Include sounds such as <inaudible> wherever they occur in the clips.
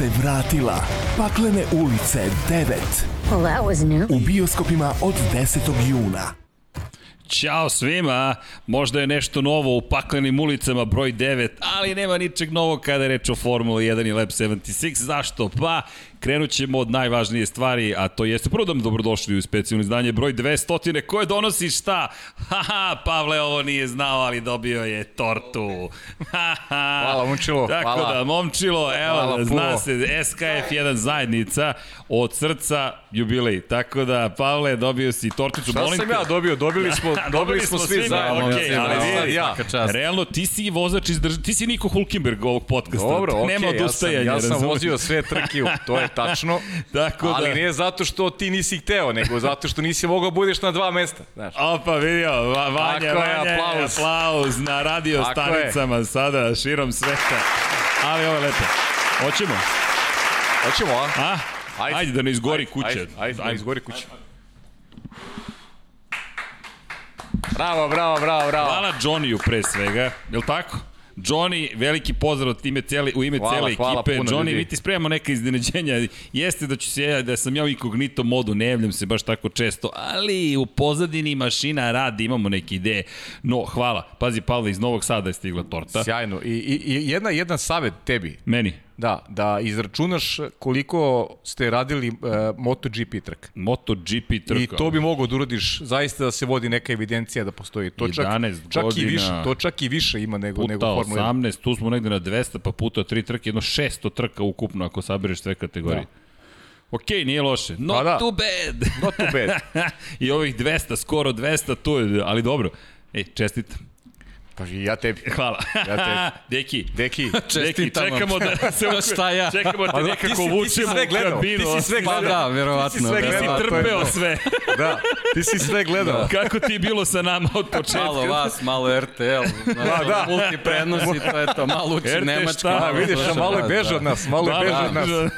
se vratila. Paklene ulice 9. Well, that was new. U bioskopima od 10. juna. Ćao svima, možda je nešto novo u paklenim ulicama broj 9, ali nema ničeg novog kada je reč o Formula 1 i Lab 76. Zašto? Pa, krenut ćemo od najvažnije stvari, a to jeste prvo da vam dobrodošli u specijalno izdanje broj 200, koje donosi šta? Haha, Pavle ovo nije znao, ali dobio je tortu. Haha. Hvala, Momčilo, Tako hvala. da, Momčilo, evo, Hvala, zna se, SKF1 zajednica, od srca jubilej. Tako da, Pavle, dobio si torticu. Šta Molim sam te- ja dobio? Dobili <laughs> smo, dobili smo svi zajedno. okej, Sad ali vidi, ja. Realno, ti si vozač iz drž... Ti si Niko Hulkenberg ovog podcasta. Dobro, okej, Nema ja sam, ja sam razumeš? vozio sve trke, to je tačno. <laughs> Tako da... Ali nije zato što ti nisi hteo, nego zato što nisi mogao budeš na dva mesta. Znaš. Opa, vidio, Va, Vanja, Tako je, Vanja, aplauz. aplauz na radio Tako stanicama sada, širom sveta. Ali ovo je lepo. Hoćemo? Hoćemo, a? A? Ajde, ajde da ne izgori kuća. Ajde, ajde, ajde, izgori kuća. Bravo, bravo, bravo, bravo. Hvala Johnny-u pre svega, je li tako? Johnny, veliki pozdrav od ime cele, u ime Hvala, cele hvala ekipe. puno, Johnny, ljudi. mi ti spremamo neka iznenađenja. Jeste da ću se, ja- da sam ja u inkognito modu, ne javljam se baš tako često, ali u pozadini mašina radi, imamo neke ideje. No, hvala. Pazi, Pavle, iz Novog Sada je stigla torta. Sjajno. I, i, i jedna, jedan savet tebi. Meni. Da, da izračunaš koliko ste radili uh, MotoGP trk. MotoGP trka. I to bi mogao da uradiš, zaista da se vodi neka evidencija da postoji. To čak, 11 čak i godina. više, to čak i više ima nego, puta nego Formula 1. 18, tu smo negde na 200, pa puta 3 trke, jedno 600 trka ukupno ako sabereš sve kategorije. Da. Okej, nije loše. Not Pa da. too bad. Not too bad. <laughs> I ovih 200, skoro 200, to je, ali dobro. Ej, čestitam. Pa i ja tebi. Hvala. Ja te- <laughs> Deki, Deki, <laughs> Deki, čekamo da <laughs> se To šta ja? Čekamo da Pa te da, ti nekako si- ti si vučemo u kabinu. ti si sve Pa gledao. da, verovatno. Ti si sve Ti si gledao, to je trpeo sve. da, ti si sve gledao. Kako ti je bilo sa nama od početka? Malo vas, malo RTL, Da, da, da. da. multi prenosi, to je to, malo uči RT Nemačka. šta? A, malo vidiš, a malo je beže da. od nas, malo je Da, beže da, od nas.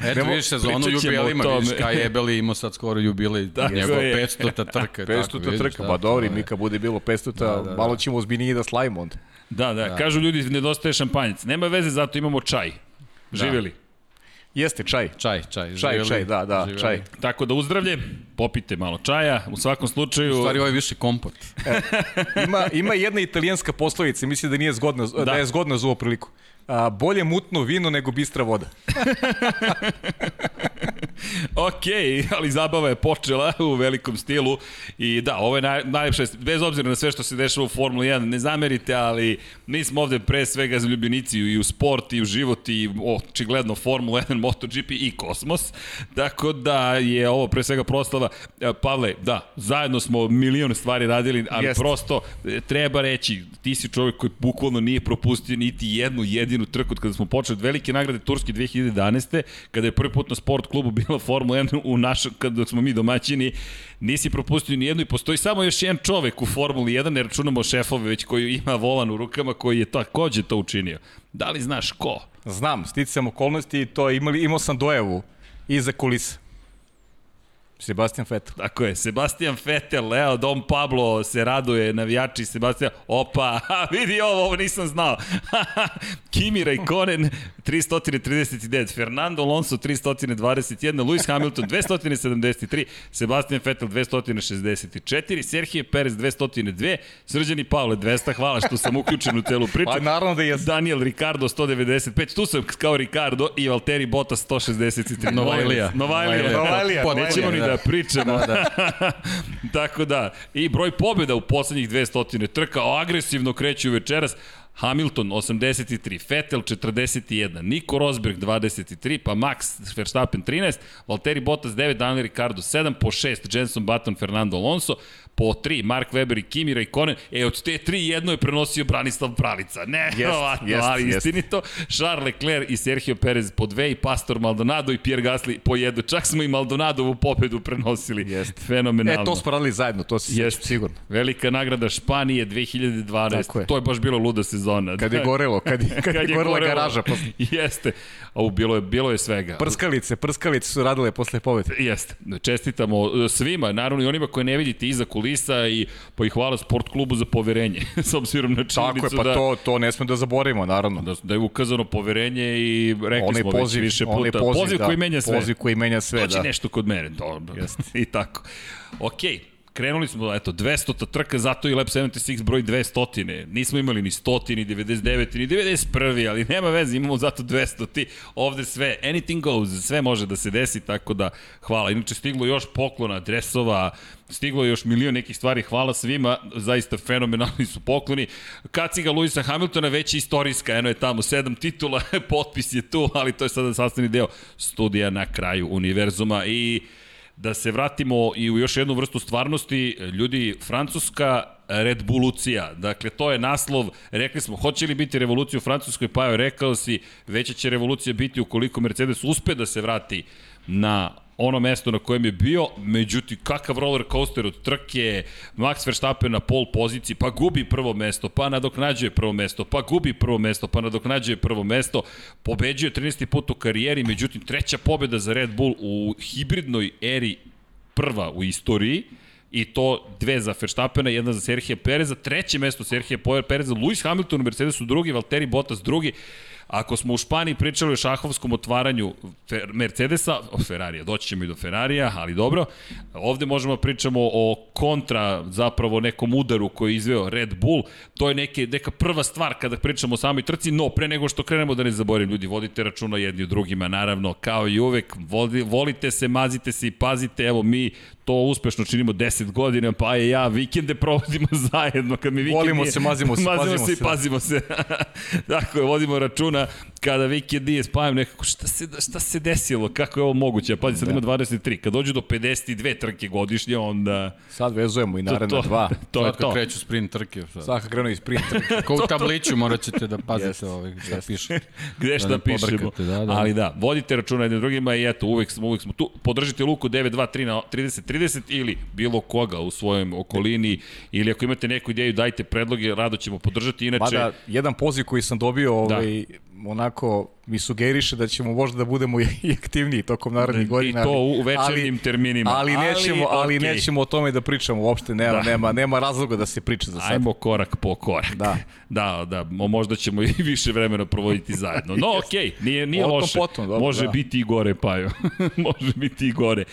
Eto, Nemo- vidiš sezonu o vidiš kaj je Beli imao sad skoro jubilej, njegov je. 500-ta trka. 500 tako, vidiš, trka, da, pa dobro, mi kad bude bilo 500 Da, da, da. Malo ćemo ozbiljnije da slavimo onda. Da, da, kažu ljudi, nedostaje šampanjac. Nema veze, zato imamo čaj. Živjeli. Jeste, čaj. Čaj, čaj. Čaj, živjeli, čaj, da, da, živjeli. čaj. Tako da uzdravlje, popite malo čaja, u svakom slučaju... U stvari, ovo je više kompot. Ima, ima jedna italijanska poslovica, mislim da nije zgodna, da. da je zgodna za ovu priliku. A, bolje mutno vino nego bistra voda. <laughs> <laughs> Ok, ali zabava je počela u velikom stilu i da, ovo je naj, najlepše, bez obzira na sve što se dešava u Formuli 1, ne zamerite, ali mi smo ovde pre svega za ljubljenici i u sport i u život i očigledno Formula 1, MotoGP i kosmos, tako da je ovo pre svega proslava. E, Pavle, da, zajedno smo milion stvari radili, ali Jeste. prosto e, treba reći, ti si čovjek koji bukvalno nije propustio niti jednu jedinu trku od kada smo počeli od velike nagrade Turske 2011. kada je prvi put na sport klubu bila Formula 1 u našem, kada smo mi domaćini, nisi propustio ni jednu i postoji samo još jedan čovek u Formuli 1, ne računamo šefove već koji ima volan u rukama koji je takođe to učinio. Da li znaš ko? Znam, sticam okolnosti i to imali, imao sam dojavu iza kulisa. Sebastian Vettel. Tako je, Sebastian Vettel, Leo, Dom Pablo se raduje, navijači Sebastian, opa, <laughs> vidi ovo, ovo nisam znao. <laughs> Kimi Raikkonen, 339, Fernando Alonso, 321, Lewis Hamilton, 273, Sebastian Vettel, 264, Sergio Perez, 202, Srđani Pavle, 200, hvala što sam uključen u celu priču. Pa naravno da je Daniel Ricardo 195, tu sam kao Ricardo i Valtteri Bottas 163. Novajlija. Novajlija. Novajlija, Pa Nećemo ni da. Da pričamo. Da, da. <laughs> Tako da, i broj pobjeda u poslednjih 200 trka, agresivno kreću večeras. Hamilton 83, Vettel 41, Nico Rosberg 23, pa Max Verstappen 13, Valtteri Bottas 9, Daniel Ricciardo 7, po 6, Jenson Button, Fernando Alonso, po tri, Mark Webber i Kimi Raikkonen, e od te tri jedno je prenosio Branislav Pralica. Ne, Jest, <laughs> jest, ali jest. istinito. Charles Leclerc i Sergio Perez po dve i Pastor Maldonado i Pierre Gasly po jednu. Čak smo i Maldonadovu pobedu prenosili. Jest. Fenomenalno. E, to smo radili zajedno, to si Jeste. sigurno. Velika nagrada Španije 2012. Tako je. To je baš bilo luda sezona. Kad je gorelo, kad je, <laughs> kad, je gorela garaža posle. Jeste. A bilo je, bilo je svega. Prskalice, prskalice su radile posle pobede. Jeste. Čestitamo e, svima, naravno i onima koje ne vidite iza kulisa i pa i hvala sport klubu za poverenje, <laughs> s obzirom na činjenicu Tako je, pa da, to, to ne smemo da zaboravimo, naravno. da, da je ukazano poverenje i rekli Onaj smo poziv, već više puta. poziv, poziv da, koji menja sve. Poziv koji menja sve, Doći da. nešto kod mene. Dobro. <laughs> I tako. Okej. Krenuli smo, eto, 200 trka, zato i Lab 76 broj 200. Nismo imali ni 100, ni 99, ni 91, ali nema veze, imamo zato 200. Ti, ovde sve, anything goes, sve može da se desi, tako da hvala. Inače, stiglo još poklona, dresova, stiglo još milion nekih stvari, hvala svima, zaista fenomenalni su pokloni. Kaciga Luisa Hamiltona već je istorijska, eno je tamo, sedam titula, <laughs> potpis je tu, ali to je sada sastavni deo studija na kraju univerzuma i da se vratimo i u još jednu vrstu stvarnosti, ljudi, Francuska Red Bullucija, dakle to je naslov, rekli smo, hoće li biti revolucija u Francuskoj, pa je rekao si, veća će revolucija biti ukoliko Mercedes uspe da se vrati na ono mesto na kojem je bio, međutim kakav roller coaster od trke, Max Verstappen na pol poziciji, pa gubi prvo mesto, pa nadoknađuje prvo mesto, pa gubi prvo mesto, pa nadoknađuje prvo mesto, pobeđuje 13. put u karijeri, međutim treća pobeda za Red Bull u hibridnoj eri prva u istoriji, i to dve za Verstappena, jedna za Serhija Pereza, treće mesto Serhija Pereza, Lewis Hamilton u Mercedesu drugi, Valtteri Bottas drugi, Ako smo u Španiji pričali o šahovskom otvaranju Fer Mercedesa, o Ferrarija, doći ćemo i do Ferrarija, ali dobro. Ovde možemo da pričamo o kontra, zapravo nekom udaru koji je izveo Red Bull. To je neke, neka prva stvar kada pričamo o samoj trci, no pre nego što krenemo da ne zaboravim, ljudi, vodite računa jedni u drugima, naravno, kao i uvek, voli, volite se, mazite se i pazite, evo mi to uspešno činimo 10 godina, pa je ja vikende provodimo <laughs> zajedno. Kad mi vikend Volimo nije- se, mazimo se, <laughs> mazimo pazimo se i se. pazimo se. <laughs> Tako je, vodimo računa kada vikend nije spavim nekako šta se, šta se desilo, kako je ovo moguće. Pazi, sad ima 23. Kad dođu do 52 trke godišnje, onda... Sad vezujemo i naredna to, dva. To je Sad kad to. kreću sprint trke. Sad. Svaka krenuo iz printa. Ko u tabliću morat ćete da pazite Jeste, ovaj, šta piše. Gde Da šta ne pišemo. da, da. Ali da, vodite računa jednim drugima i eto, uvek smo, uvek smo tu. Podržite Luku 923 na 3030 ili bilo koga u svojem okolini ili ako imate neku ideju dajte predloge, rado ćemo podržati. Inače, Mada, jedan poziv koji sam dobio, ovaj, onako, mi sugeriše da ćemo možda da budemo <laughs> i aktivniji tokom narednih I godina. to ali- u večernjim terminima. Ali nećemo, ali, okej. nećemo o tome da pričamo uopšte, nema, Da. nema, nema razloga da se priča za sad. Ajmo korak po korak. Da. <laughs> Da, da, mo- možda ćemo i <laughs> više vremena provoditi zajedno. No, okej, okay, nije, nije loše. potom, dobro, Može da. biti i gore, Pajo. Može biti i gore.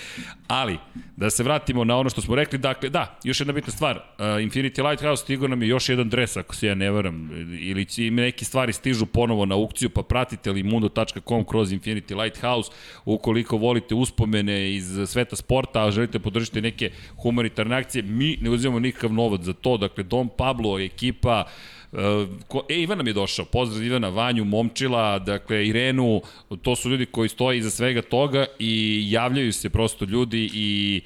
Ali, da se vratimo na ono što smo rekli, dakle, da, još jedna bitna stvar. Uh, Infinity Lighthouse stigao nam je još jedan dres, ako se ja ne varam, ili će im neke stvari stižu ponovo na aukciju, pa pratite limundo.com kroz Infinity Lighthouse. Ukoliko volite uspomene iz sveta sporta, a želite podržiti neke humanitarne akcije, mi ne uzimamo nikakav novac za to. Dakle, Dom Pablo, ekipa, Uh, ko, e, Ivan nam je došao, pozdrav Ivana, Vanju, Momčila, dakle, Irenu, to su ljudi koji stoje iza svega toga i javljaju se prosto ljudi i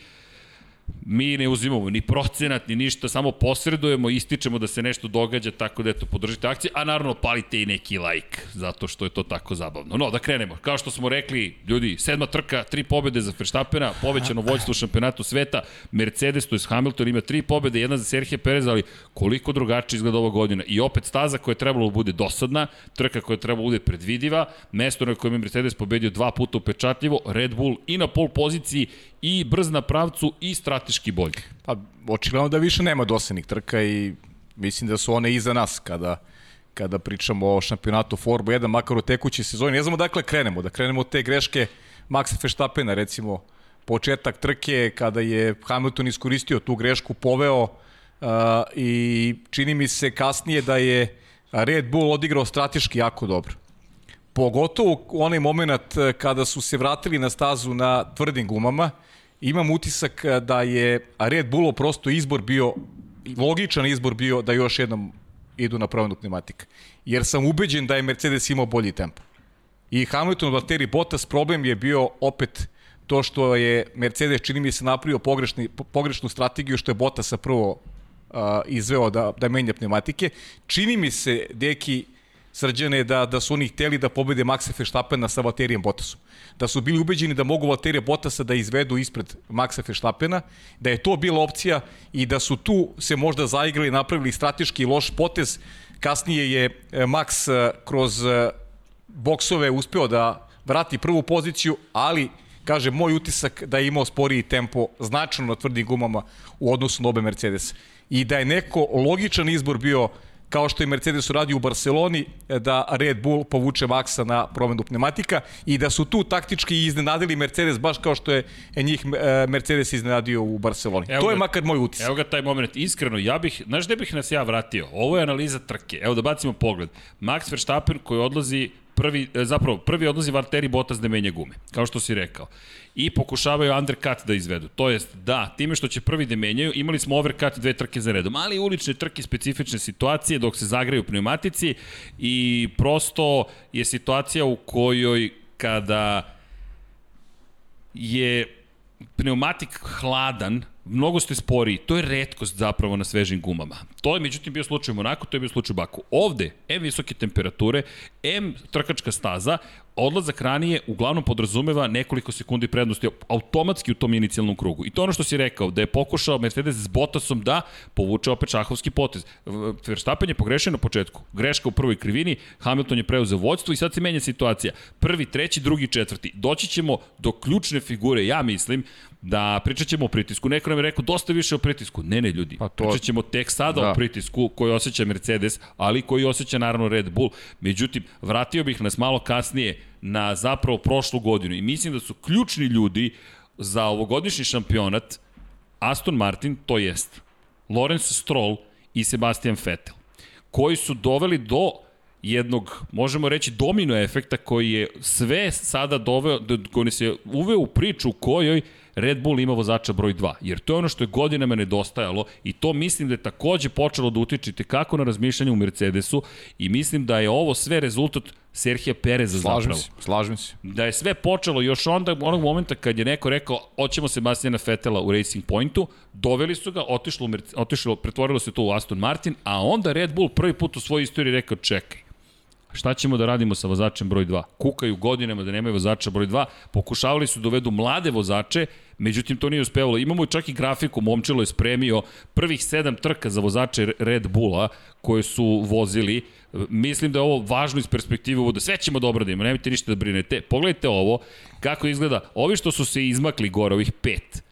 mi ne uzimamo ni procenat, ni ništa, samo posredujemo, ističemo da se nešto događa, tako da eto, podržite akcije, a naravno palite i neki like, zato što je to tako zabavno. No, da krenemo. Kao što smo rekli, ljudi, sedma trka, tri pobede za Verstappena, povećano vođstvo u šampionatu sveta, Mercedes, to je Hamilton, ima tri pobede, jedna za Serhije Perez, ali koliko drugačije izgleda ova godina. I opet staza koja je trebalo da bude dosadna, trka koja je trebalo da bude predvidiva, mesto na kojem je Mercedes pobedio dva puta upečatljivo, Red Bull i na pol poziciji i brz na pravcu i strateški bolji. Pa, očigledno da više nema dosadnih trka i mislim da su one iza nas kada kada pričamo o šampionatu Formu 1, makar u tekućoj sezoni. Ne znamo dakle krenemo, da krenemo od te greške Maxa Verstappena, recimo početak trke kada je Hamilton iskoristio tu grešku, poveo uh, i čini mi se kasnije da je Red Bull odigrao strateški jako dobro. Pogotovo u onaj moment eh, kada su se vratili na stazu na tvrdim gumama, imam utisak eh, da je Red Bullov prosto izbor bio, logičan izbor bio da još jednom idu na promenu pneumatika. Jer sam ubeđen da je Mercedes imao bolji tempo. I Hamilton, Valtteri Bottas, problem je bio opet to što je Mercedes čini mi se napravio pogrešni, po- pogrešnu strategiju što je Bottasa prvo uh, izveo da, da menja pneumatike. Čini mi se, deki, srđane, da, da su oni hteli da pobede Maxa Verstappena sa Valterijem Bottasom. Da su bili ubeđeni da mogu Valterija Bottasa da izvedu ispred Maxa Verstappena, da je to bila opcija i da su tu se možda zaigrali, napravili strateški loš potez. Kasnije je e, Max e, kroz e, boksove uspeo da vrati prvu poziciju, ali kaže moj utisak da je imao sporiji tempo značajno na tvrdim gumama u odnosu na obe Mercedes. I da je neko logičan izbor bio kao što je Mercedes uradio u Barceloni, da Red Bull povuče Maxa na promenu pneumatika i da su tu taktički iznenadili Mercedes baš kao što je njih e, Mercedes iznenadio u Barceloni. Evo to je ga- makar moj utisak. Evo ga taj moment, iskreno, ja bih, znaš gde bih nas ja vratio? Ovo je analiza trke. Evo da bacimo pogled. Max Verstappen koji odlazi prvi, e, zapravo, prvi odlazi Valtteri Bottas da menja gume, kao što si rekao. I pokušavaju undercut da izvedu. To jest, da, time što će prvi da menjaju, imali smo overcut dve trke za redom, ali ulične trke, specifične situacije dok se zagreju pneumatici i prosto je situacija u kojoj kada je pneumatik hladan, mnogo ste sporiji. To je redkost zapravo na svežim gumama. To je međutim bio slučaj u Monaku, to je bio slučaj u Baku. Ovde, M visoke temperature, M trkačka staza, odlazak ranije uglavnom podrazumeva nekoliko sekundi prednosti automatski u tom inicijalnom krugu. I to ono što si rekao, da je pokušao Mercedes s Bottasom da povuče opet šahovski potez. Verstappen je pogrešio na početku. Greška u prvoj krivini, Hamilton je preuzeo vođstvo i sad se menja situacija. Prvi, treći, drugi, četvrti. Doći ćemo do ključne figure, ja mislim, da pričat ćemo o pritisku. Neko nam je rekao dosta više o pritisku. Ne, ne, ljudi. Pa to... Pričat ćemo tek sada da. Da. o pritisku koji osjeća Mercedes, ali koji osjeća naravno Red Bull. Međutim, vratio bih nas malo kasnije na zapravo prošlu godinu i mislim da su ključni ljudi za ovogodišnji šampionat Aston Martin, to jest Lawrence Stroll i Sebastian Vettel, koji su doveli do jednog, možemo reći, domino efekta koji je sve sada doveo, koji se uveo u priču u kojoj Red Bull ima vozača broj 2, jer to je ono što je godinama nedostajalo i to mislim da je takođe počelo da utičite kako na razmišljanje u Mercedesu i mislim da je ovo sve rezultat Serhija Pereza Slažem zapravo se, slažem se. da je sve počelo još onda onog momenta kad je neko rekao hoćemo Sebastiana Fetela u Racing Pointu, doveli su ga, otišlo, otišlo, pretvorilo se to u Aston Martin, a onda Red Bull prvi put u svojoj istoriji rekao čekaj, šta ćemo da radimo sa vozačem broj 2? Kukaju godinama da nemaju vozača broj 2, pokušavali su da dovedu mlade vozače, međutim to nije uspevalo. Imamo čak i grafiku, Momčilo je spremio prvih sedam trka za vozače Red Bulla koje su vozili. Mislim da je ovo važno iz perspektive uvoda. Sve ćemo da obradimo, nemojte ništa da brinete. Pogledajte ovo, kako izgleda. Ovi što su se izmakli gore, ovih pet,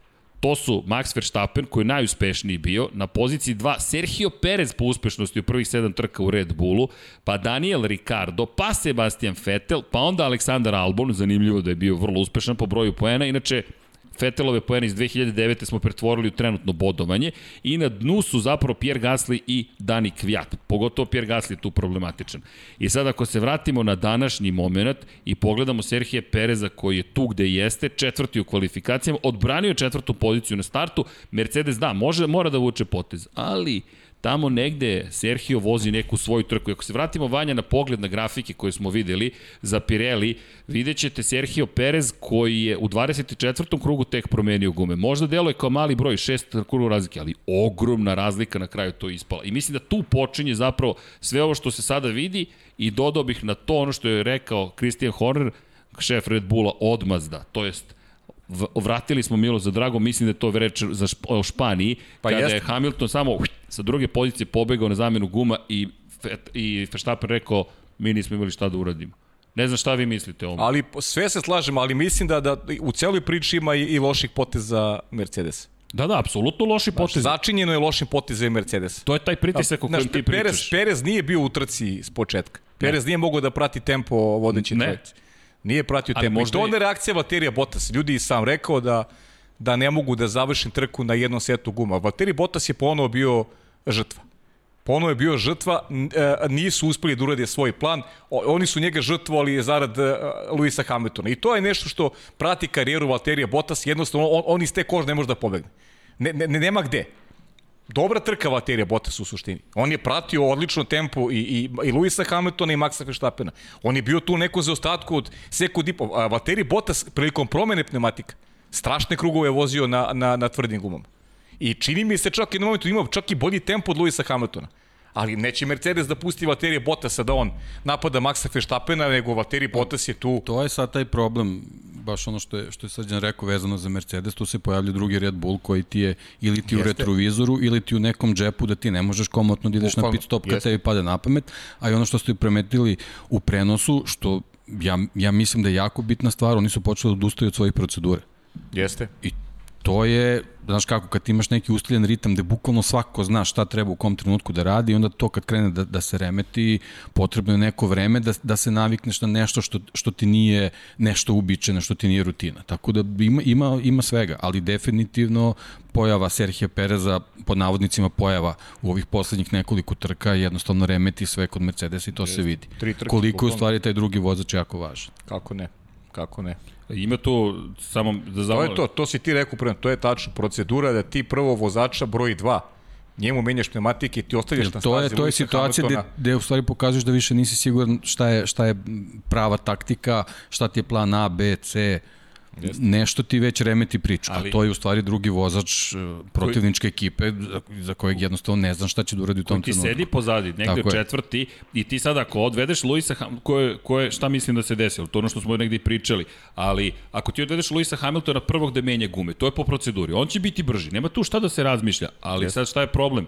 To su Max Verstappen, koji je najuspešniji bio, na poziciji 2 Sergio Perez po uspešnosti u prvih 7 trka u Red Bullu, pa Daniel Ricardo, pa Sebastian Vettel, pa onda Aleksandar Albon, zanimljivo da je bio vrlo uspešan po broju poena, inače Vettelove poene iz 2009. smo pretvorili u trenutno bodovanje i na dnu su zapravo Pierre Gasly i Dani Kvjat. Pogotovo Pierre Gasly je tu problematičan. I sad ako se vratimo na današnji moment i pogledamo Serhije Pereza koji je tu gde jeste, četvrti u kvalifikacijama, odbranio četvrtu poziciju na startu, Mercedes da, može, mora da vuče potez, ali tamo negde Sergio vozi neku svoju trku. Ako se vratimo Vanja na pogled na grafike koje smo videli za Pirelli, vidjet ćete Sergio Perez koji je u 24. krugu tek promenio gume. Možda deluje kao mali broj, šest krugu razlike, ali ogromna razlika na kraju to ispala. I mislim da tu počinje zapravo sve ovo što se sada vidi i dodao bih na to ono što je rekao Christian Horner, šef Red Bulla, odmazda, to jest vratili smo Milo za drago, mislim da je to reč za šp, o Španiji, pa kada jeste. je Hamilton samo sa druge pozicije pobegao na zamenu guma i, i Verstappen rekao mi nismo imali šta da uradimo. Ne znam šta vi mislite o ovom. Ali sve se slažemo, ali mislim da, da u celoj priči ima i, i loših poteza Mercedes. Da, da, apsolutno loši potez. Začinjeno je lošim potezom Mercedes. To je taj pritisak o kojem ti Perez, pričaš. Perez nije bio u trci s početka. Perez nije mogao da prati tempo vodeći Ne. Nije pratio tempo. I možda to je- onda je reakcija Valterija Bottas. Ljudi i sam rekao da da ne mogu da završim trku na jednom setu guma. Valtteri Bottas je ponovo bio žrtva. Ponovo je bio žrtva, e, nisu uspeli da urade svoj plan, oni su njega žrtvovali zarad e, Luisa Hamiltona. I to je nešto što prati karijeru Valterija Bottas, jednostavno on, on iz te kože ne može da pobegne. Ne, ne, nema gde. Dobra trka Valtteri Bottas u suštini. On je pratio odlično tempo i, i, i Luisa Hamiltona i Maxa Verstappena. On je bio tu neko za ostatku od sekund i po. Valtteri Bottas prilikom promene pneumatika strašne krugove je vozio na, na, na tvrdim gumama. I čini mi se čak i na momentu imao čak i bolji tempo od Luisa Hamiltona. Ali neće Mercedes da pusti Valtteri Bottasa da on napada Maxa Verstappena, nego Valtteri Bottas je tu. To je sad taj problem, baš ono što je, što je Srđan rekao vezano za Mercedes, tu se pojavlja drugi Red Bull koji ti je ili ti u Jeste. retrovizoru ili ti u nekom džepu da ti ne možeš komotno da ideš na Bukvalno, pit stop kad tebi pade na pamet, a i ono što ste primetili u prenosu, što ja, ja mislim da je jako bitna stvar, oni su počeli da odustaju od svojih procedure. Jeste. I to je, znaš kako, kad imaš neki ustaljen ritam gde bukvalno svako zna šta treba u kom trenutku da radi i onda to kad krene da, da se remeti, potrebno je neko vreme da, da se navikneš na nešto što, što ti nije nešto ubičeno, što ti nije rutina. Tako da ima, ima, ima svega, ali definitivno pojava Serhija Pereza, pod navodnicima pojava u ovih poslednjih nekoliko trka jednostavno remeti sve kod Mercedes i to se vidi. Koliko je u stvari taj drugi vozač jako važan. Kako ne? Kako ne? Ima tu, samo da To zamolim. je to, to si ti rekao prema, to je tačno procedura da ti prvo vozača broj 2 njemu menjaš pneumatike i ti ostavljaš na to je stazi to je situacija gde, gde u stvari pokazuješ da više nisi siguran šta je šta je prava taktika, šta ti je plan A, B, C. Nešto ti već remeti priču, Ali- a to je u stvari drugi vozač e, protivničke ekipe za, za kojeg jednostavno ne znam šta će da uradi u tom ti trenutku. sedi pozadi, negde Tako u je. četvrti i ti sad ako odvedeš Luisa Ham, ko je, ko je, šta mislim da se desilo, to ono što smo negde i pričali, ali ako ti odvedeš Luisa Hamiltona prvog da menja gume, to je po proceduri, on će biti brži, nema tu šta da se razmišlja, ali sad šta je problem?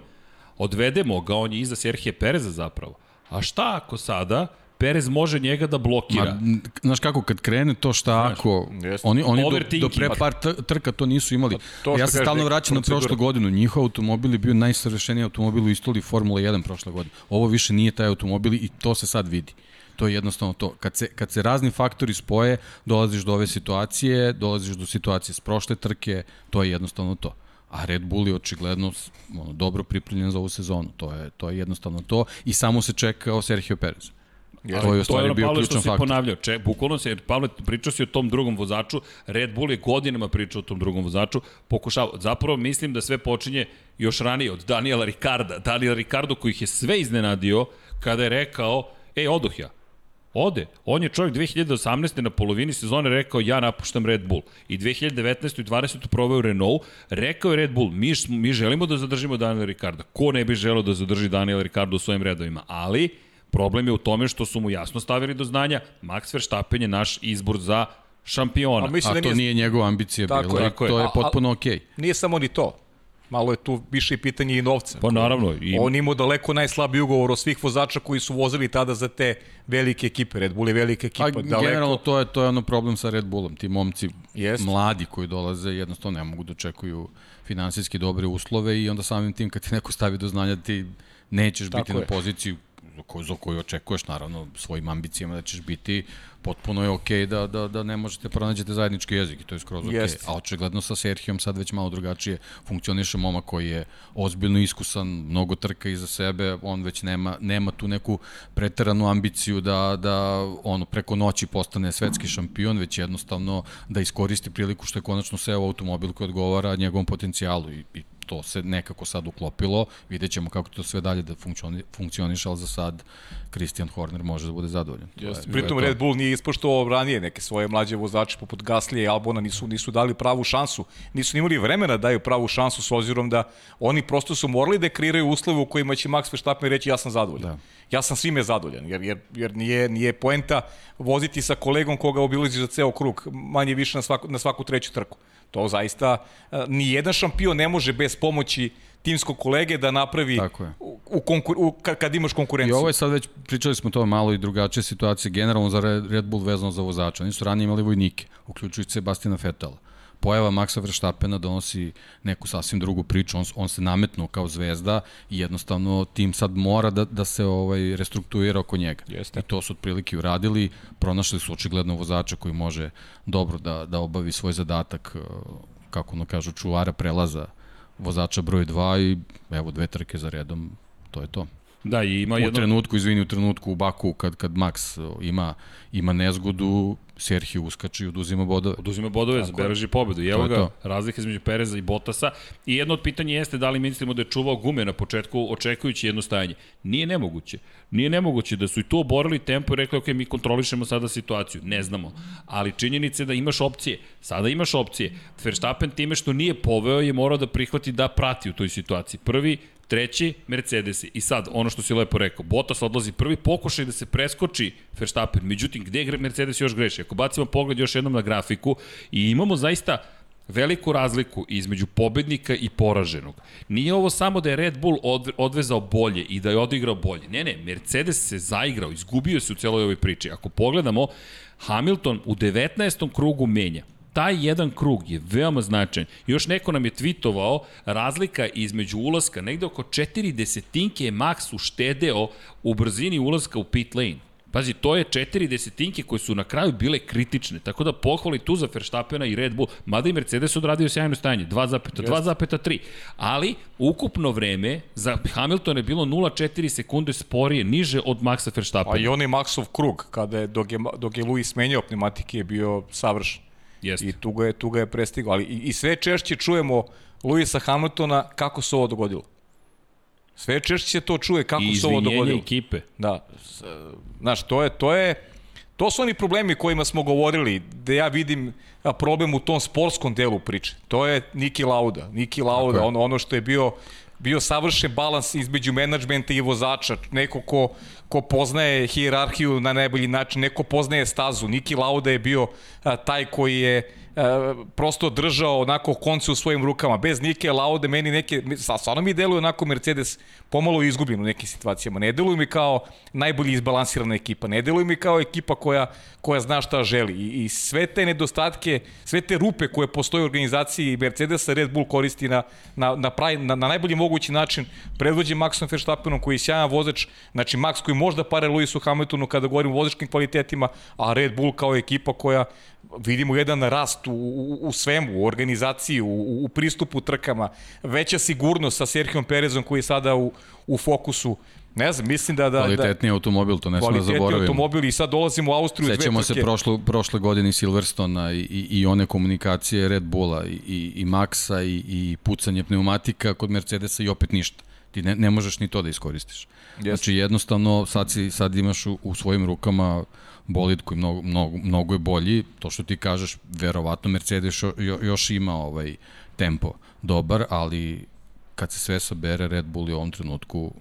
Odvedemo ga, on je iza Serhije Pereza zapravo. A šta ako sada Perez može njega da blokira? Ma, znaš kako, kad krene to šta ako, jeste. oni, oni do, do pre par tr- trka to nisu imali. to što ja se stalno vraćam na prošlu godinu, njihov automobil je bio najsavršeniji automobil u istoriji Formula 1 prošle godine. Ovo više nije taj automobil i to se sad vidi. To je jednostavno to. Kad se, kad se razni faktori spoje, dolaziš do ove situacije, dolaziš do situacije s prošle trke, to je jednostavno to. A Red Bull je očigledno ono, dobro pripremljen za ovu sezonu. To je, to je jednostavno to. I samo se čeka Sergio Perez. To je u stvari bio Pavle, ključan faktor. ponavljao. Če, bukvalno se, jer Pavle, pričao si o tom drugom vozaču, Red Bull je godinama pričao o tom drugom vozaču, pokušao, zapravo mislim da sve počinje još ranije od Daniela Ricarda. Daniel Ricardo koji ih je sve iznenadio kada je rekao, ej, odoh ja. Ode. On je čovjek 2018. na polovini sezone rekao ja napuštam Red Bull. I 2019. i 20. proveo u Renault. Rekao je Red Bull, mi, mi želimo da zadržimo Daniela Ricarda. Ko ne bi želeo da zadrži Daniela Ricarda u svojim redovima? Ali, problem je u tome što su mu jasno stavili do znanja Max Verstappen je naš izbor za šampiona. A mislim A da to nije, nije njegova ambicija Tako bila. je, tako je. To je A- a- potpuno okej. nije samo ni to. Malo je tu više i pitanje i novca. Pa naravno. I, On imao daleko najslabiji ugovor od svih vozača koji su vozili tada za te velike ekipe. Red Bull je velika ekipa. A daleko. generalno to je to je ono problem sa Red Bullom. Ti momci Jest. mladi koji dolaze jednostavno ne mogu da očekuju finansijski dobre uslove i onda samim tim kad ti neko stavi do znanja ti nećeš Tako biti je. na poziciji koju, za koju očekuješ naravno svojim ambicijama da ćeš biti potpuno je okej da, da, da ne možete pronađete zajednički jezik i to je skroz okej. Jest. A očigledno sa Serhijom sad već malo drugačije funkcioniše momak koji je ozbiljno iskusan, mnogo trka iza sebe, on već nema, nema tu neku preteranu ambiciju da, da ono preko noći postane svetski šampion, već jednostavno da iskoristi priliku što je konačno seo automobil koji odgovara njegovom potencijalu i, i to se nekako sad uklopilo, vidjet ćemo kako to sve dalje da funkcioni, funkcioniše, ali za sad Christian Horner može da bude zadovoljan. Je- Jeste. Pritom to. Red Bull nije ispoštovao ranije neke svoje mlađe vozače poput Gaslija i Albona nisu nisu dali pravu šansu. Nisu ni imali vremena da daju pravu šansu s obzirom da oni prosto su morali da kreiraju uslove u kojima će Max Verstappen reći ja sam zadovoljan. Da. Ja sam svime zadovoljan jer jer jer nije nije poenta voziti sa kolegom koga obilazi za ceo krug, manje više na svaku na svaku treću trku. To zaista eh, ni jedan šampion ne može bez pomoći timskog kolege da napravi Tako je. u, konkur, u kad, imaš I konkurenciju. ovo je sad već, pričali smo to malo i drugačije situacije, generalno za Red Bull vezano za vozača. Oni su ranije imali vojnike, uključujući Sebastina Vetela. Pojava Maxa Verstappena donosi neku sasvim drugu priču, on, on se nametnuo kao zvezda i jednostavno tim sad mora da, da se ovaj restrukturira oko njega. Jeste. I to su otprilike uradili, pronašli su očigledno vozača koji može dobro da, da obavi svoj zadatak, eh, kako ono kažu, čuvara prelaza vozača broj 2 i evo dve trke za redom, to je to. Da, i ima U jedno... trenutku, izvini, u trenutku u Baku kad, kad Max ima, ima nezgodu, Serhiju uskače i oduzima bodove. Oduzima bodove, zabeleži pobedu. I evo ga, to. razlika između Pereza i Botasa. I jedno od pitanja jeste da li mislimo da je čuvao gume na početku očekujući jedno stajanje. Nije nemoguće. Nije nemoguće da su i tu oborili tempo i rekli ok, mi kontrolišemo sada situaciju. Ne znamo. Ali činjenica je da imaš opcije. Sada imaš opcije. Verstappen time što nije poveo je morao da prihvati da prati u toj situaciji. Prvi, Treći, Mercedesi. I sad, ono što si lepo rekao, Bottas odlazi prvi pokušaj da se preskoči Verstappen. Međutim, gde Mercedes još greši? Ako bacimo pogled još jednom na grafiku i imamo zaista veliku razliku između pobednika i poraženog. Nije ovo samo da je Red Bull od, odvezao bolje i da je odigrao bolje. Ne, ne, Mercedes se zaigrao, izgubio se u celoj ovoj priči. Ako pogledamo, Hamilton u 19. krugu menja taj jedan krug je veoma značajan. Još neko nam je tweetovao razlika između ulaska, negde oko 4 desetinke je Max uštedeo u brzini ulaska u pit lane. Pazi, to je četiri desetinke koje su na kraju bile kritične, tako da pohvali tu za Verstappena i Red Bull, mada i Mercedes odradio sjajno stajanje, 2,2,3, ali ukupno vreme za Hamilton je bilo 0,4 sekunde sporije, niže od Maxa Verstappena. i onaj Maxov krug, kada je, dok je, dok je Luis menjao pneumatike, je bio savršen. Jeste. I tu ga je, tu ga je prestigao. Ali i, i sve češće čujemo Luisa Hamiltona kako se ovo dogodilo. Sve češće se to čuje kako I se ovo izvinjenje dogodilo. ekipe. Da, znaš, to je, to je, to su oni problemi kojima smo govorili, gde ja vidim problem u tom sportskom delu priče. To je Niki Lauda. Niki Lauda, ono, ono što je bio bio savršen balans između menadžmenta i vozača, neko ko, ko poznaje hijerarhiju na najbolji način, neko poznaje stazu. Niki Lauda je bio a, taj koji je prosto držao onako konce u svojim rukama. Bez Nike Laude meni neke, stvarno mi deluje onako Mercedes pomalo izgubljen u nekim situacijama. Ne deluje mi kao najbolji izbalansirana ekipa, ne deluje mi kao ekipa koja, koja zna šta želi. I, I sve te nedostatke, sve te rupe koje postoje u organizaciji Mercedesa, Red Bull koristi na, na, na, pravi, na, na najbolji mogući način. Predvođen Maxom Verstappenom koji je sjajan vozač, znači Max koji možda pare Lewisu Hamiltonu kada govorimo o vozačkim kvalitetima, a Red Bull kao ekipa koja vidimo jedan rast u, u, u svemu, u organizaciji, u, u pristupu trkama, veća sigurnost sa Serhijom Perezom koji je sada u, u fokusu. Ne znam, mislim da... da, da Kvalitetni automobil, to ne smo da kvalitetni zaboravimo. automobil i sad dolazimo u Austriju Sećamo se prošlo, prošle godine Silverstona i, i, i one komunikacije Red Bulla i, i, i Maxa i, i pucanje pneumatika kod Mercedesa i opet ništa. Ti ne, ne možeš ni to da iskoristiš. Znači jednostavno sad, si, sad imaš u, u svojim rukama bolid koji mnogo, mnogo, mnogo je bolji. To što ti kažeš, verovatno Mercedes jo, jo, još ima ovaj tempo dobar, ali kad se sve sabere Red Bull je u ovom trenutku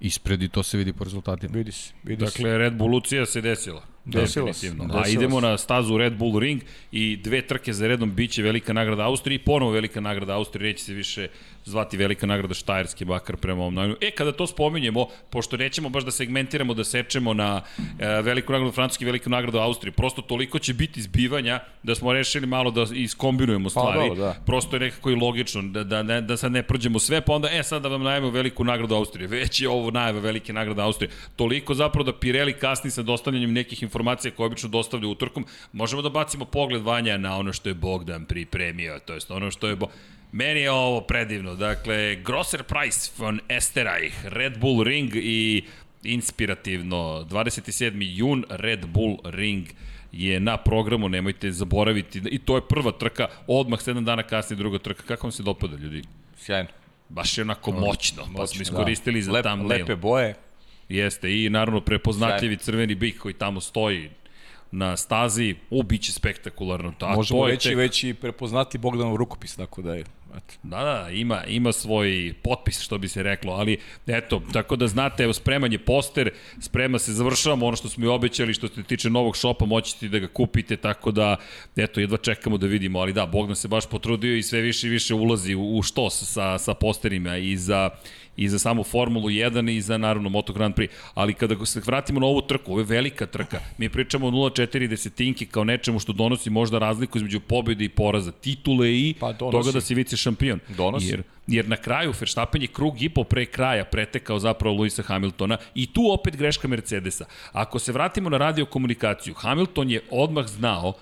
ispred i to se vidi po rezultatima. Vidi se, vidi se. Dakle, Red Bull Lucija se desila. Desila Definitivno. se, A desila idemo na stazu Red Bull Ring i dve trke za redom biće velika nagrada Austrije i ponovo velika nagrada Austrije, neće se više zvati velika nagrada Štajerski bakar prema ovom najmu. E, kada to spominjemo, pošto nećemo baš da segmentiramo, da sečemo na e, veliku nagradu Francuske i veliku nagradu Austrije, prosto toliko će biti zbivanja da smo rešili malo da iskombinujemo stvari. dobro, da. Prosto je nekako i logično da, da, ne, da sad ne prođemo sve, pa onda, e, sad da vam najavimo veliku nagradu Austrije. Već je ovo najava velike nagrade Austrije. Toliko zapravo da Pirelli kasni sa dostavljanjem nekih informacija koje obično dostavlja utorkom. Možemo da bacimo pogled Vanja na ono što je Bogdan pripremio, to jest ono što je Bo... Meni je ovo predivno. Dakle, Grosser Price von Esterreich, Red Bull Ring i inspirativno 27. jun Red Bull Ring je na programu, nemojte zaboraviti. I to je prva trka, odmah 7 dana kasnije druga trka. Kako vam se dopada, ljudi? Sjajno. Baš je onako moćno, pa smo iskoristili da. za Lep, thumbnail. Lepe boje. Jeste, i naravno prepoznatljivi crveni bik koji tamo stoji na stazi, u, bit će spektakularno. A Možemo to je reći tek- već i prepoznati Bogdanov rukopis, tako da je, eto. Da, da, ima, ima svoj potpis, što bi se reklo, ali eto, tako da znate, evo, spreman je poster, sprema se, završavamo ono što smo i obećali, što se tiče novog šopa, moćete da ga kupite, tako da, eto, jedva čekamo da vidimo, ali da, Bogdan se baš potrudio i sve više i više ulazi u, u štos sa, sa posterima i za i za samu Formulu 1 i za naravno Moto Grand Prix. Ali kada se vratimo na ovu trku, ovo je velika trka. Mi pričamo o 0,4 desetinki kao nečemu što donosi možda razliku između pobjede i poraza, titule i Pa donosi. toga da si vice šampion. Donosi. Jer, jer na kraju Verstappen je krug i po pre kraja pretekao zapravo Luisa Hamiltona i tu opet greška Mercedesa. Ako se vratimo na radio komunikaciju, Hamilton je odmah znao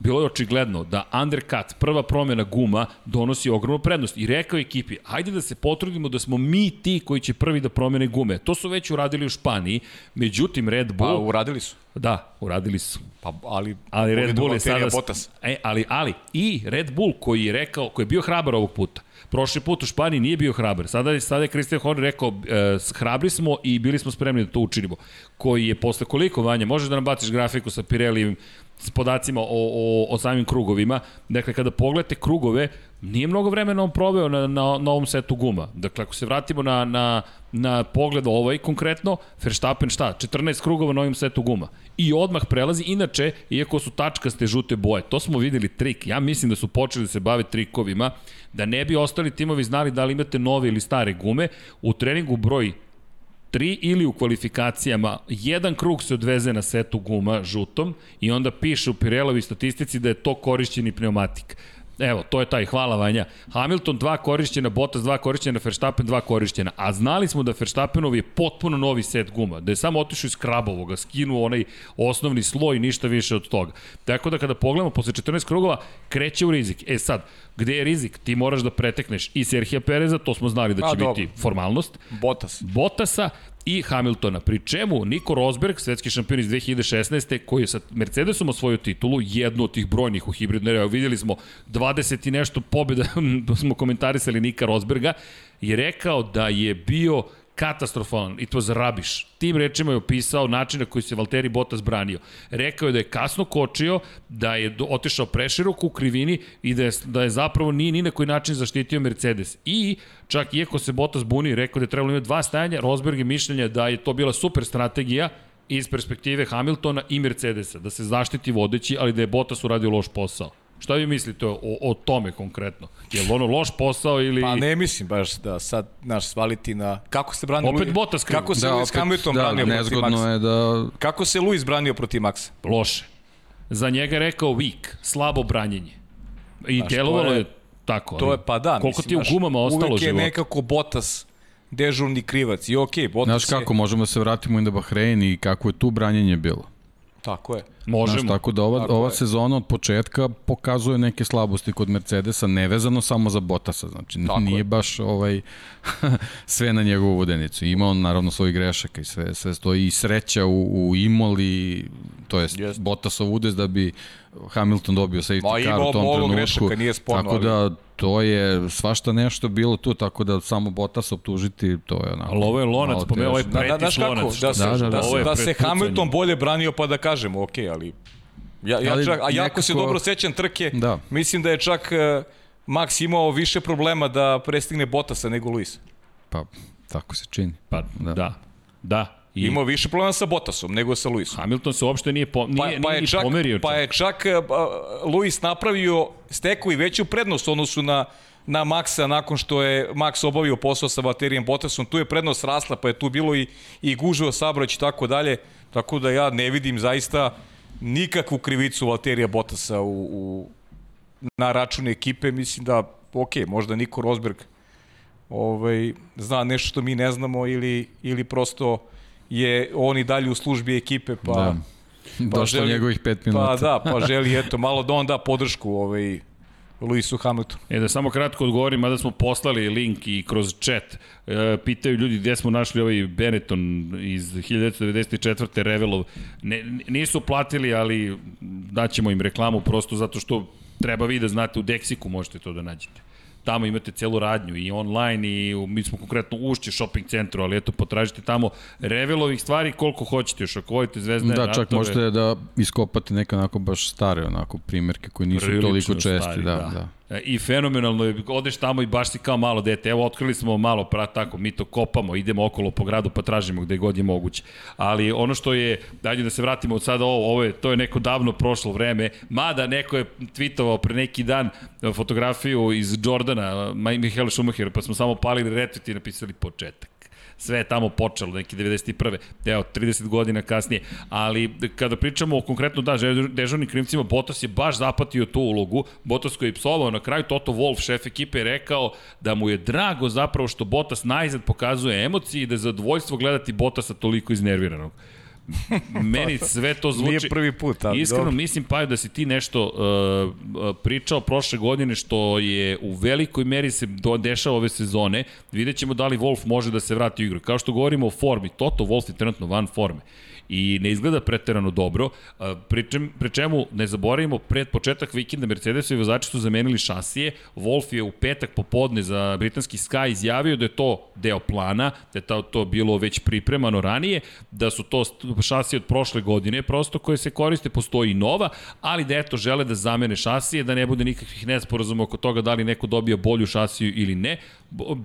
bilo je očigledno da undercut, prva promjena guma, donosi ogromnu prednost. I rekao je ekipi, hajde da se potrudimo da smo mi ti koji će prvi da promene gume. To su već uradili u Španiji, međutim Red Pa Bull... uradili su. Da, uradili su. Pa, ali, Ali Red Bull je sada... Botas. E, ali, ali, i Red Bull koji je rekao, koji je bio hrabar ovog puta, Prošli put u Španiji nije bio hrabar. Sada je, sada je Christian Horner rekao, e, hrabri smo i bili smo spremni da to učinimo. Koji je posle koliko vanja, možeš da nam baciš grafiku sa Pirellijevim s podacima o, o, o samim krugovima. Dakle, kada pogledate krugove, nije mnogo vremena on proveo na, na, na ovom setu guma. Dakle, ako se vratimo na, na, na pogled ovaj konkretno, Verstappen šta? 14 krugova na ovim setu guma. I odmah prelazi, inače, iako su tačkaste žute boje, to smo videli trik. Ja mislim da su počeli da se bave trikovima, da ne bi ostali timovi znali da li imate nove ili stare gume. U treningu broj 3 ili u kvalifikacijama jedan krug se odveze na setu guma žutom i onda piše u Pirelovi statistici da je to korišćeni pneumatik. Evo, to je taj, hvala Vanja. Hamilton dva korišćena, Bottas dva korišćena, Verstappen dva korišćena. A znali smo da Verstappenov je potpuno novi set guma, da je samo otišao iz krabovoga, skinuo onaj osnovni sloj, ništa više od toga. Tako da kada pogledamo posle 14 krugova, kreće u rizik. E sad, gde je rizik? Ti moraš da pretekneš i Serhija Pereza, to smo znali da će A, dobro. biti formalnost. Botas. Bottasa i Hamiltona. Pri čemu Niko Rosberg, svetski šampion iz 2016. koji je sa Mercedesom osvojio titulu, jednu od tih brojnih u hibridnoj, evo vidjeli smo 20 i nešto pobjeda, <laughs> smo komentarisali Nika Rosberga, je rekao da je bio katastrofalan, it was rubbish. Tim rečima je opisao način na koji se Valtteri Bottas branio. Rekao je da je kasno kočio, da je otišao preširoko u krivini i da je, da je zapravo nije ni na koji način zaštitio Mercedes. I čak iako se Bottas buni, rekao da je trebalo imati dva stajanja, Rosberg je mišljenja da je to bila super strategija iz perspektive Hamiltona i Mercedesa, da se zaštiti vodeći, ali da je Bottas uradio loš posao. Šta vi mislite o, o tome konkretno? Je li ono loš posao ili... Pa ne mislim baš da sad naš svaliti na... Kako se brani Opet Bottas. Kako se Da, Lewis opet, Hamilton da, branio protiv Maxa? je da Kako se Lewis branio protiv Maxa? Loše. Za njega je rekao weak, slabo branjenje. I Znaš, delovalo to je- je tako. To je pa da. Koliko mislim, ti je u znaš, gumama ostalo Uvek je života? nekako Bottas dežurni krivac. I okej, okay, Bottas Znaš kako, možemo da se vratimo i na Bahrein i kako je tu branjenje bilo. je... Tako je. Možemo. Znaš, tako da ova, Tako ova je. sezona od početka pokazuje neke slabosti kod Mercedesa, nevezano samo za Botasa, znači Tako nije je. baš ovaj <laughs> sve na njegovu vodenicu. Ima on naravno svojih grešaka i sve, sve stoji i sreća u, u Imoli, to jest Jest. Botasov udes da bi Hamilton dobio Ma, safety car u tom trenutku. grešaka, nije sporno, Tako da to je svašta nešto bilo tu, tako da samo Botas optužiti, to je onako. Ali ovo je lonac, malo po meni ovo je teško. Da, da, Pretis lonac, da se, Da, da, da, da, da. Ovo je da se prepucanje. Hamilton bolje branio pa da kažemo, okej, ali... Ja, ja Ali čak, a jako se nekako- dobro sećam trke, Da. mislim da je čak uh, Max imao više problema da prestigne Bottasa nego Luis. Pa, tako se čini. Pa, da. Da. da. I Imao više problema sa Bottasom nego sa Luisom. Hamilton se uopšte nije, po, nije, Pa, nije pa, je ni čak, pomerio. pa je čak uh, Luis napravio, stekao i veću prednost u odnosu na, na Maxa nakon što je Max obavio posao sa Valterijem Bottasom. Tu je prednost rasla, pa je tu bilo i, i gužva sabrać i tako dalje. Tako da ja ne vidim zaista nikakvu krivicu Valterija Bottasa u, u, na račun ekipe. Mislim da, ok, možda Niko Rosberg ovaj, zna nešto što mi ne znamo ili, ili prosto je on i dalje u službi ekipe, pa... Da. Došlo želi- njegovih pet minuta. Pa da, pa želi eto malo da on da podršku ovaj Luisu Hamiltonu. E da samo kratko odgovorim, mada smo poslali link i kroz chat, e, pitaju ljudi gde smo našli ovaj Benetton iz 1994. Revelov. Ne, nisu platili, ali daćemo im reklamu prosto zato što treba vi da znate, u Deksiku možete to da nađete. Tamo imate celu radnju i online i u, mi smo konkretno u ušće shopping centru, ali eto potražite tamo Revelovih stvari koliko hoćete, još ako volite zvezdane Da, čak ratove. možete da iskopate neke onako baš stare onako primjerke koji nisu Prilično toliko česti. stari, da, da. E, I fenomenalno je, odeš tamo i baš si kao malo dete. Evo, otkrili smo malo, pra, tako, mi to kopamo, idemo okolo po gradu pa tražimo gde god je moguće. Ali ono što je, dajde da se vratimo od sada ovo, ovo je, to je neko davno prošlo vreme, mada neko je tweetovao pre neki dan fotografiju iz Jordana, Michael Schumacher, pa smo samo palili retweet i napisali početak sve je tamo počelo, neki 91. Evo, 30 godina kasnije. Ali kada pričamo o konkretno da, dežurnim krivcima, Bottas je baš zapatio tu ulogu. Bottas koji je psovao na kraju, Toto Wolff, šef ekipe, je rekao da mu je drago zapravo što Bottas najzad pokazuje emocije i da je zadovoljstvo gledati Bottasa toliko iznerviranog. <laughs> Meni sve to zvuči... Nije prvi put, ali Iskreno dobro. mislim, pa da si ti nešto uh, uh, pričao prošle godine što je u velikoj meri se do, dešava ove sezone. Vidjet ćemo da li Wolf može da se vrati u igru. Kao što govorimo o formi, Toto Wolf je trenutno van forme i ne izgleda preterano dobro, pri, čem, pri čemu ne zaboravimo pred početak vikenda Mercedesovi vozači su zamenili šasije, Wolf je u petak popodne za britanski Sky izjavio da je to deo plana, da je to, to bilo već pripremano ranije, da su to šasije od prošle godine prosto koje se koriste, postoji nova, ali da eto žele da zamene šasije, da ne bude nikakvih nesporazuma oko toga da li neko dobija bolju šasiju ili ne,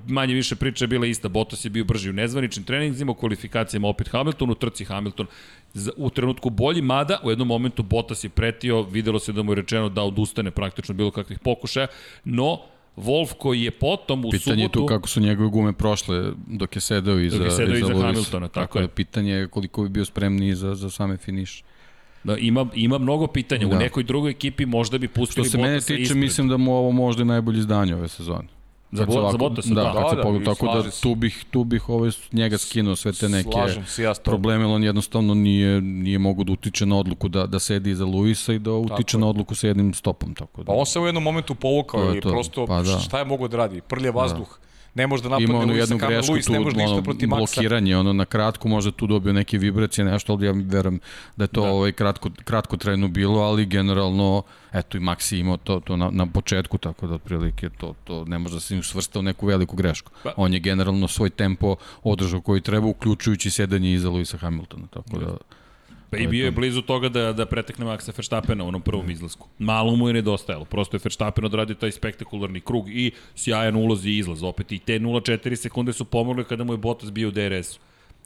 manje više priča je bila ista, Bottas je bio brži u nezvaničnim treninzima, u kvalifikacijama opet Hamilton, u trci Hamilton u trenutku bolji, mada u jednom momentu Bottas je pretio, videlo se da mu je rečeno da odustane praktično bilo kakvih pokušaja, no Wolf koji je potom u pitanje subotu... Pitanje je tu kako su njegove gume prošle dok je sedeo iza, dok je sedeo iza, iza Hamiltona, tako, tako je. Pitanje je koliko bi bio spremniji za, za same finiš. Da, ima, ima mnogo pitanja. Da. U nekoj drugoj ekipi možda bi pustili Što se mene tiče, ispred. mislim da mu ovo možda je najbolje izdanje ove sezone. Za, bo, za Bottasa, da. Da, kad se da, pogleda, da, tako da tu bih, tu bih ovaj, njega skinuo sve te neke probleme, on jednostavno nije, nije mogu da utiče na odluku da, da sedi iza Luisa i da utiče tako na odluku sa jednim stopom. Tako da. Pa on se u jednom momentu povukao i prosto pa, da. šta je mogo da radi? Prlje vazduh. Da ne može da napadne Ima ono Luisa jednu grešku Luis, tu, ne može ništa ono, Maxa. blokiranje, ono na kratko možda tu dobio neke vibracije, nešto, ali ja verujem da je to da. ovaj, kratko, kratko trajno bilo, ali generalno, eto i Maxi imao to, to na, na početku, tako da otprilike to, to ne može da se svrsta u neku veliku grešku. Pa. On je generalno svoj tempo održao koji treba, uključujući sedanje iza Luisa Hamiltona, tako da... Pa i bio je blizu toga da, da pretekne Maxa Verstappena u onom prvom izlasku. Malo mu je nedostajalo. Prosto je Verstappen odradio taj spektakularni krug i sjajan ulaz i izlaz. Opet i te 0,4 sekunde su pomogle kada mu je Bottas bio u DRS-u.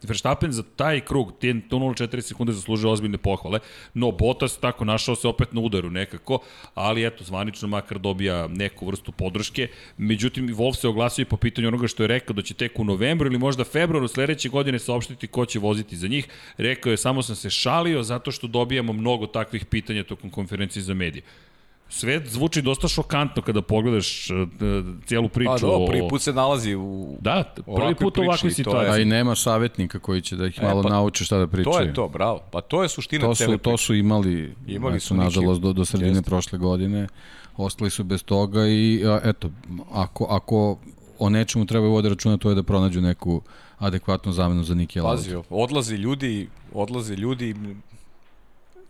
Verstappen za taj krug, te 0,4 sekunde zaslužuje ozbiljne pohvale, no Bottas tako našao se opet na udaru nekako, ali eto, zvanično makar dobija neku vrstu podrške. Međutim, Wolf se oglasio i po pitanju onoga što je rekao da će tek u novembru ili možda februaru sledeće godine saopštiti ko će voziti za njih. Rekao je, samo sam se šalio zato što dobijamo mnogo takvih pitanja tokom konferencije za medije sve zvuči dosta šokantno kada pogledaš uh, cijelu priču. Pa do, prvi put se nalazi u Da, prvi put u ovakvoj situaciji. A i nema savjetnika koji će da ih e, malo pa, nauči šta da pričaju. To je to, bravo. Pa to je suština to su, cele To su imali, imali su nažalost, do, do sredine Jeste. prošle godine. Ostali su bez toga i a, eto, ako, ako o nečemu treba vode računa, to je da pronađu neku adekvatnu zamenu za Niki Lauda. Pazi, odlazi ljudi, odlaze ljudi,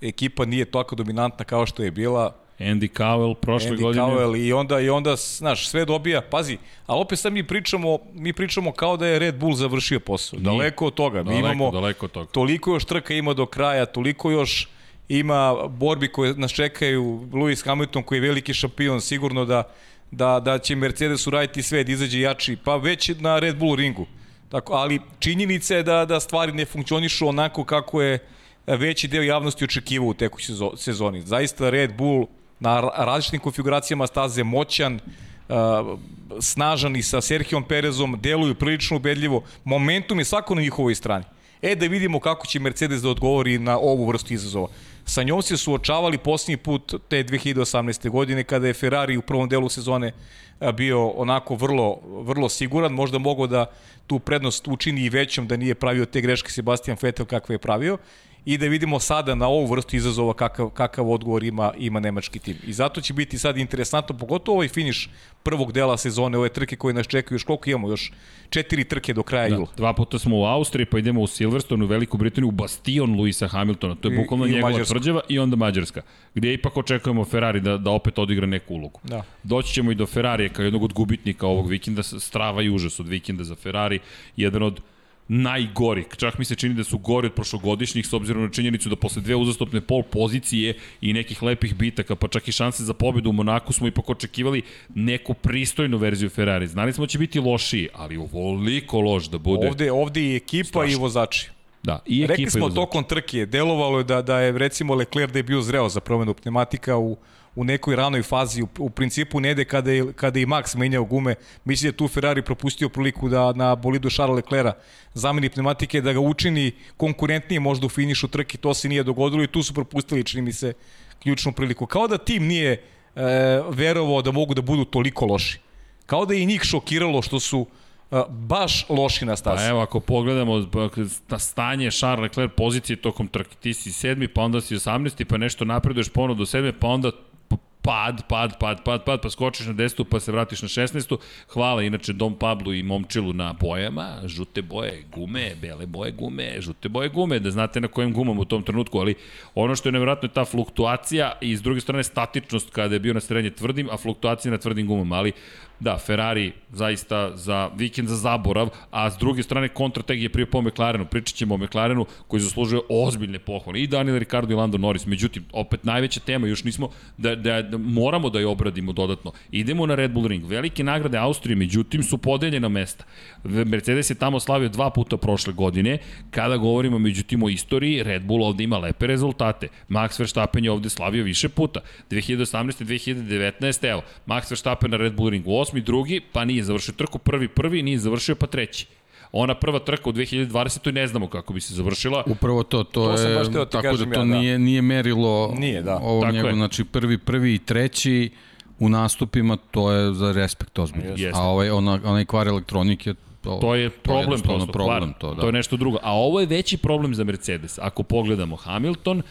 ekipa nije toliko dominantna kao što je bila, Andy Cowell prošle Andy godine. Cowell i onda i onda znaš sve dobija. Pazi, a opet sad mi pričamo, mi pričamo kao da je Red Bull završio posao. Nije. Daleko od toga. Daleko, mi imamo daleko od toga. toliko još trka ima do kraja, toliko još ima borbi koje nas čekaju. Lewis Hamilton koji je veliki šampion, sigurno da da da će Mercedes uraditi sve da izađe jači, pa već na Red Bull ringu. Tako, ali činjenica je da da stvari ne funkcionišu onako kako je veći deo javnosti očekivao u tekućoj sezoni. Zaista Red Bull na različitim konfiguracijama staze moćan, uh, snažan i sa Serhijom Perezom, deluju prilično ubedljivo. Momentum je svako na njihovoj strani. E da vidimo kako će Mercedes da odgovori na ovu vrstu izazova. Sa njom se suočavali posljednji put te 2018. godine kada je Ferrari u prvom delu sezone bio onako vrlo, vrlo siguran, možda mogao da tu prednost učini i većom da nije pravio te greške Sebastian Vettel kakve je pravio i da vidimo sada na ovu vrstu izazova kakav, kakav odgovor ima, ima nemački tim. I zato će biti sad interesantno, pogotovo ovaj finiš prvog dela sezone, ove trke koje nas čekaju, još koliko imamo, još četiri trke do kraja da, jula. Dva puta smo u Austriji, pa idemo u Silverstone, u Veliku Britaniju, u bastion Luisa Hamiltona, to je bukvalno I, njegova tvrđava i onda Mađarska, gdje ipak očekujemo Ferrari da, da opet odigra neku ulogu. Da. Doći ćemo i do Ferrarije kao jednog od gubitnika ovog vikenda, strava i užas od vikenda za Ferrari, jedan od najgori. Čak mi se čini da su gori od prošlogodišnjih s obzirom na činjenicu da posle dve uzastopne pol pozicije i nekih lepih bitaka, pa čak i šanse za pobedu u Monaku smo ipak očekivali neku pristojnu verziju Ferrari. Znali smo da će biti lošiji, ali ovoliko loš da bude. Ovde, ovde i ekipa strašno. i vozači. Da, i ekipa Rekli smo tokom trke, delovalo je da, da je recimo Leclerc da je bio zreo za promenu pneumatika u u nekoj ranoj fazi, u, u principu ne ide kada je, kada je Max menjao gume, misli da tu Ferrari propustio priliku da na bolidu Charles Leclerca zameni pneumatike, da ga učini konkurentnije možda u finišu trke, to se nije dogodilo i tu su propustili, čini mi se, ključnu priliku. Kao da tim nije e, verovao da mogu da budu toliko loši. Kao da je i njih šokiralo što su a, baš loši na stazi. Pa evo, ako pogledamo na stanje Charles Leclerc pozicije tokom trke, ti si sedmi, pa onda si 18. pa nešto napreduješ ponovno do sedme, pa onda pad, pad, pad, pad, pad, pa skočiš na 10. pa se vratiš na 16. Hvala inače Dom Pablu i Momčilu na bojama, žute boje gume, bele boje gume, žute boje gume, da znate na kojim gumama u tom trenutku, ali ono što je nevjerojatno je ta fluktuacija i s druge strane statičnost kada je bio na srednje tvrdim, a fluktuacija na tvrdim gumama, ali Da, Ferrari zaista za vikend za zaborav, a s druge strane kontrateg je prije po McLarenu. Pričat ćemo o McLarenu koji zaslužuje ozbiljne pohvale. I Daniel Ricardo i Lando Norris. Međutim, opet najveća tema, još nismo, da, da, da moramo da je obradimo dodatno. Idemo na Red Bull Ring. Velike nagrade Austrije, međutim, su podeljena mesta. Mercedes je tamo slavio dva puta prošle godine. Kada govorimo, međutim, o istoriji, Red Bull ovde ima lepe rezultate. Max Verstappen je ovde slavio više puta. 2018. 2019. Evo, Max Verstappen na Red Bull Ringu osmi, drugi, pa nije završio trku, prvi, prvi, nije završio, pa treći. Ona prva trka u 2020. ne znamo kako bi se završila. Upravo to, to, To sam je, baš tako da to ja, da. nije, nije merilo Nije, da. ovo Tako njegov, je. znači prvi, prvi i treći u nastupima, to je za respekt ozbiljno. A ovaj, ona, onaj kvar elektronike, to, To je problem jednostavno prosto, problem, to, to, da. to je nešto drugo. A ovo je veći problem za Mercedes. Ako pogledamo Hamilton,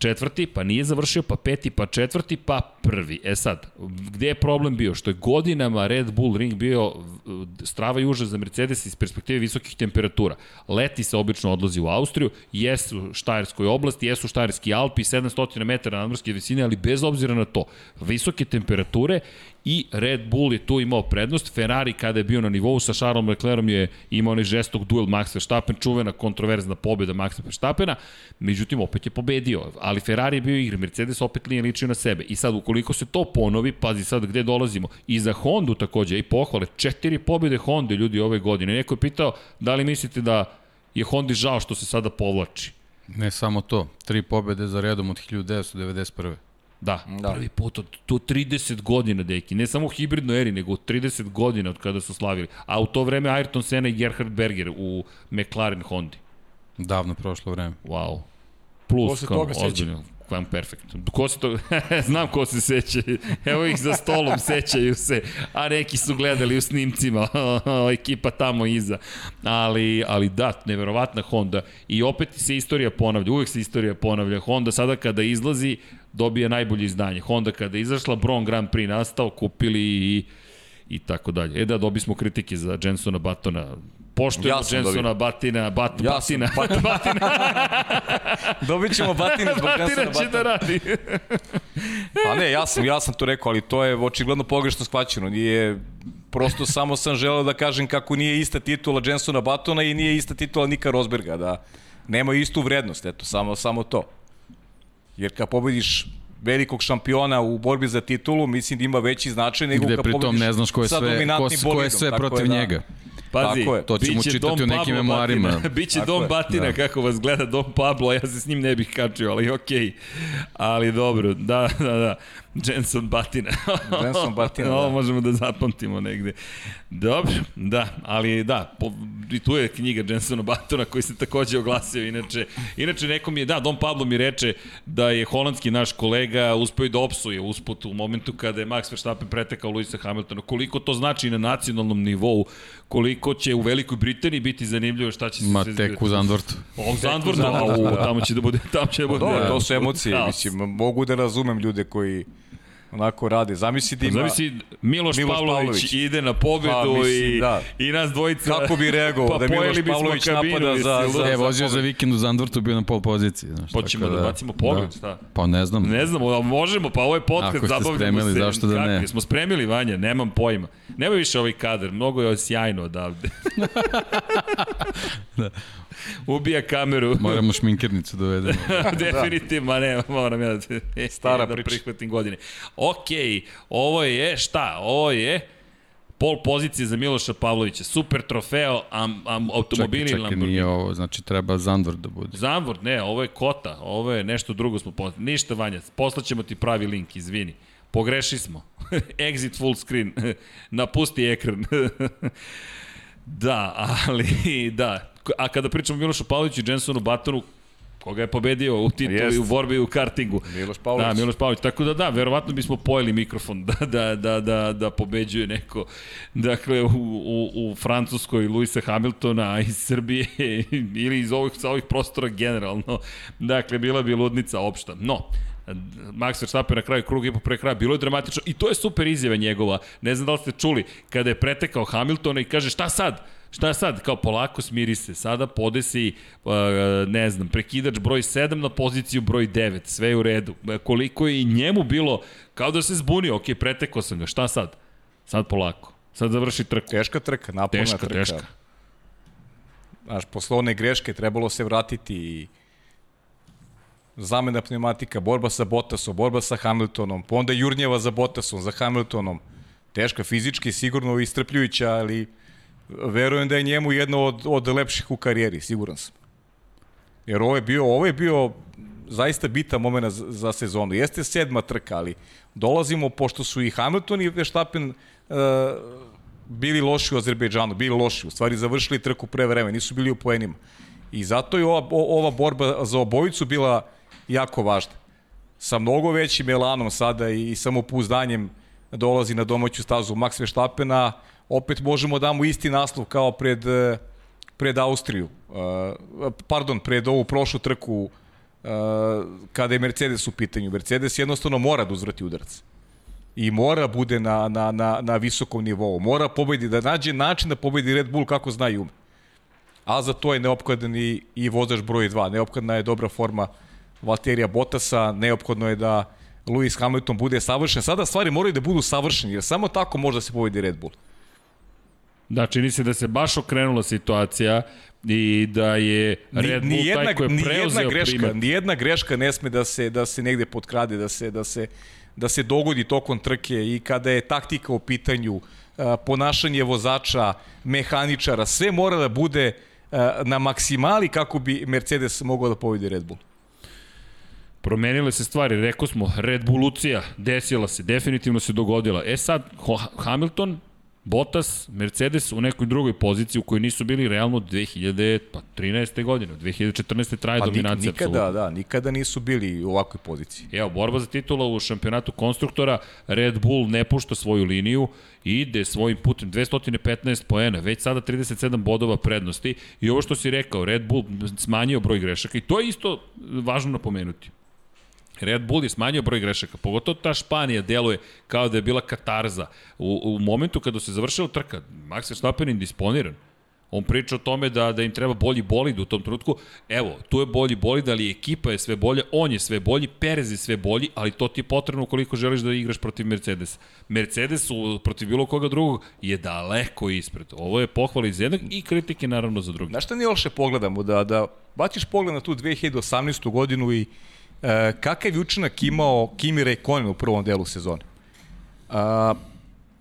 četvrti, pa nije završio, pa peti, pa četvrti, pa prvi. E sad, gde je problem bio? Što je godinama Red Bull Ring bio strava i užas za Mercedes iz perspektive visokih temperatura. Leti se obično odlazi u Austriju, jesu u Štajerskoj oblasti, jesu Štajerski Alpi, 700 metara nadmorske visine, ali bez obzira na to, visoke temperature i Red Bull je tu imao prednost. Ferrari kada je bio na nivou sa Charlesom Leclerom je imao onaj žestok duel Max Verstappen, čuvena kontroverzna pobjeda Maxa Verstappena, međutim opet je pobedio, ali Ferrari je bio igra, Mercedes opet nije ličio na sebe. I sad ukoliko se to ponovi, pazi sad gde dolazimo, i za Hondu takođe, i pohvale, četiri pobjede Honda ljudi ove godine. Neko je pitao da li mislite da je Hondi žao što se sada povlači. Ne samo to, tri pobede za redom od 1991. Da, Da. prvi put od to 30 godina, deki. Ne samo u hibridnoj eri, nego od 30 godina od kada su slavili. A u to vreme Ayrton Senna i Gerhard Berger u McLaren Hondi. Davno prošlo vreme. Wow. Plus, Ko se kao, toga ozbiljno. Kvam perfekt. Ko se to... <laughs> Znam ko se seća. Evo ih za stolom, sećaju se. A neki su gledali u snimcima. <laughs> Ekipa tamo iza. Ali, ali da, neverovatna Honda. I opet se istorija ponavlja. Uvek se istorija ponavlja. Honda sada kada izlazi, dobije najbolje izdanje. Honda kada je izašla, Bron Grand Prix nastao, kupili i i tako dalje. E da, dobi smo kritike za Jensona Batona. Poštujemo Ja Jensona dobio. Batina, bat, Ja sam Batina, Batina, <laughs> Dobit ćemo batine zbog Batina Jensona će da radi. <laughs> Pa ne, ja sam, ja sam to rekao, ali to je očigledno pogrešno shvaćeno. Nije, prosto samo sam želeo da kažem kako nije ista titula Jensona Batona i nije ista titula Nika Rosberga, da nema istu vrednost, eto, samo, samo to. Jer kad pobediš velikog šampiona u borbi za titulu, mislim da ima veći značaj nego Gde kad pritom pobediš ne znaš ko je sve, ko, ko je sve protiv da- njega. Pazi, Tako je. To ćemo čitati Dom u nekim Pablo memoarima. Batina. <laughs> Biće Tako Dom je. Batina Da. kako vas gleda Dom Pablo, ja se s njim ne bih kačio, ali okej. Ali dobro, da, da, da. Jenson Batina. <laughs> Jenson Batina, Ovo da. možemo da zapamtimo negde. Dobro, da, ali da, po, i tu je knjiga Jensona Batona koji se takođe oglasio, inače, inače nekom je, da, Dom Pablo mi reče da je holandski naš kolega uspeo i da opsuje usput u momentu kada je Max Verstappen pretekao Luisa Hamiltona. Koliko to znači na nacionalnom nivou, koliko će u Velikoj Britaniji biti zanimljivo šta će se Ma tek u Zandvortu. O, Zandvortu, Zandvortu, au, da. tamo će da bude, tamo će da bude. Dobro, to su <laughs> emocije, mislim, mogu da razumem ljude koji onako rade. Zamisli da ima... Zamisli, Miloš, Miloš Pavlović, Pavlović. ide na pobedu Pa, mislim, i, da. i nas dvojica... Kako bi reagovao da Miloš Pavlović kabinu, napada za- za- E, vozio za vikend u Zandvortu, bio na pol poziciji. Znaš, Hoćemo tako da bacimo pogled, šta? Pa ne znam. Ne znamo, a možemo, pa ovo je podcast, Ako ste zabavljamo spremili, se. zašto da ne? Kako, Smo spremili, Vanja, nemam pojma. Nema više ovaj kadar, mnogo je sjajno odavde. <laughs> <laughs> Da. Ubija kameru. Moramo šminkernicu da dovedemo. <laughs> Definitivno, ne, moram ja da, <laughs> Stara da priča. prihvatim godine. Okej, ovo je, šta? Ovo je pol pozicije za Miloša Pavlovića. Super trofeo, am, am, automobili čekaj, čekaj, Lamborghini. nije ovo, znači treba Zandvort da bude. Zandvort, ne, ovo je Kota, ovo je nešto drugo smo poslali. Ništa, Vanja, poslaćemo ti pravi link, izvini. Pogreši smo. <laughs> Exit full screen. Napusti ekran. da, ali da. A kada pričamo o Milošu Pavloviću i Jensonu Batonu, Koga je pobedio u tituli, Jest. u borbi u kartingu. Miloš Pavlović. Da, Miloš Pavlović. Tako da da, verovatno bismo pojeli mikrofon da, da, da, da, da pobeđuje neko. Dakle, u, u, u Francuskoj Luisa Hamiltona iz Srbije <laughs> ili iz ovih, sa ovih prostora generalno. Dakle, bila bi ludnica opšta. No, Max Verstappen na kraju kruga i po pre kraja, bilo je dramatično i to je super izjava njegova. Ne znam da li ste čuli, kada je pretekao Hamiltona i kaže šta sad? Šta sad? Kao polako smiri se. Sada podesi, uh, ne znam, prekidač broj 7 na poziciju broj 9. Sve je u redu. Uh, Koliko je i njemu bilo, kao da se zbunio. Ok, pretekao sam ga. Šta sad? Sad polako. Sad završi trku. Teška trka, naporna Teška, trka. teška. Znaš, posle one greške trebalo se vratiti i zamena pneumatika, borba sa Bottasom, borba sa Hamiltonom, pa onda jurnjeva za Bottasom, za Hamiltonom. Teška, fizički, sigurno istrpljujuća, ali verujem da je njemu jedno od, od lepših u karijeri, siguran sam. Jer ovo je bio, ovo je bio zaista bitan moment za, za sezonu. Jeste sedma trka, ali dolazimo, pošto su i Hamilton i Verstappen uh, bili loši u Azerbejdžanu, bili loši, u stvari završili trku pre vreme, nisu bili u poenima. I zato je ova, ova borba za obojicu bila jako važna. Sa mnogo većim elanom sada i samopouzdanjem dolazi na domaću stazu Max Verstappena, opet možemo da mu isti naslov kao pred, eh, pred Austriju. Uh, pardon, pred ovu prošlu trku uh, kada je Mercedes u pitanju. Mercedes jednostavno mora da uzvrati udarac i mora bude na, na, na, na visokom nivou. Mora pobedi, da nađe način da pobedi Red Bull kako zna i ume. A za to je neophodan i, i vozač broj 2. Neophodna je dobra forma Valterija Bottasa, neophodno je da Lewis Hamilton bude savršen. Sada stvari moraju da budu savršeni, jer samo tako može da se pobedi Red Bull. Da, čini se da se baš okrenula situacija i da je Red Bull jedna, taj koji je ni preuzeo jedna greška, primat. ni jedna greška ne sme da se da se negde potkrade, da se da se da se dogodi tokom trke i kada je taktika u pitanju, a, ponašanje vozača, mehaničara, sve mora da bude a, na maksimali kako bi Mercedes mogao da pobedi Red Bull. Promenile se stvari, rekao smo, Red Bull Lucija, desila se, definitivno se dogodila. E sad, Hamilton, Bottas, Mercedes u nekoj drugoj poziciji u kojoj nisu bili realno od 2013. godine, od 2014. traje Pa dominacija. nikada, apsolutno. da, nikada nisu bili u ovakvoj poziciji. Evo, borba za titula u šampionatu konstruktora, Red Bull ne pušta svoju liniju, ide svojim putem 215 poena, već sada 37 bodova prednosti i ovo što si rekao, Red Bull smanjio broj grešaka i to je isto važno napomenuti. Red Bull je smanjio broj grešaka, pogotovo ta Španija deluje kao da je bila katarza. U, u momentu kada se završila trka, Max Verstappen je disponiran. On priča o tome da, da im treba bolji bolid u tom trenutku. Evo, tu je bolji bolid, ali ekipa je sve bolja, on je sve bolji, Perez je sve bolji, ali to ti je potrebno ukoliko želiš da igraš protiv Mercedes. Mercedes u, protiv bilo koga drugog je daleko ispred. Ovo je pohvala iz jednog i kritike naravno za drugi. Znaš šta nije loše pogledamo, da, da baciš pogled na tu 2018. godinu i e, kakav je učinak imao Kimi Raikkonen u prvom delu sezone. A,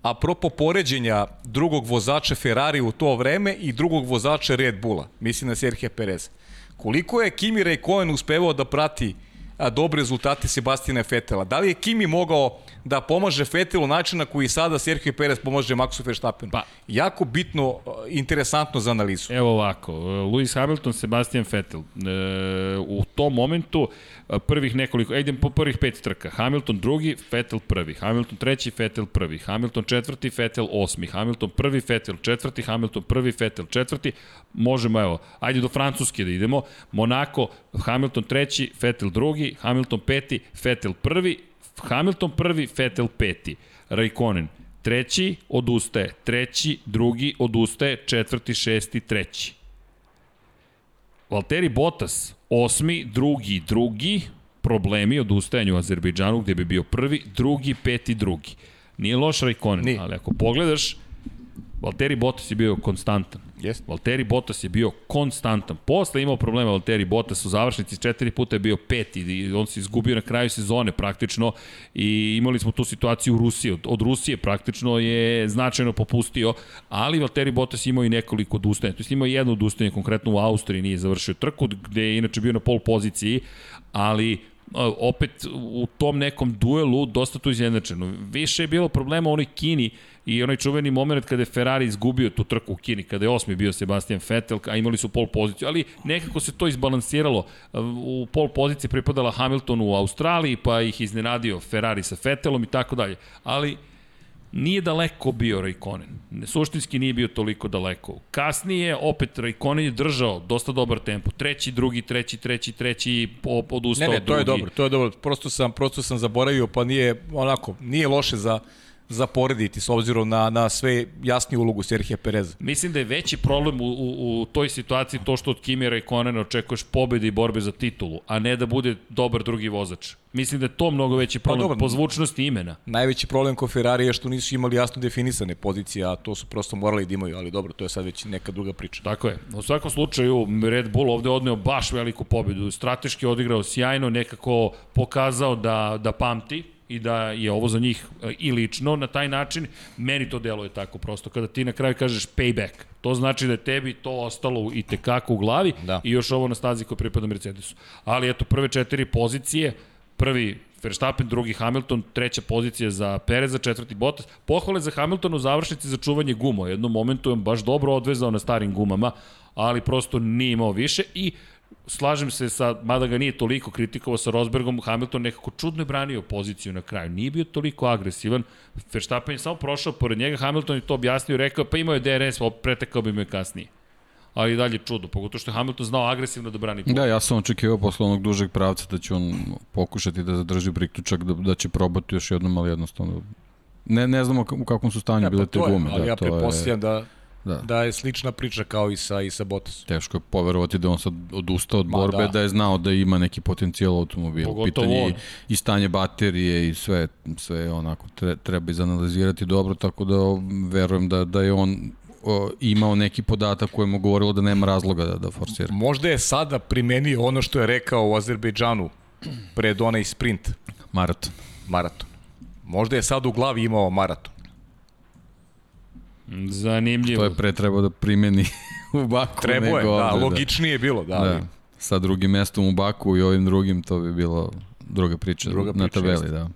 apropo poređenja drugog vozača Ferrari u to vreme i drugog vozača Red Bulla, mislim na Serhija Perez. Koliko je Kimi Raikkonen uspevao da prati a, dobre rezultate Sebastina Fetela? Da li je Kimi mogao da pomaže Fetelu način na koji sada Sergio Perez pomaže Maxu Verstappenu? Pa- jako bitno, a, interesantno za analizu. Evo ovako, Lewis Hamilton, Sebastian Vettel. E, u tom momentu prvih nekoliko, e, idem po prvih pet trka. Hamilton drugi, Vettel prvi. Hamilton treći, Vettel prvi. Hamilton četvrti, Vettel osmi. Hamilton prvi, Vettel četvrti. Hamilton prvi, Vettel četvrti. Možemo, evo, ajde do Francuske da idemo. Monako, Hamilton treći, Vettel drugi. Hamilton peti, Vettel prvi. Hamilton prvi, Vettel peti. Raikkonen treći odustaje, treći, drugi odustaje, četvrti, šesti, treći. Valtteri Bottas, osmi, drugi, drugi, problemi odustajanja u Azerbejdžanu gde bi bio prvi, drugi, peti, drugi. Nije loš Raikkonen, Nije. ali ako pogledaš, Valtteri Bottas je bio konstantan. Jeste. Valtteri Bottas je bio konstantan. Posle imao problema Valtteri Bottas u završnici, četiri puta je bio peti i on se izgubio na kraju sezone praktično i imali smo tu situaciju u Rusiji. Od, od Rusije praktično je značajno popustio, ali Valtteri Bottas imao i nekoliko odustajanja. To je imao jedno odustajanje, konkretno u Austriji nije završio trku, gde je inače bio na pol poziciji, ali opet u tom nekom duelu dosta tu izjednačeno. Više je bilo problema u onoj Kini i onaj čuveni moment kada je Ferrari izgubio tu trku u Kini, kada je osmi bio Sebastian Vettel, a imali su pol poziciju, ali nekako se to izbalansiralo. U pol poziciji pripadala Hamiltonu u Australiji, pa ih iznenadio Ferrari sa Vettelom i tako dalje. Ali nije daleko bio Raikkonen. Suštinski nije bio toliko daleko. Kasnije, opet, Raikkonen je držao dosta dobar tempo. Treći, drugi, treći, treći, treći, odustao drugi. Ne, ne, to drugi. je dobro, to je dobro. Prosto sam, prosto sam zaboravio, pa nije, onako, nije loše za, za porediti s obzirom na, na sve jasni ulogu Serhija Pereza. Mislim da je veći problem u, u, u toj situaciji to što od Kimi Raikkonena očekuješ pobede i borbe za titulu, a ne da bude dobar drugi vozač. Mislim da je to mnogo veći problem pa, dobro, po zvučnosti imena. Najveći problem kod Ferrari je što nisu imali jasno definisane pozicije, a to su prosto morali da imaju, ali dobro, to je sad već neka druga priča. Tako je. U svakom slučaju, Red Bull ovde odneo baš veliku pobedu. Strateški odigrao sjajno, nekako pokazao da, da pamti, i da je ovo za njih e, i lično na taj način, meni to deluje tako prosto. Kada ti na kraju kažeš payback, to znači da je tebi to ostalo i tekako u glavi da. i još ovo na stazi koja pripada Mercedesu. Ali eto, prve četiri pozicije, prvi Verstappen, drugi Hamilton, treća pozicija za Pereza, četvrti Bottas. Pohvale za Hamilton u završnici za čuvanje guma. U jednom momentu je baš dobro odvezao na starim gumama, ali prosto nije imao više i slažem se sa, mada ga nije toliko kritikovao sa Rosbergom, Hamilton nekako čudno je branio poziciju na kraju. Nije bio toliko agresivan. Verstappen je samo prošao pored njega, Hamilton je to objasnio i rekao, pa imao je DRS, pretekao bi me kasnije ali dalje čudo, pogotovo što je Hamilton znao agresivno da brani pol. Da, ja sam očekivao posle onog dužeg pravca da će on pokušati da zadrži priključak, da, da će probati još jednom, ali jednostavno ne, ne znamo u kakvom su stanju ja, bile pa te gume. Ali da, ja prepostavljam da da. da je slična priča kao i sa, i sa Bottas. Teško je poverovati da on sad odustao od Ma, borbe, da. da je znao da ima neki potencijal automobil. Pogotovo Pitanje on. i stanje baterije i sve, sve onako treba izanalizirati dobro, tako da verujem da, da je on o, imao neki podatak koji mu govorilo da nema razloga da, da forsira. Možda je sada primenio ono što je rekao u Azerbejdžanu pred onaj sprint. Maraton. Maraton. Možda je sad u glavi imao maraton. Zanimljivo. To je pre trebao da primeni <laughs> u Baku. Trebao je, da, ovde, da, logičnije je bilo, da. da. Sa drugim mestom u Baku i ovim drugim to bi bilo druga priča, druga priča na tabeli, jeste. da.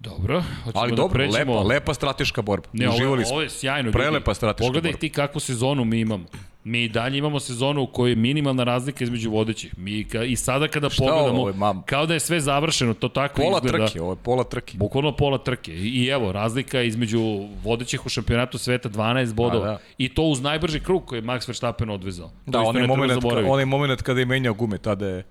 Dobro, hoćemo Ali da dobro, pređemo... lepa, lepa strateška borba. Ne, ovo, ovo je sjajno. Prelepa strateška Pogledaj borba. ti kakvu sezonu mi imamo. Mi i dalje imamo sezonu u kojoj je minimalna razlika između vodećih. Mi ka, i sada kada Šta pogledamo, ovo je, kao da je sve završeno, to tako pola izgleda. Pola trke, ovo je pola trke. Bukvalno pola trke. I, I evo, razlika između vodećih u šampionatu sveta 12 bodova. Da, da. I to uz najbrži krug koji je Max Verstappen odvezao. Da, onaj moment, onaj moment kada je menjao gume, tada je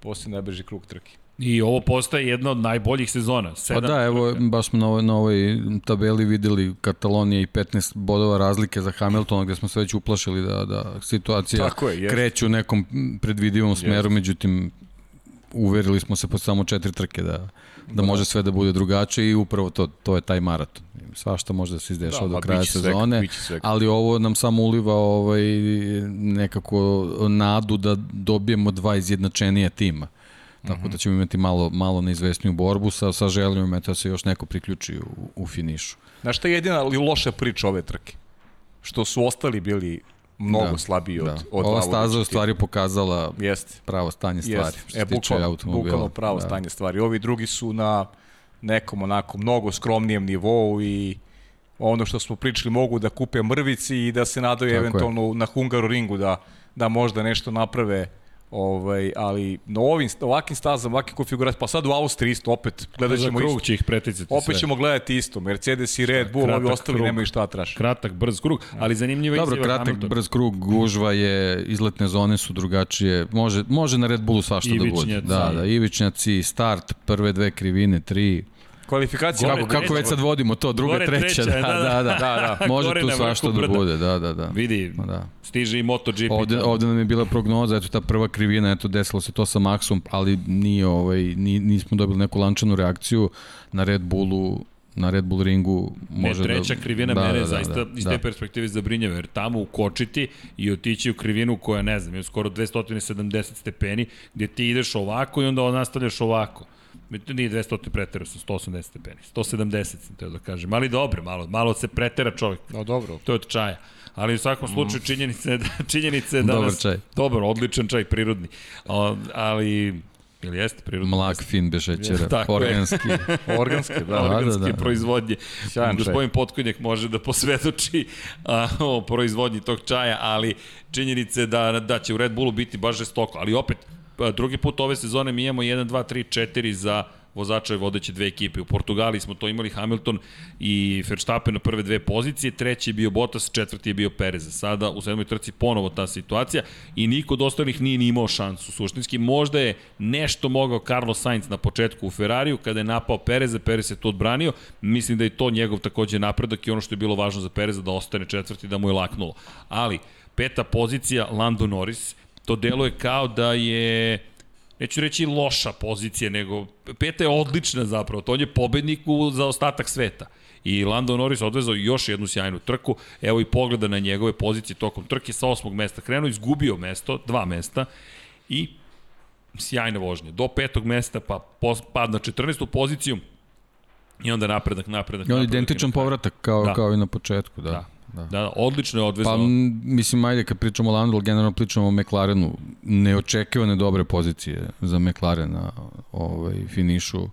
poslije najbrži krug trke. I ovo postaje jedna od najboljih sezona. Sedam pa da, evo, baš smo na ovoj, na ovoj tabeli videli Katalonija i 15 bodova razlike za Hamiltona, gde smo se već uplašili da, da situacija je, kreće u nekom predvidivom smeru, jest. međutim, uverili smo se po samo četiri trke da, da može sve da bude drugačije i upravo to, to je taj maraton. Svašta može da se izdešava da, do kraja sezone, ali ovo nam samo uliva ovaj, nekako nadu da dobijemo dva izjednačenija tima. Tako da ćemo imati malo, malo neizvesniju borbu sa, sa željom da se još neko priključi u, u finišu. Znaš šta je jedina ali loša priča ove trke? Što su ostali bili mnogo da, slabiji od, da. od Ova staza je u stvari pokazala Jeste. pravo stanje stvari. Jeste. E, bukvalno, bukvalno pravo da. stanje stvari. Ovi drugi su na nekom onako mnogo skromnijem nivou i ono što smo pričali mogu da kupe mrvici i da se nadaju Tako eventualno je. na Hungaroringu da, da možda nešto naprave Ovaj, ali na ovim, ovakvim stazama, ovakvim konfiguracijama, pa sad u Austriji isto, opet gledat ćemo krug isto. će ih preticati Opet sve. ćemo gledati isto, Mercedes i Red Bull, ovi ostali krug. nemaju šta traš. Kratak, brz krug, ali zanimljivo je Dobro, kratak, Hamilton. brz krug, gužva je, izletne zone su drugačije, može, može na Red Bullu svašta da bude. Da, da, ivičnjaci, start, prve dve krivine, tri, Kvalifikacija. Kako, kako već sad vodimo to, druga, Gore, treća, treća, da, da, da, da, da. <laughs> Može tu svašta da bude, da, da, da. Vidi, da. stiže i MotoGP. Ovde, ovde nam je bila prognoza, eto ta prva krivina, eto desilo se to sa Maxom, ali nije, ovaj, nismo dobili neku lančanu reakciju na Red Bullu na Red Bull ringu može ne, treća da, krivina da, mene da, zaista da, iz te da. perspektive zabrinjava, jer tamo ukočiti i otići u krivinu koja, ne znam, je skoro 270 stepeni, gde ti ideš ovako i onda nastavljaš ovako. Nije 200 pretera, sam 180 stepeni. 170 sam teo da kažem. Ali dobro, malo, malo se pretera čovjek. No, dobro. To je od čaja. Ali u svakom slučaju činjenice da činjenice da Dobar čaj. Dobar, odličan čaj, prirodni. ali Ili jeste prirodno? Mlak, fin, bez šećera, Tako je. organski. <laughs> Organski, da. organske da, da. proizvodnje. Sjajan čaj. Gospodin Potkonjak može da posvedoči a, o proizvodnji tog čaja, ali činjenice da, da će u Red Bullu biti baš žestoko. Ali opet, drugi put ove sezone mi imamo 1, 2, 3, 4 za vozača vodeće dve ekipe. U Portugaliji smo to imali Hamilton i Verstappen na prve dve pozicije, treći je bio Bottas, četvrti je bio Perez. Sada u sedmoj trci ponovo ta situacija i niko od ostalih nije ni imao šansu. Suštinski možda je nešto mogao Carlos Sainz na početku u Ferrariju kada je napao Pereza, Perez se to odbranio. Mislim da je to njegov takođe napredak i ono što je bilo važno za Pereza da ostane četvrti da mu je laknulo. Ali peta pozicija Lando Norris, to deluje kao da je neću reći loša pozicija, nego peta je odlična zapravo, to on je pobednik u, za ostatak sveta. I Lando Norris odvezao još jednu sjajnu trku, evo i pogleda na njegove pozicije tokom trke, sa osmog mesta krenuo, izgubio mesto, dva mesta i sjajne vožnje. Do petog mesta, pa pad na 14. poziciju i onda napredak, napredak, I on napredak. identičan povratak kao, Da. kao i na početku, da. Da. Da. Da, odlično je odvezao. Pa, mislim, ajde, kad pričamo o Landu, ali generalno pričamo o McLarenu, neočekivane dobre pozicije za McLaren na ovaj, finišu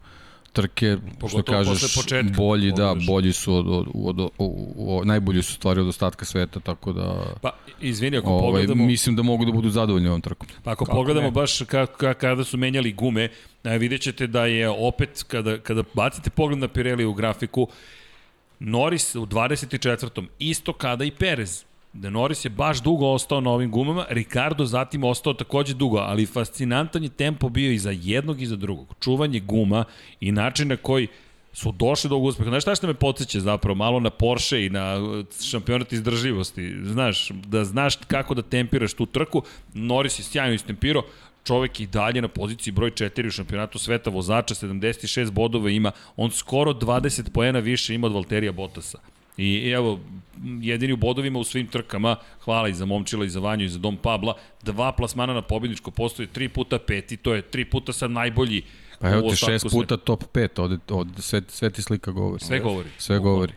trke, što Pogotovo kažeš, posle početka, bolji, da, bolji su od, od, od, od, od, najbolji su stvari od ostatka sveta, tako da Pa, izvini, ako ovaj, pogledamo... mislim da mogu da budu zadovoljni ovom trkom. Pa ako Kako pogledamo ne? baš ka, ka, kada su menjali gume, a, vidjet ćete da je opet, kada, kada bacite pogled na Pirelli u grafiku, Norris u 24. isto kada i Perez. Da Norris je baš dugo ostao na ovim gumama, Ricardo zatim ostao takođe dugo, ali fascinantan je tempo bio i za jednog i za drugog. Čuvanje guma i način na koji su došli do ovog uspeha. Znaš šta što me podsjeća zapravo? Malo na Porsche i na uh, šampionat izdrživosti. Znaš, da znaš kako da tempiraš tu trku. Norris je sjajno istempirao. Čovek i dalje na poziciji broj 4 u šampionatu sveta vozača, 76 bodova ima. On skoro 20 poena više ima od Valterija Bottasa. I evo, jedini u bodovima u svim trkama, hvala i za Momčila i za Vanju i za Dom Pabla, dva plasmana na pobjedničko postoje, tri puta peti, to je tri puta sad najbolji Pa evo te ostatku šest puta top 5, od, od sve, sve ti slika govori. Sve govori. Sve govori.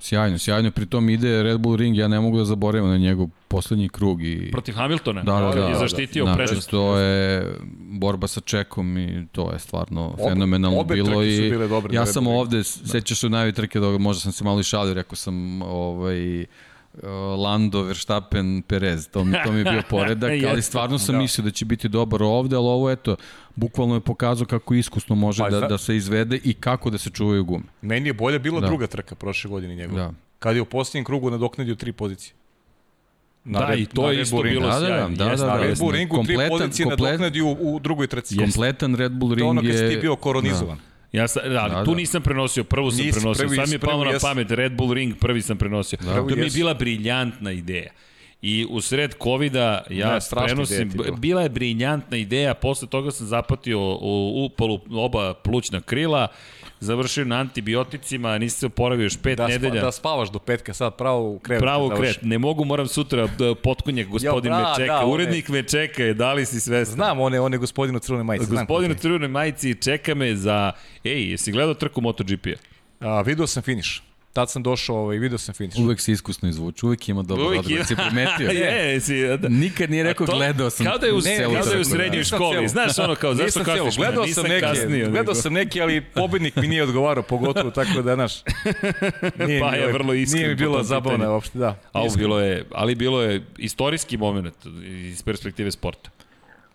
Sjajno, sjajno, pritom ide Red Bull Ring, ja ne mogu da zaboravim na njegov poslednji krug i... Protiv Hamiltona Da, da, da. i zaštitio da, prednost. To je borba sa Čekom i to je stvarno Obe- fenomenalno obe bilo trke su i bile dobre ja sam ovde, sećaš se u najve trke, da možda sam se malo i šalio, rekao sam ovaj, uh, Lando, Verstappen, Perez, to mi, to mi je bio <laughs> poredak, ali stvarno sam da. mislio da će biti dobar ovde, ali ovo eto, bukvalno je pokazao kako iskusno može Pa, da, da se izvede i kako da se čuvaju gume. Meni je bolje bila Da. druga trka prošle godine njegova. Da. Kad je u posljednjem krugu nadoknadio tri pozicije. Na Da, Red- i to je Red isto Bull bilo Da, da, sjajno. da, Jeste, da, Na da, Red. Bull ringu tri Kompletan- pozicije komplet- nadoknadio u, u drugoj trci. Kompletan Red Bull To je Ring ono kad si je... ti bio koronizovan. Ja sam, ali Da, tu da. nisam prenosio, prvu sam Nisi, prenosio. prvi Sad mi je palo na pamet Red Bull Ring, prvi sam prenosio. Da. To mi je bila briljantna ideja. I u sred kovida ja Ne, prenosim, bila. bila je briljantna ideja, posle toga sam zapatio u upalu oba plućna krila, završio na antibioticima, nisam se oporavio još pet Da, spa, nedelja. da spavaš do petka, sad pravo u krevet. Pravo u kret. Ne mogu, moram sutra da potkonjak, gospodin bra, me čeka. da, one- Urednik me čeka, da li si svestan? Znam, on je, on je gospodin u crvenoj majici. Gospodin u crvenoj majici čeka me za... Ej, jesi gledao trku MotoGP-a? video sam finiš. Tad sam došao ovaj, i video sam finiš. Uvek se iskusno izvuče, uvek ima dobro Uvijek odgovor. Si primetio? <laughs> je, jesi, da. Nikad nije rekao to- gledao sam Kao da je u, celu kao da je u srednjoj školi. Znaš ono kao, zašto kasniš? gledao sam neke, kasnio, gledao sam neke, ali pobednik mi nije odgovarao, pogotovo tako da, znaš, <laughs> nije, Pa mi, je ovaj, vrlo iskren nije mi bilo zabavno uopšte, da. A Iskreno. bilo je, ali bilo je istorijski moment iz perspektive sporta.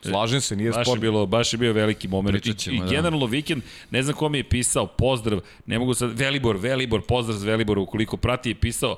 Slažem se, nije Baš je, sport. bilo, baš je bio veliki moment. I, i da. generalno vikend, ne znam ko mi je pisao, pozdrav, ne mogu sad, Velibor, Velibor, pozdrav za Velibor, ukoliko prati je pisao,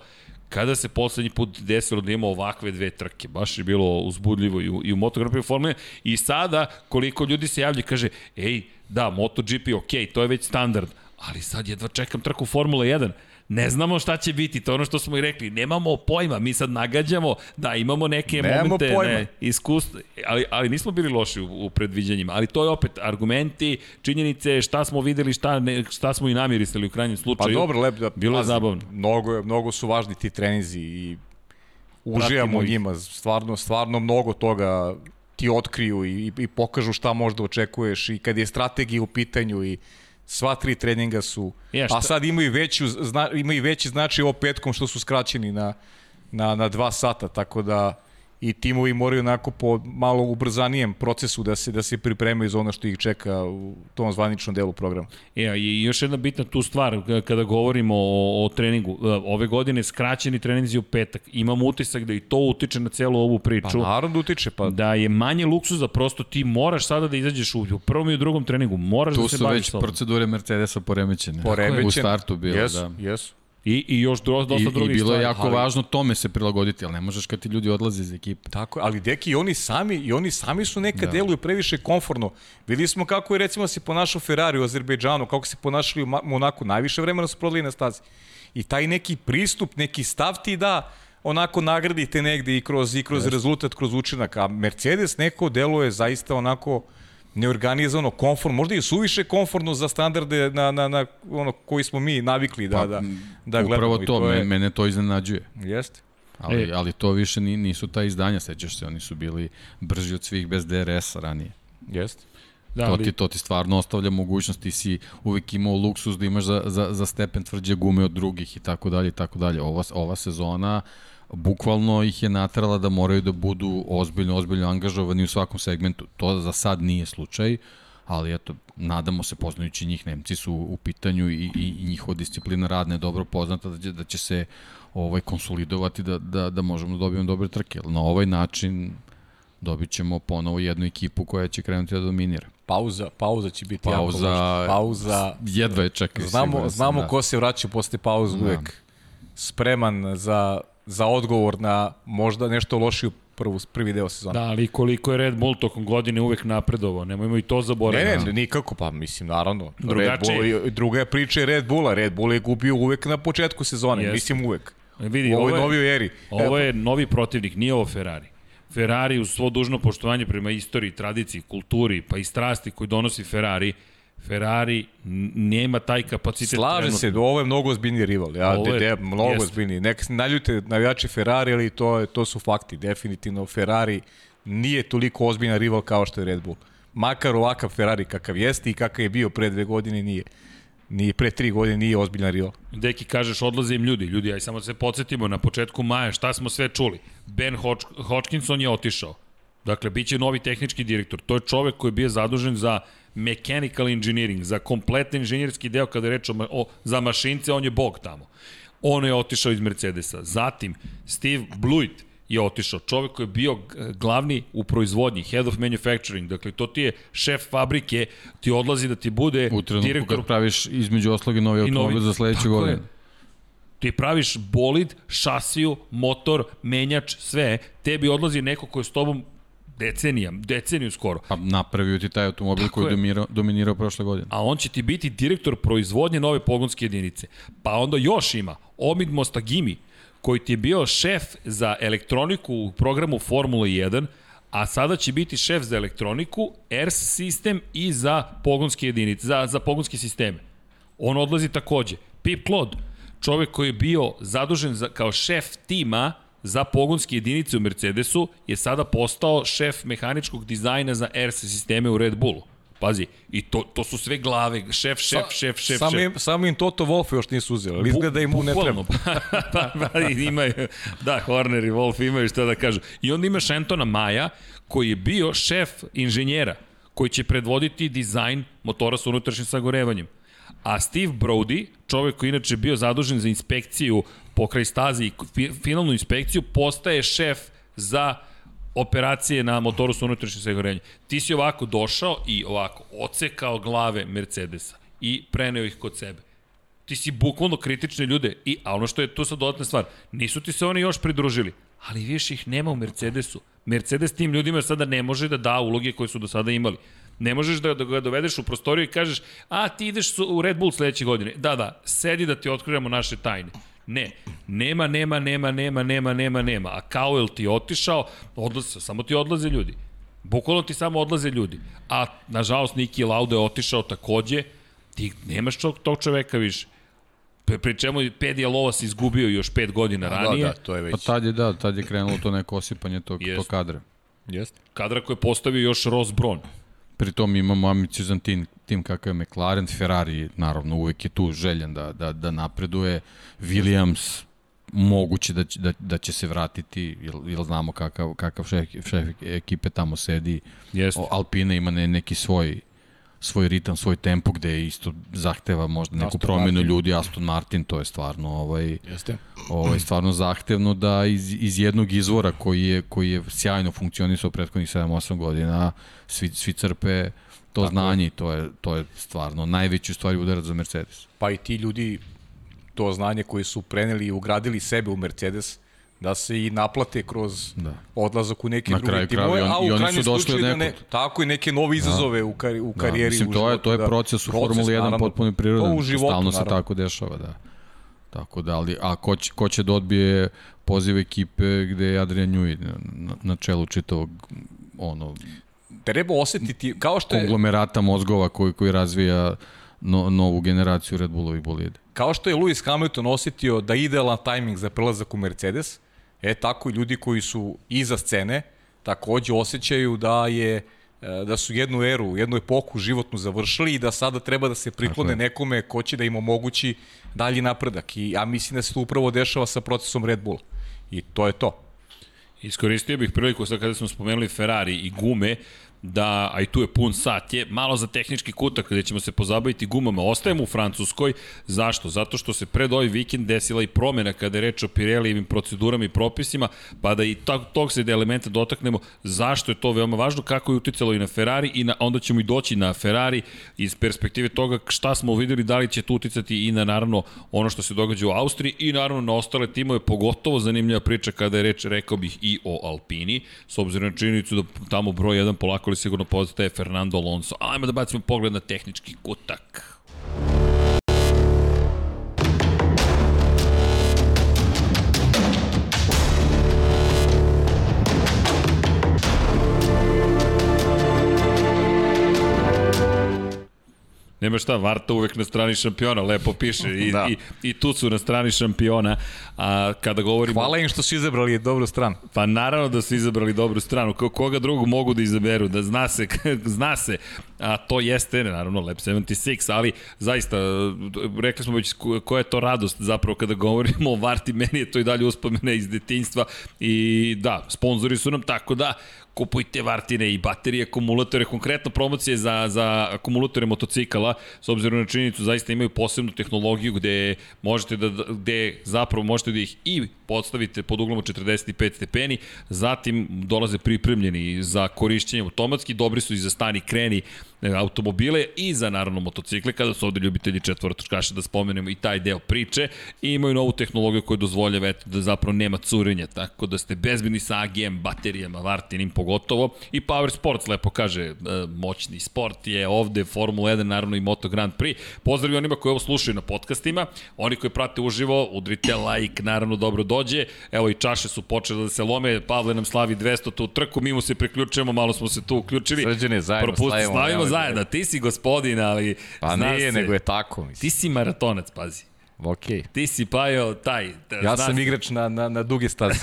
kada se poslednji put desilo da ima ovakve dve trke. Baš je bilo uzbudljivo i u, i u MotoGP formule. I sada, koliko ljudi se javlja, kaže, ej, da, MotoGP, ok, to je već standard, ali sad jedva čekam trku Formula 1. Ne znamo šta će biti, to je ono što smo i rekli, nemamo pojma, mi sad nagađamo, da imamo neke Nemamo momente, pojma. ne, iskustva, ali, ali nismo bili loši u, u predviđanjima, ali to je opet argumenti, činjenice, šta smo videli, šta, ne, šta smo i namirisali u krajnjem Pa slučaju. dobro, lep da Bilo je zabavno. Mnogo, je, mnogo su važni ti treninzi i uživamo u njima. Stvarno, stvarno mnogo toga ti otkriju i, i pokažu šta možda očekuješ i kad je strategija u pitanju i sva tri treninga su Ja, šta- a sad imaju veću zna, imaju veći značaj ovo petkom što su skraćeni na na na 2 sata tako da i timovi moraju onako po malo ubrzanijem procesu da se da se pripremaju za ono što ih čeka u tom zvaničnom delu programa. E, i još jedna bitna tu stvar, kada govorimo o, o treningu, e, ove godine skraćeni treninzi u petak, imam utisak da i to utiče na celu ovu Pa priču. naravno da utiče, pa da je manje luksuza, prosto ti moraš sada da izađeš u, u prvom i u drugom treningu, moraš Tu da se su baviš već sobom. procedure Mercedesa poremećene. poremećen. U startu bilo, jesu, da. Jesu. I, I još dosta drugih I bilo stvari. je jako ali- važno tome se prilagoditi, ali ne možeš kad ti ljudi odlaze iz ekipe. Tako, ali deki i oni sami i oni sami su neka da. Deluju previše komforno. Videli smo kako je recimo se ponašao Ferrari u Azerbejdžanu, kako se ponašali u Monaku, najviše vremena su prodali na stazi. I taj neki pristup, neki stav ti da onako nagradite negde i kroz i kroz rezultat, kroz učinak, a Mercedes neko deluje zaista onako neorganizovano, konforno, možda i suviše konforno za standarde na, na, na ono koji smo mi navikli da, da, da gledamo. Upravo I to, je, me, mene to iznenađuje. Jeste. Ali, E. ali to više ni, nisu ta izdanja, sećaš se, oni su bili brži od svih bez DRS-a ranije. Jeste. Da, to, ti, to ti stvarno ostavlja mogućnost, ti si uvek imao luksus da imaš za, za, za stepen tvrđe gume od drugih i tako dalje i tako dalje. Ova, ova sezona bukvalno ih je natrala da moraju da budu ozbiljno, ozbiljno angažovani u svakom segmentu. To za sad nije slučaj, ali eto, nadamo se poznajući njih, Nemci su u pitanju i, i, i njihova disciplina radna je dobro poznata da će, da će se ovaj konsolidovati da, da, da možemo da dobijemo dobre trke. Na ovaj način dobit ćemo ponovo jednu ekipu koja će krenuti da dominira. Pauza, pauza će biti jako Pauza, važna. Pauza, jedva je čekaju. Znamo, znamo da. ko se vraća posle pauze Da. uvek spreman za, za odgovor na možda nešto lošiju prvu, prvi deo sezona. Da, ali koliko je Red Bull tokom godine uvek napredovao, nemojmo i to Ne, zaboraviti. ne, nikako, pa mislim, naravno. Red Drugačije. Bull, druga je priča je Red Bulla. Red Bull je gubio uvek na početku sezone, Jeste. mislim uvek. Vidi, U ovoj ovo je, novijoj eri. ovo je novi protivnik, nije ovo Ferrari. Ferrari uz svo dužno poštovanje prema istoriji, tradiciji, kulturi, pa i strasti koji donosi Ferrari, Ferrari nema taj kapacitet Slaže trenutno. se, ovo je mnogo ozbiljniji rival. Ja, Ovo je- de, de, mnogo jeste. ozbiljniji. Neka se naljute navijači Ferrari, ali to, je, to su fakti. Definitivno Ferrari nije toliko ozbiljan rival kao što je Red Bull. Makar ovakav Ferrari kakav jeste i kakav je bio pre dve godine nije. Ni pre tri godine nije ozbiljan rival. Deki, kažeš, odlaze im ljudi. Ljudi, aj samo da se podsjetimo, na početku maja šta smo sve čuli. Ben Hodgkinson je otišao. Dakle, bit će novi tehnički direktor. To je čovek koji je bio zadužen za mechanical engineering, za kompletan inženjerski deo kada je reč o, o, za mašince, on je bog tamo. On je otišao iz Mercedesa. Zatim, Steve Bluit je otišao. Čovek koji je bio glavni u proizvodnji, head of manufacturing. Dakle, to ti je šef fabrike, ti odlazi da ti bude U trenutku direktor kad praviš između oslogi novi novi- automobil za sledeću godinu. Ti praviš bolid, šasiju, motor, menjač, sve. Tebi odlazi neko ko je s tobom decenija, deceniju skoro. Pa napravio ti taj automobil Tako koji je dominirao, dominirao prošle godine. A on će ti biti direktor proizvodnje nove pogonske jedinice. Pa onda još ima Omid Mostagimi, koji ti je bio šef za elektroniku u programu Formula 1, a sada će biti šef za elektroniku, ERS sistem i za pogonske jedinice, za, za pogonske sisteme. On odlazi takođe. Pip Klod, čovek koji je bio zadužen za, kao šef tima za pogonske jedinice u Mercedesu, je sada postao šef mehaničkog dizajna za ERS sisteme u Red Bullu. Pazi, i to, to su sve glave, šef, šef, šef, šef, samo, im, samo im Toto Wolff još nisu uzeli, ali izgleda da im mu ne treba. Pa, imaju, da, Horner i Wolf imaju šta da kažu. I onda imaš Antona Maja, koji je bio šef inženjera, koji će predvoditi dizajn motora sa unutrašnjim sagorevanjem. A Steve Brody, čovek koji inače bio zadužen za inspekciju pokraj stazi i fi- finalnu inspekciju, postaje šef za operacije na motoru sa unutrašnjim sagorevanjem. Ti si ovako došao i ovako ocekao glave Mercedesa i preneo ih kod sebe ti si bukvalno kritične ljude i a ono što je tu sad dodatna stvar, nisu ti se oni još pridružili, ali više ih nema u Mercedesu. Mercedes tim ljudima sada ne može da da uloge koje su do sada imali. Ne možeš da, da ga dovedeš u prostoriju i kažeš, a ti ideš u Red Bull sledeće godine. Da, da, sedi da ti otkrivamo naše tajne. Ne, nema, nema, nema, nema, nema, nema, nema. A Cowell ti je otišao, odlaze, samo ti odlaze ljudi. Bukvalno ti samo odlaze ljudi. A, nažalost, Niki Lauda je otišao takođe, ti nemaš tog, tog čoveka više. Pri, pri čemu je Pedija Lovas izgubio još pet godina ranije. Da, da, to je već. Pa tad je, da, tad je krenulo to neko osipanje tog, Jest. tog kadra. Jeste. Kadra koji je postavio još Ross Braun. Pritom imamo ambiciozan tim, tim kakav je McLaren, Ferrari naravno uvek je tu željen da, da, da napreduje, Williams moguće da da, da će se vratiti, jer, jer znamo kakav, kakav šef, šef ekipe tamo sedi. Jeste. O, Alpine ima ne, neki svoj svoj ritam, svoj tempo gde isto zahteva možda neku Aston promenu Martin. ljudi, Aston Martin, to je stvarno ovaj Jeste. ovaj stvarno zahtevno da iz, iz jednog izvora koji je koji je sjajno funkcionisao prethodnih 7-8 godina svi svi crpe to Tako znanje i to je to je stvarno najveći u stvari udarac za Mercedes. Pa i ti ljudi, to znanje koje su preneli i ugradili sebe u Mercedes, da se i naplate kroz Da. odlazak u neke Na druge timove, a u i oni krajnjem su došli slučaju da ne, tako i neke nove izazove u, kari, u karijeri. da, mislim, u to je, životu, to je da. proces u Formuli 1 naravno. potpuno prirodan. To u životu, Stalno se naravno. tako dešava, da. Tako da, ali, a ko će, ko će da odbije poziv ekipe gde je Adrian Njuj na, na, čelu čitavog ono, Treba osetiti, kao što je, konglomerata mozgova koji, koji razvija no, novu generaciju Red Bullovih bolide. kao što je Lewis Hamilton osetio da je idealan tajming za prelazak u Mercedes, e tako i ljudi koji su iza scene takođe osjećaju da je e, da su jednu eru, jednu epohu životnu završili i da sada treba da se priklone nekome ko će da im omogući dalji napredak. I ja mislim da se to upravo dešava sa procesom Red Bull. I to je to. Iskoristio bih priliku sad kada smo spomenuli Ferrari i gume, da, a i tu je pun sat, je malo za tehnički kutak gde ćemo se pozabaviti gumama. Ostajemo u Francuskoj. Zašto? Zato što se pred ovaj vikend desila i promena kada je reč o Pirelijevim procedurama i propisima, pa da i tog, tog se elementa dotaknemo. Zašto je to veoma važno? Kako je uticalo i na Ferrari i na, onda ćemo i doći na Ferrari iz perspektive toga šta smo videli, da li će to uticati i na naravno ono što se događa u Austriji i naravno na ostale timove, pogotovo zanimljiva priča kada je reč, rekao bih, i o Alpini, s obzirom na činjenicu da tamo broj 1 polako sigurno postaje Fernando Alonso. Ajmo da bacimo pogled na tehnički kutak. Nema šta, Varta uvek na strani šampiona, lepo piše i, Da. i, i tu su na strani šampiona. A kada govorimo... Hvala im što su izabrali dobru stranu. Pa naravno da su izabrali dobru stranu. Ko, koga drugog mogu da izaberu? Da zna se, <laughs> zna se. A to jeste, naravno, Lab 76, ali zaista, rekli smo već ko- koja je to radost zapravo kada govorimo o Varti, meni je to i dalje uspomene iz detinjstva i da, sponzori su nam tako da kupujte vartine i baterije, akumulatore, konkretno promocije za, za akumulatore motocikala, s obzirom na činjenicu, zaista imaju posebnu tehnologiju gde možete da, gde zapravo možete da ih i podstavite pod uglom od 45 stepeni, zatim dolaze pripremljeni za korišćenje automatski, dobri su i za stani kreni automobile i za naravno motocikle, kada su ovde ljubitelji četvorotočkaša da spomenemo i taj deo priče i imaju novu tehnologiju koja dozvoljava eto, da zapravo nema curenja, tako da ste bezbedni sa AGM baterijama, Vartinim pogotovo i Power Sports lepo kaže, e, moćni sport je ovde, Formula 1, naravno i Moto Grand Prix. Pozdrav onima koji ovo slušaju na podcastima, oni koji prate uživo, udrite like, naravno dobro dođe, evo i čaše su počele da se lome, Pavle nam slavi 200 tu trku, mi mu se priključujemo, malo smo se tu uključili. Srđane, zajedno Propusti, slavimo, slavimo nemoj zajedno, ti si gospodin, ali Pa nije, se, nego je tako. Mislim. ti si maratonac, pazi. Okej. Ti si pajao taj. da, Ja sam se. igrač na, na, na duge staze.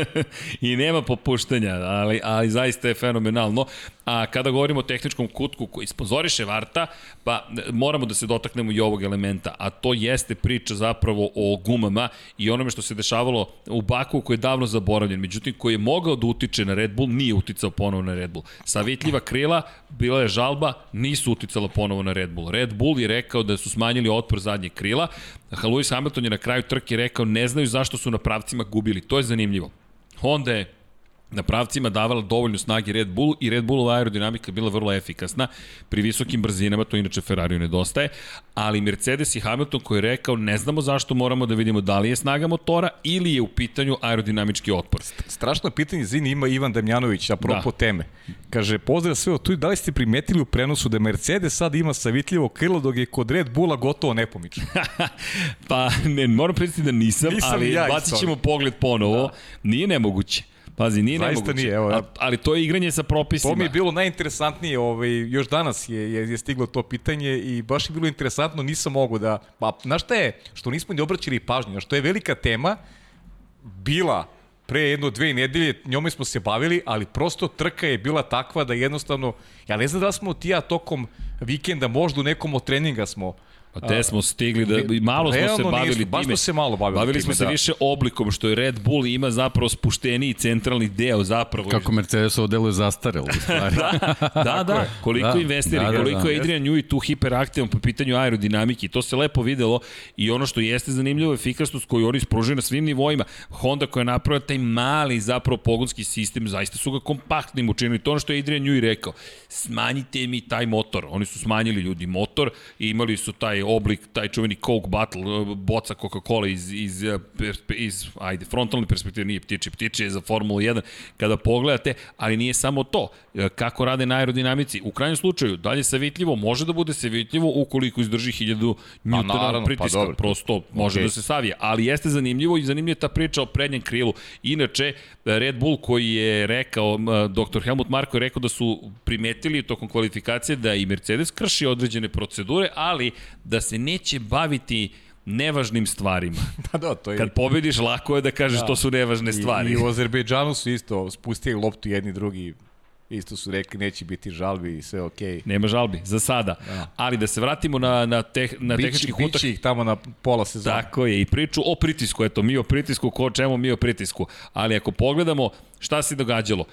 <laughs> I nema popuštanja, ali, ali zaista je fenomenalno. A kada govorimo o tehničkom kutku koji sponzoriše Varta, pa e, moramo da se dotaknemo i ovog elementa, a to jeste priča zapravo o gumama i onome što se dešavalo u Baku koji je davno zaboravljen, međutim koji je mogao da utiče na Red Bull, nije uticao ponovo na Red Bull. Savitljiva krila, bila je žalba, nisu uticala ponovo na Red Bull. Red Bull je rekao da su smanjili otpor zadnje krila, Lewis Hamilton je na kraju trke rekao ne znaju zašto su na pravcima gubili. To je zanimljivo. Honda je na pravcima davala dovoljno snage Red Bull i Red Bullova aerodinamika bila vrlo efikasna pri visokim brzinama, to inače Ferrariju nedostaje, ali Mercedes i Hamilton koji je rekao ne znamo zašto moramo da vidimo da li je snaga motora ili je u pitanju aerodinamički otpor. Strašno pitanje, zini, ima Ivan Damjanović, apropo Da. teme. Kaže, pozdrav sve od tu, da li ste primetili u prenosu da Mercedes sad ima savitljivo krilo dok je kod Red Bulla gotovo nepomično? <laughs> pa ne, moram priznati da nisam, Nisam ali ja bacit ćemo pogled ponovo. Da. Nije nemoguće. Pazi, nije Zaista nemoguće. nije, evo, ja- A, ali to je igranje sa propisima. To mi je bilo najinteresantnije, ovaj, još danas je, je, je stiglo to pitanje i baš je bilo interesantno, nisam mogu da... Pa, znaš šta je, što nismo ni obraćali pažnju, što je velika tema, bila pre jedno dve nedelje, njome smo se bavili, ali prosto trka je bila takva da jednostavno, ja ne znam da smo ti ja tokom vikenda, možda u nekom od treninga smo Pa te smo stigli da, malo smo se bavili nismo, baš time. smo se malo bavili Bavili time, smo se da. više oblikom, što je Red Bull ima zapravo spušteniji centralni deo zapravo. Kako Mercedesovo deluje zastarelo u stvari. <laughs> Da, da, koliko Da, investira, da, da, koliko da. je Adrian Newey tu hiperaktivan po pitanju aerodinamike. To se lepo videlo i ono što jeste zanimljivo je efikasnost koju oni spružuju na svim nivoima. Honda koja je napravila taj mali zapravo pogonski sistem, zaista su ga kompaktnim učinili. To je ono što je Adrian Newey rekao. Smanjite mi taj motor. Oni su smanjili ljudi motor i imali su taj oblik, taj čuveni Coke Battle, eh, boca Coca-Cola iz, iz, perspe- iz, ajde, frontalne perspektive nije ptiče, ptiče je za Formulu 1 kada pogledate, ali nije samo to. E, Kako rade na aerodinamici? U krajnjem slučaju, dalje savitljivo, može da bude savitljivo ukoliko izdrži 1000 njutona naravno, pa pritiska, dobro, to- prosto može okej. da se savije, ali jeste zanimljivo i zanimljiva ta priča o prednjem krilu. Inače, Red Bull koji je rekao, dr. Helmut Marko je rekao da su primetili tokom kvalifikacije da i Mercedes krši određene procedure, ali da se neće baviti nevažnim stvarima. Pa <laughs> da, to je... Kad pobediš, lako je da kažeš da. to su nevažne stvari. I, I u Azerbejdžanu su isto spustili loptu jedni drugi, isto su rekli neće biti žalbi i sve okej. Okay. Nema žalbi, za sada. Da. Ali da se vratimo na, na, teh, na Biće, tehnički biće utak. ih tamo na pola sezona. Tako je, i priču o pritisku, eto, mi o pritisku, ko čemu mi o pritisku. Ali ako pogledamo šta se događalo,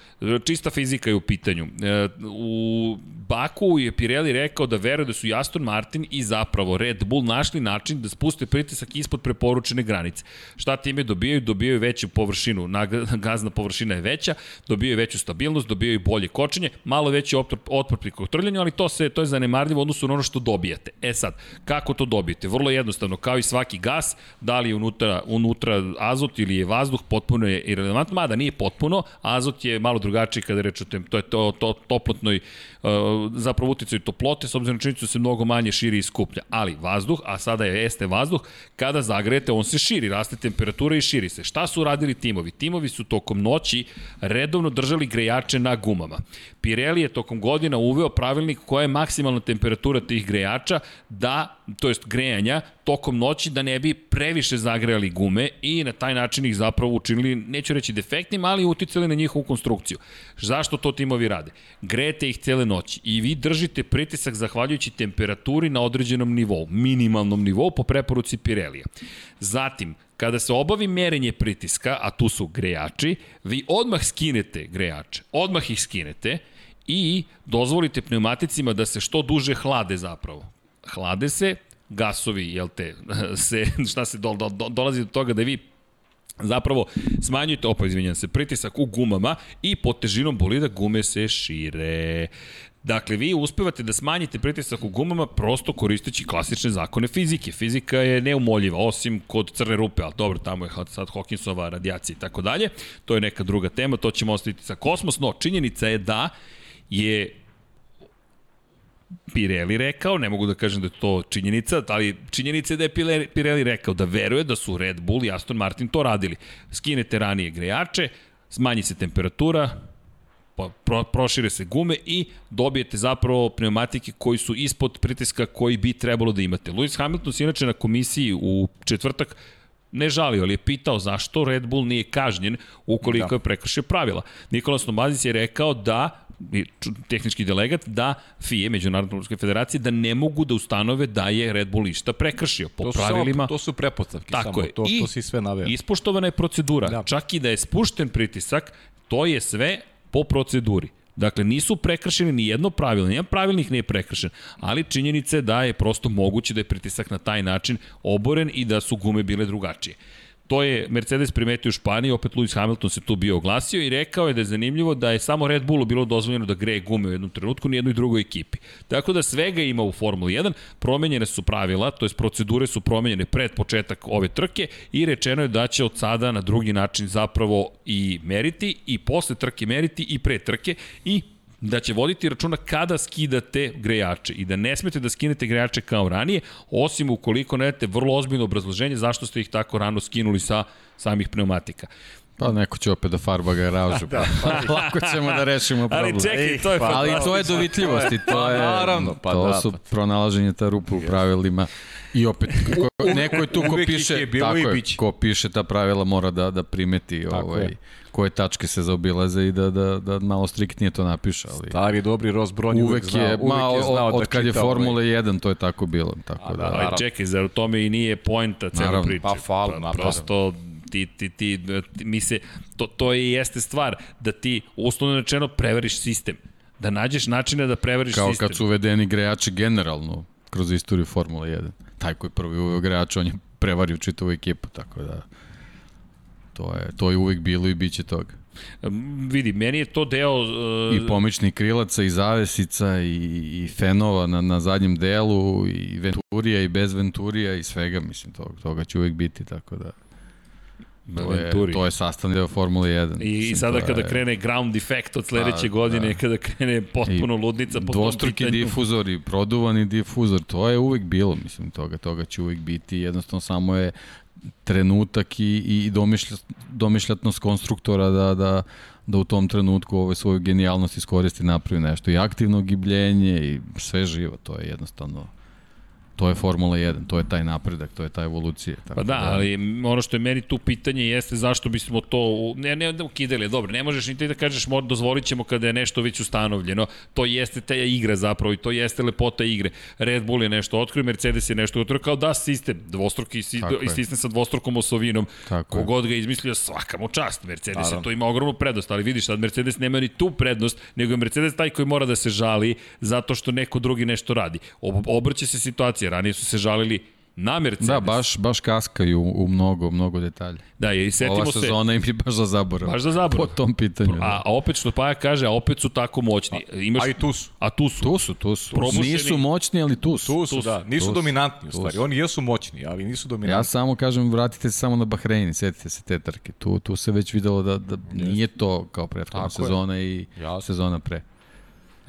čista fizika je u pitanju. E, U Baku je Pirelli rekao da veruje da su i Aston Martin i zapravo Red Bull našli način da spuste pritisak ispod preporučene granice. Šta time dobijaju? Dobijaju veću površinu, <laughs> gazna površina je veća, dobijaju veću stabilnost, dobijaju bolje kočenje, malo veći otpor, pri kotrljanju, ali to se to je zanemarljivo u odnosu na ono što dobijate. E sad, kako to dobijete? Vrlo jednostavno, kao i svaki gas, da li je unutra, unutra azot ili je vazduh, potpuno je irrelevantno, mada nije potpuno, azot je malo drugačiji kada reč o tem, to je to, to toplotnoj, zapravo uticaju toplote, s obzirom na činjenicu da se mnogo manje širi i skuplja. Ali vazduh, a sada je este vazduh, kada zagrejete, on se širi, raste temperatura i širi se. Šta su radili timovi? Timovi su tokom noći redovno držali grejače na gumama. Pirelli je tokom godina uveo pravilnik koja je maksimalna temperatura tih grejača da, to jest grejanja, tokom noći da ne bi previše zagrejali gume i na taj način ih zapravo učinili, neću reći defektnim, ali uticali na njihovu konstrukciju. Zašto to timovi rade? Grejete ih cele noći i vi držite pritisak zahvaljujući temperaturi na određenom nivou, minimalnom nivou po preporuci Pirellija. Zatim, kada se obavi merenje pritiska, a tu su grejači, vi odmah skinete grejače, odmah ih skinete i dozvolite pneumaticima da se što duže hlade zapravo. Hlade se, gasovi, jel te, <laughs> se, šta se do, do, do, dolazi do toga da vi zapravo smanjujete, opa izvinjam se, pritisak u gumama i pod težinom bolida gume se šire. Dakle, vi uspevate da smanjite pritisak u gumama prosto koristeći klasične zakone fizike. Fizika je neumoljiva, osim kod crne rupe, ali dobro, tamo je sad Hawkinsova radijacija i tako dalje. To je neka druga tema, to ćemo ostaviti za kosmos, no činjenica je da je Pirelli rekao, ne mogu da kažem da je to činjenica, ali činjenica je da je Pirelli- rekao da veruje da su Red Bull i Aston Martin to radili. Skinete ranije grejače, smanji se temperatura, po- pro, prošire se gume i dobijete zapravo pneumatike koji su ispod pritiska koji bi trebalo da imate. Lewis Hamilton se inače na komisiji u četvrtak ne žalio, ali je pitao zašto Red Bull nije kažnjen ukoliko da. je prekršio pravila. Nikolas Nomazic je rekao da tehnički delegat da FIE, Međunarodna Automobilska federacija, da ne mogu da ustanove da je Red Bull išta prekršio po To su, pravilima. samo, to su prepostavke, Tako samo, je. to, I to si sve naveo. Ispoštovana je procedura. Da. Čak i da je spušten pritisak, to je sve po proceduri. Dakle, nisu prekršeni ni jedno pravilo, nijedan pravilnik nije prekršen, ali činjenica je da je prosto moguće da je pritisak na taj način oboren i da su gume bile drugačije. To je Mercedes primetio u Španiji, opet Lewis Hamilton se tu bio oglasio i rekao je da je zanimljivo da je samo Red Bullu bilo dozvoljeno da greje gume u jednom trenutku, ni jednoj drugoj ekipi. Tako da svega ima u Formuli 1, promenjene su pravila, to jest procedure su promenjene pred početak ove trke i rečeno je da će od sada na drugi način zapravo i meriti i posle trke meriti i pre trke i da će voditi računa kada skidate grejače i da ne smete da skinete grejače kao ranije, osim ukoliko ne date vrlo ozbiljno obrazloženje zašto ste ih tako rano skinuli sa samih pneumatika. Pa neko će opet da farba garažu. <laughs> da, pa, <laughs> lako ćemo da rešimo problem. Ali čekaj, to je pa, Ali to je dovitljivost i to je, naravno, pa to da, su pa- pronalaženje ta rupa u pravilima. I opet, ko, neko je tu ko piše, tako i je, biće. ko piše ta pravila mora da, da primeti Tako ovaj, je. Koje tačke se zaobilaze i da, da, da malo striktnije to napiše. Ali Stari dobri Ross Brown je uvek, uvek znao, je, uvek ma, je znao od, da od kad je ovaj- Formula 1 to je tako bilo. Tako A, da, da, da, Ali čekaj, zar u tome i nije poenta cele Naravno. priče? Pa, hvala, naravno. Prosto, ti, ti, ti, ti, mi se, to, to i jeste stvar, da ti, uslovno rečeno, prevariš sistem. Da nađeš načina da prevariš Kao sistem. kad su uvedeni grejači generalno kroz istoriju Formula 1. Taj koji prvi uveo grejač, on je prevario čitavu ekipu, tako da to je, to je uvek bilo i bit će toga. Vidi, meni je to deo... Uh, I pomoćni krilaca, i zavesica, i, i fenova na, na zadnjem delu, i Venturija, i bez Venturija, i svega, mislim, toga, toga će uvek biti, tako da... Je, to je sastavni deo Formule 1. I, I Mislim, sada kada je- krene ground effect od sledeće Pa, godine, da. kada krene potpuno I ludnica po dvostruki difuzor i produvani difuzor, to je uvek bilo, mislim, toga, toga će uvek biti, jednostavno samo je trenutak i, i domišlja, domišljatnost konstruktora da, da, da u tom trenutku ovaj svoju genijalnost iskoristi napravi nešto. I aktivno gibljenje i sve živo, to je jednostavno to je Formula 1, to je taj napredak, to je ta evolucija. Tako Pa da, ali ono što je meni tu pitanje jeste zašto bismo to, ne, ne da ukidali, dobro, ne možeš ni ti da kažeš mo- dozvolit ćemo kada je nešto već ustanovljeno, to jeste ta igra zapravo i to jeste lepota igre. Red Bull je nešto otkrio, Mercedes je nešto otkrio, kao da sistem, dvostruki i sistem sa dvostrukom osovinom, Tako je. kogod ga izmislio, svaka mu čast, Mercedes je to ima ogromnu prednost, ali vidiš sad Mercedes nema ni tu prednost, nego je Mercedes taj koji mora da se žali zato što neko drugi nešto radi. Ob obrće se situacija, ranije su se žalili na Mercedes. Da, baš, baš kaskaju u mnogo, mnogo detalja. Da, i setimo Ova se... sezona im je baš za zaborav. Baš za zaborav. Po tom pitanju. A, da. a opet što Paja kaže, a opet su tako moćni. Imaš, A i tu su. A tu su. Tu su, tu su. Probušeni- Nisu moćni, ali tu su. Tu su, Tu su, da. Nisu tu su, dominantni u stvari. Oni jesu moćni, ali nisu Ja dominantni. samo kažem, vratite se samo na Bahrein, setite se te trke. Tu, tu se već videlo da, da nije to kao prethodna Tako je. sezona i Jasno. sezona pre.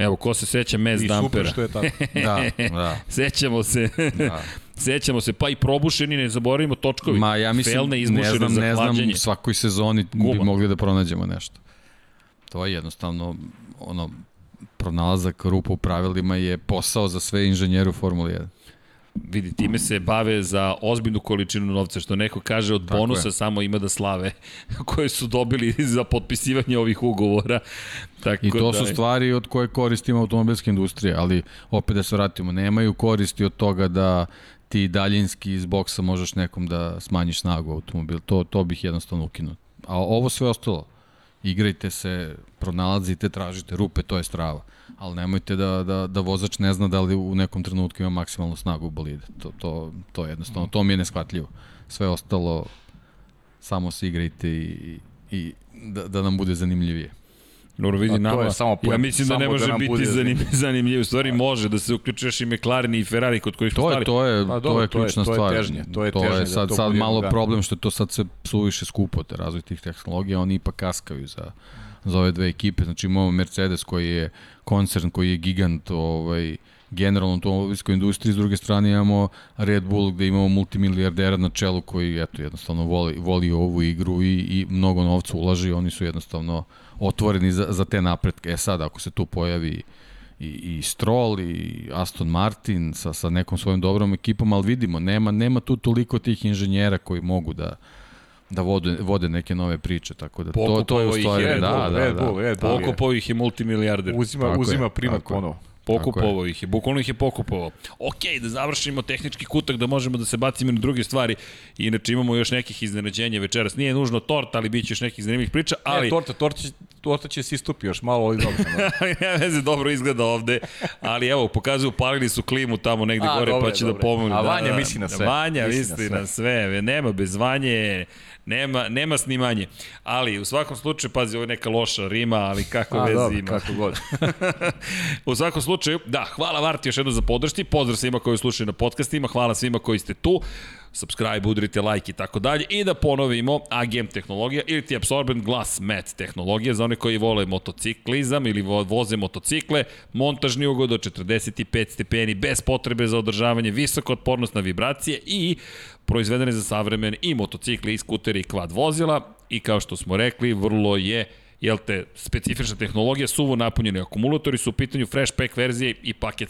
Evo, ko se seća Mez I super Dampera? što je tako. <laughs> Da, da. Sećamo se. da. <laughs> Sećamo se, pa i probušeni, ne zaboravimo točkovi. Ma ja mislim, Felne ne znam, ne znam, svakoj sezoni Guma. bi mogli da pronađemo nešto. To je jednostavno, ono, pronalazak rupa u pravilima je posao za sve inženjere u Formuli 1. Vidi, time se bave za ozbiljnu količinu novca, što neko kaže od Tako bonusa je. samo ima da slave <laughs> koje su dobili <laughs> za potpisivanje ovih ugovora. Tako I to da, su stvari od koje koristimo automobilska industrija, ali opet da se vratimo, nemaju koristi od toga da ti daljinski iz boksa možeš nekom da smanjiš snagu automobil. To, to bih jednostavno ukinuo. A ovo sve ostalo, igrajte se, pronalazite, tražite rupe, to je strava. Ali nemojte da, da, da vozač ne zna da li u nekom trenutku ima maksimalnu snagu u bolide. To, to, to je jednostavno, to mi je neshvatljivo. Sve ostalo, samo se igrajte i, i da, da nam bude zanimljivije. Dobro, vidi to nama, je samo ja mislim da ne da može nam biti bude zanim, zanimljivo. U stvari može da se uključuješ i McLaren i Ferrari kod kojih To je, stali. to je, Pa to dobro, je to je- ključna to je stvar. težnje, to je to težnje je da sad, to sad malo problem što je to sad se suviše skupo, te razvoj tih tehnologija, oni ipak kaskaju za, za ove dve ekipe. Znači imamo Mercedes koji je koncern, koji je gigant ovaj, generalno u automobilskoj industriji, s druge strane imamo Red Bull gde imamo multimilijardera na čelu koji eto, jednostavno voli, voli ovu igru i, i mnogo novca ulaže i oni su jednostavno otvoreni za, za te napretke. E sad, ako se tu pojavi i, i Stroll i Aston Martin sa, sa nekom svojom dobrom ekipom, ali vidimo, nema, nema tu toliko tih inženjera koji mogu da da vode, vode neke nove priče, tako da to, to je u stvari, Red da, Bull, da, Red da. Bull, Red Bull. je. Pokupovao ih je multimilijarder. Uzima, Tako je, uzima primat je. ponovo. Pokupovao ih je, bukvalno ih je pokupovao. Ok, da završimo tehnički kutak, da možemo da se bacimo na druge stvari. Inače imamo još nekih iznenađenja večeras. Nije nužno tort, ali bit će još nekih zanimljivih priča, ali... Ali... E, torta, torta, će, torta će se istupi još malo, ali dobro. <laughs> ja veze dobro izgleda ovde, ali evo, pokazuju, palili su klimu tamo negde A, gore, dobro pa će da dobro je. pomogu. A da, Vanja da, misli na sve. Vanja Misli misli na na sve. Nema bez Vanje, nema, nema snimanje. Ali u svakom slučaju, pazi, ovo je neka loša rima, ali kako A, veze dobro, ima. kako god. <laughs> u svakom slučaju, da, hvala Varti još jednom za podršti, pozdrav svima koji slušaju na podcastima, hvala svima koji ste tu, subscribe, udrite like i tako dalje i da ponovimo AGM tehnologija ili ti Absorbent Glass Mat tehnologija za one koji vole motociklizam ili vo- voze motocikle, montažni ugod do 45 stepeni bez potrebe za održavanje, visoka otpornost na vibracije i proizvedene za savremene i motocikle i skutere i kvad vozila i kao što smo rekli, vrlo je jel te, specifična tehnologija, suvo napunjeni akumulatori su u pitanju fresh pack verzije i paket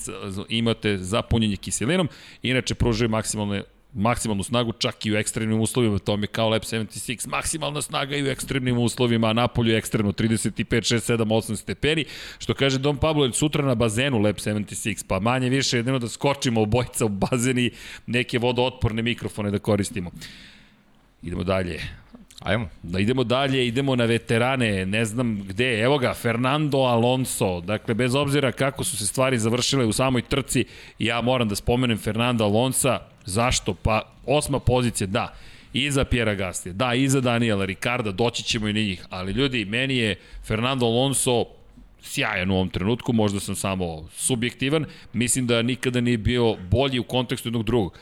imate za punjenje kiselinom, inače pružaju maksimalne maksimalnu snagu čak i u ekstremnim uslovima, to mi je kao Lab 76, maksimalna snaga i u ekstremnim uslovima, a napolju ekstremno 35, 6, 7, 8 stepeni, što kaže Don Pablo, sutra na bazenu Lab 76, pa manje više jedino da skočimo obojica u bazen i neke vodootporne mikrofone da koristimo. Idemo dalje. Ajmo. Da idemo dalje, idemo na veterane, ne znam gde, evo ga, Fernando Alonso, dakle, bez obzira kako su se stvari završile u samoj trci, ja moram da spomenem Fernando Alonso, zašto? Pa, osma pozicija, da, iza Pjera Gastija, da, iza Daniela Ricarda, doći ćemo i njih, ali ljudi, meni je Fernando Alonso sjajan u ovom trenutku, možda sam samo subjektivan, mislim da nikada nije bio bolji u kontekstu jednog drugog.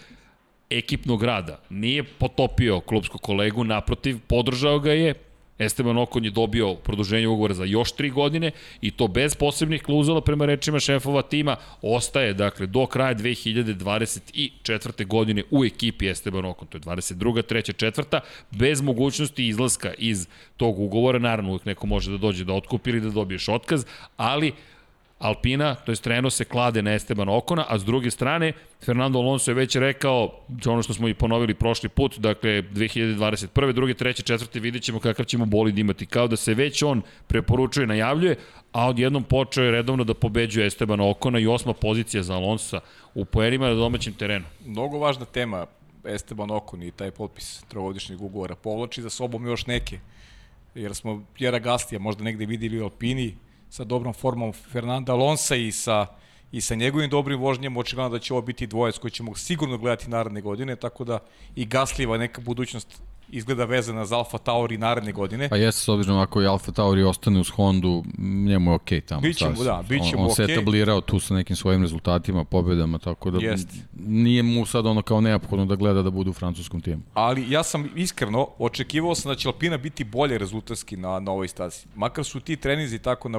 Ekipnog rada. Nije potopio klubskog kolegu, naprotiv, podržao ga je, Esteban Okon je dobio produženje ugovora za još tri godine i to bez posebnih kluzala prema rečima šefova tima ostaje dakle do kraja 2024. godine u ekipi Esteban Okon, to je 22. 3. 4. bez mogućnosti izlaska iz tog ugovora, naravno uvijek neko može da dođe da otkupi ili da dobiješ otkaz, ali Alpina, to je Renault se klade na Esteban Okona, a s druge strane, Fernando Alonso je već rekao, ono što smo i ponovili prošli put, dakle 2021. druge, treće, četvrte, vidjet ćemo kakav ćemo bolid imati. Kao da se već on preporučuje, najavljuje, a odjednom počeo je redovno da pobeđuje Esteban Okona i osma pozicija za Alonso u poenima na domaćem terenu. Mnogo važna tema Esteban Okon i taj potpis trogodišnjeg ugovora povlači za sobom još neke. Jer smo Pjera Gastija možda negde videli u Alpini, sa dobrom formom Fernanda Alonsa i sa i sa njegovim dobrim vožnjem očigledno da će ovo biti dvojec koji ćemo sigurno gledati naredne godine, tako da i Gaslijeva neka budućnost izgleda vezana za Alfa Tauri naredne godine. Pa jeste, s obzirom ako je Alfa Tauri ostane uz Hondu, njemu je okej okay tamo. Biće mu, da, biće mu okej. On, on se etablirao tu sa nekim svojim rezultatima, pobedama, tako da Jest. nije mu sad ono kao neophodno da gleda da bude u francuskom timu. Ali ja sam iskreno očekivao sam da će Alpina biti bolje rezultatski na, na ovoj stazi. Makar su ti trenizi tako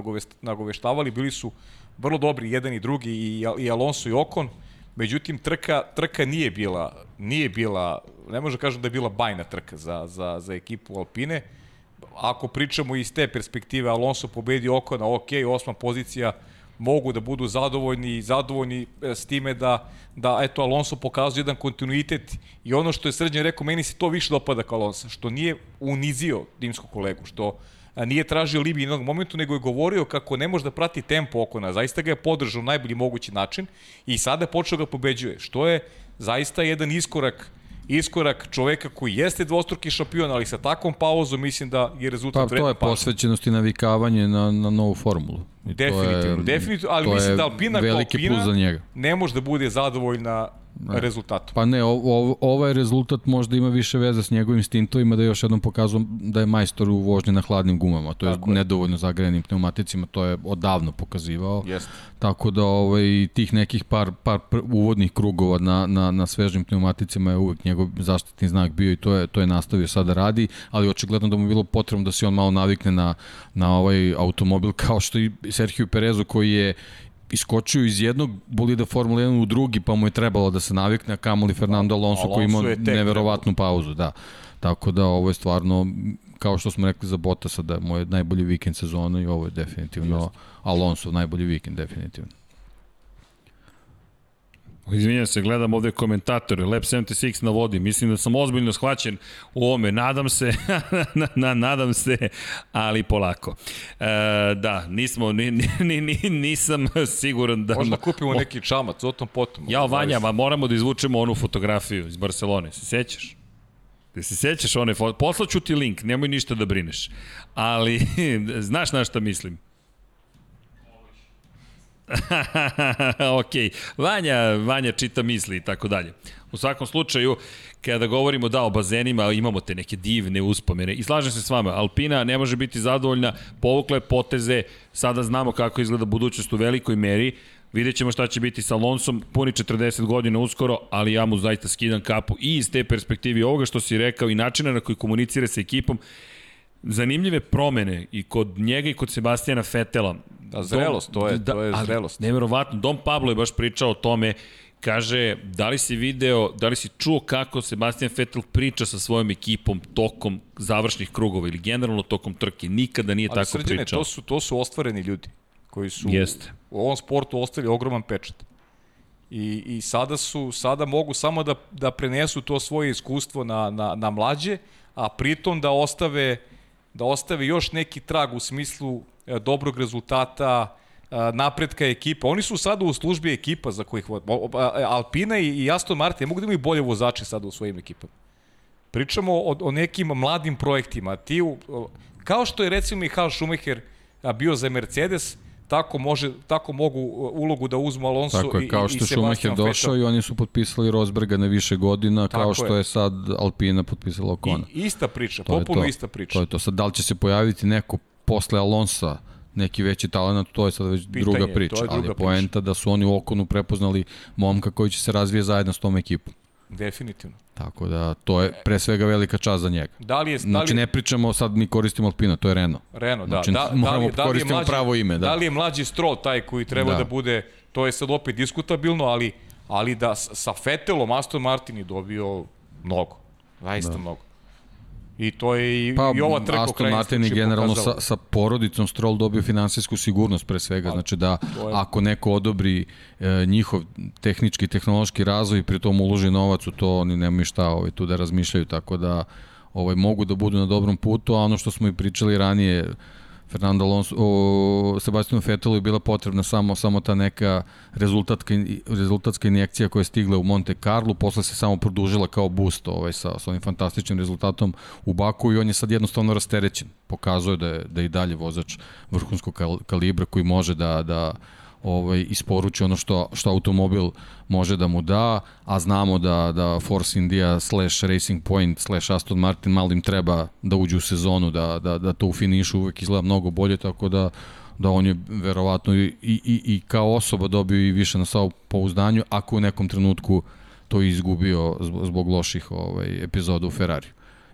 nagoveštavali, bili su vrlo dobri jedan i drugi i, i Alonso i Ocon. Međutim, trka, trka nije bila, nije bila, ne može da kažem da je bila bajna trka za, za, za ekipu Alpine. Ako pričamo iz te perspektive, Alonso pobedi Okona, ok, osma pozicija, mogu da budu zadovoljni i zadovoljni e, s time da, da eto, Alonso pokazuje jedan kontinuitet i ono što je Srđan rekao, meni se to više dopada kao Alonso, što nije unizio timskog kolegu, što nije tražio Libi jednog momentu, nego je govorio kako ne može da prati tempo Okona. Zaista ga je podržao na najbolji mogući način i sada je počeo da pobeđuje, što je zaista jedan iskorak iskorak čoveka koji jeste dvostruki šampion, ali sa takvom pauzom mislim da je rezultat pa, to je posvećenost i navikavanje na, na novu formulu. I definitivno, to je, definitivno, ali mislim da Alpina veliki Alpina ne može da bude zadovoljna ne. rezultatom. Pa ne, o, ovaj rezultat možda ima više veze s njegovim stintovima da još jednom pokazuje da je majstor u vožnji na hladnim gumama, to je Tako nedovoljno zagrejanim pneumaticima, to je odavno pokazivao. Jeste. Tako da ovaj, tih nekih par, par uvodnih krugova na, na, na svežim pneumaticima je uvek njegov zaštitni znak bio i to je, to je nastavio sada da radi, ali očigledno da mu bilo potrebno da se on malo navikne na, na ovaj automobil kao što i Sergio Perezu koji je iskočio iz jednog bolida Formula 1 u drugi, pa mu je trebalo da se navikne, a kamoli Fernando Alonso, Alonso koji ima neverovatnu pauzu, da. Tako da ovo je stvarno, kao što smo rekli za Bottasa, da je moj najbolji vikend sezona i ovo je definitivno. Alonso najbolji vikend, definitivno. Izvinjam se, gledam ovde komentatore, Lab 76 na vodi, mislim da sam ozbiljno shvaćen u ovome, nadam se, <laughs> na, nadam se, ali polako. E, da, nismo, ni, ni, ni, nisam siguran da... Možda kupimo neki čamac, o tom potom. Ja, Vanja, ma moramo da izvučemo onu fotografiju iz Barcelone, se sećaš? Te se sećaš one foto? Poslaću ti link, nemoj ništa da brineš. Ali, <laughs> znaš na šta mislim? <laughs> ok, Vanja, Vanja čita misli i tako dalje. U svakom slučaju, kada govorimo da o bazenima, imamo te neke divne uspomene. I slažem se s vama, Alpina ne može biti zadovoljna, povukle poteze, sada znamo kako izgleda budućnost u velikoj meri, Vidjet ćemo šta će biti sa Alonsom, puni 40 godina uskoro, ali ja mu zaista skidam kapu i iz te perspektive ovoga što si rekao i načina na koji komunicira sa ekipom, zanimljive promene i kod njega i kod Sebastijana Fetela. Da, zrelost, to je, da, to je zrelost. Neverovatno, Dom Pablo je baš pričao o tome Kaže, da li si video, da li si čuo kako Sebastian Vettel priča sa svojom ekipom tokom završnih krugova ili generalno tokom trke? Nikada nije Ali tako srđane, pričao. to su, to su ostvareni ljudi koji su Jeste. u ovom sportu ostavili ogroman pečat. I, i sada su sada mogu samo da, da prenesu to svoje iskustvo na, na, na mlađe, a pritom da ostave da ostave još neki trag u smislu dobrog rezultata, e, napretka ekipa. Oni su sada u službi ekipa za kojih a- Alpina i, i Aston Martin mogu da imaju bolje vozače sada u svojim ekipama. Pričamo o, o nekim mladim projektima. Ti, u- kao što je recimo Michael Schumacher a, bio za Mercedes, tako, može, tako mogu ulogu da uzmu Alonso Tako je, i, kao i što je Sebastian Schumacher došao i oni su potpisali Rosberga na više godina, Tako kao što je. je sad Alpina potpisala Okona. I, ista priča, To je potpuno to. ista priča. To je to. Sad, da li će se pojaviti neko posle Alonsa, neki veći talent, to je sad već Pitanje, druga priča, je druga ali je priča. poenta da su oni u Okonu prepoznali momka koji će se razvije zajedno s tom ekipom. Definitivno. Tako da, to je pre svega velika čast za njega. Da li je, da li Znači, ne pričamo sad mi koristimo Alpina, to je Renault. Renault, da. Znači, da, da, moramo da li je koristimo mlađi, pravo ime, da. Da li je mlađi Stroll taj koji treba da, Da. da bude, to je sad opet diskutabilno, ali, ali da sa Fetelom Aston Martin je dobio mnogo. Zaista da. mnogo. I to je i, Pa, i ova trka Aston Martin je generalno sa, sa porodicom Stroll dobio finansijsku sigurnost pre svega, znači da je- ako neko odobri e, njihov tehnički i tehnološki razvoj i pritom uloži novac u to, oni nemaju šta ovaj, tu da razmišljaju, tako da ovaj, mogu da budu na dobrom putu, a ono što smo i pričali ranije, Fernando Alonso, o Sebastianu Vettelu je bila potrebna samo samo ta neka rezultatska, rezultatska injekcija koja je stigla u Monte Carlo, posle se samo produžila kao boost ovaj, sa, sa onim fantastičnim rezultatom u Baku i on je sad jednostavno rasterećen. Pokazuje da je, da je i dalje vozač vrhunskog kal- kalibra koji može da, da ovaj, isporuči ono što, što automobil može da mu da, a znamo da, da Force India slash Racing Point slash Aston Martin malo im treba da uđu u sezonu, da, da, da to u finišu uvek izgleda mnogo bolje, tako da da on je verovatno i, i, i kao osoba dobio i više na samo pouzdanju, ako u nekom trenutku to izgubio zbog, loših ovaj, epizoda u Ferrariju.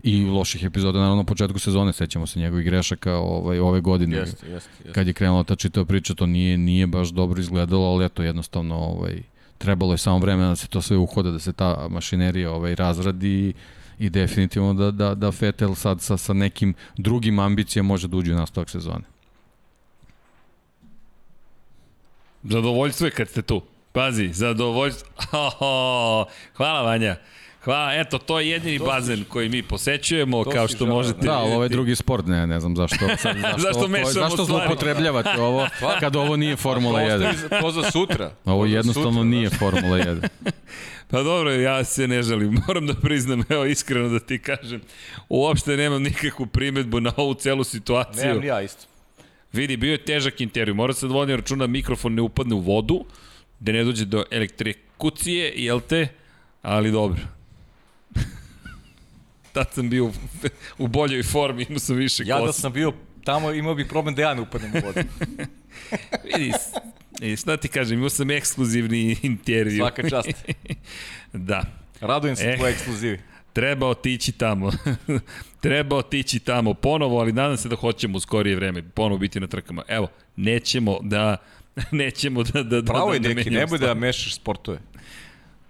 I loših epizoda, naravno, na početku sezone, sećamo se njegovih grešaka ovaj, ove godine. Jeste, jeste, jeste. Kad je krenula ta čitava priča, to nije, nije baš dobro izgledalo, ali eto, jednostavno, ovaj, trebalo je samo vremena da se to sve uhoda, da se ta mašinerija ovaj, razradi i definitivno da, da, da Vettel sad sa, sa nekim drugim ambicijama može da uđe u nastavak sezone. Zadovoljstvo je kad ste tu. Pazi, zadovoljstvo. <laughs> Ho, hvala Vanja. Hvala, eto, to je jedini bazen koji mi posećujemo, to kao si što želeo, možete Da, ali ovo je drugi sport, ne, ne znam zašto. <laughs> Sad, zašto, Zašto ovo- mešamo Zašto stvari? zloupotrebljavate <laughs> ovo kad ovo nije Formula To 1? ostavi za, to za sutra. <laughs> Ovo To jednostavno sutra, nije znaš. Formula 1. Pa dobro, ja se ne želim, moram da priznam, evo iskreno da ti kažem, uopšte nemam nikakvu primetbu na ovu celu situaciju. Nemam ja isto. Vidi, bio je težak intervju, mora se da vodim računa da mikrofon ne upadne u vodu, da ne dođe do elektrikucije, jel te? Ali dobro. Tad sam bio u, u boljoj formi, imao sam više Ja da kosa. sam bio tamo, imao bih problem da ja ne upadnem u vodu. <laughs> Vidi, i šta ti kažem, imao sam ekskluzivni intervju. Svaka čast. <laughs> da. Radujem se Eh. tvoje ekskluzivi. Treba otići tamo. <laughs> Treba otići tamo ponovo, ali nadam se da hoćemo u skorije vreme ponovo biti na trkama. Evo, nećemo da nećemo da da Pravo je, da, da deki, menjamo nemoj da mešaš sportove.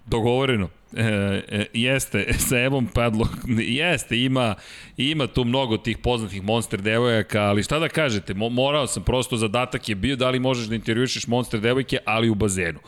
Dogovoreno. E, e, jeste, sa Evom Padlo, jeste, ima, ima tu mnogo tih poznatih monster devojaka, ali šta da kažete, mo, morao sam, prosto zadatak je bio da li možeš da intervjušeš monster devojke, ali u bazenu.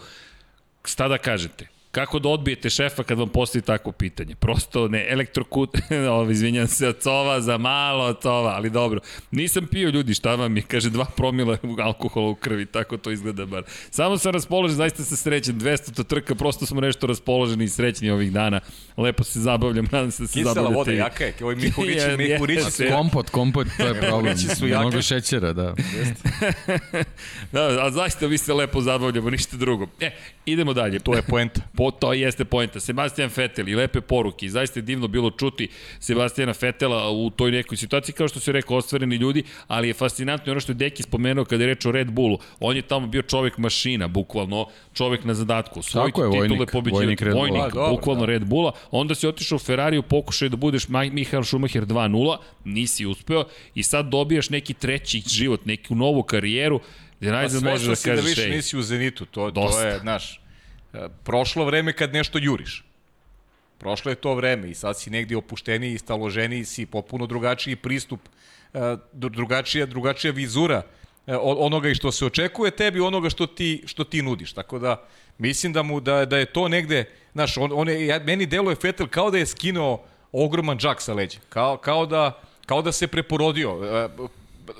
Šta da kažete? Kako da odbijete šefa kad vam postavi takvo pitanje? Prosto ne, elektrokut, <laughs> ovo, izvinjam se, od cova za malo od cova, ali dobro. Nisam pio ljudi, šta vam je, kaže, dva promila alkohola u krvi, tako to izgleda bar. Samo sam raspoložen, zaista sam srećen, 200 to trka, prosto smo nešto raspoloženi i srećni ovih dana. Lepo se zabavljam, <laughs> nadam se da se Kisela zabavljate. voda, i vi. jaka je. <laughs> Mihurići, Je, mihurići jeste. su Kompot, kompot, to je problem. Su jake. Mnogo šećera, da. Da, a zaista mi se lepo zabavljamo, ništa drugo. E, idemo dalje. To je poenta. Po, to jeste poenta. Sebastian Vettel i lepe poruke. I zaista je divno bilo čuti Sebastijana Vettela u toj nekoj situaciji, kao što se rekao, ostvareni ljudi, ali je fascinantno ono što je Deki spomenuo kada je reč o Red Bullu. On je tamo bio čovek mašina, bukvalno čovek na zadatku. Svoj Tako je, titule vojnik, vojnik Red Bulla. Vojnik, A, dobro, bukvalno Red Bulla. Onda si otišao u Ferrari u pokušaju da budeš Michael Schumacher 2.0, nisi uspeo i sad dobijaš neki treći život, neku novu karijeru, gde Pa najzad sve može što da si da kažeš više nisi u Zenitu, to, to Dosta. je, znaš, Prošlo vreme kad nešto juriš. Prošlo je to vreme i sad si negdje opušteniji, staloženiji si, popuno drugačiji pristup, e, dru- drugačija, drugačija vizura e, onoga i što se očekuje tebi, onoga što ti, što ti nudiš. Tako da mislim da mu da, da je to negde, znaš, on, on je, meni deluje Fetel kao da je skinuo ogroman džak sa leđa. Kao, kao, da, kao da se preporodio.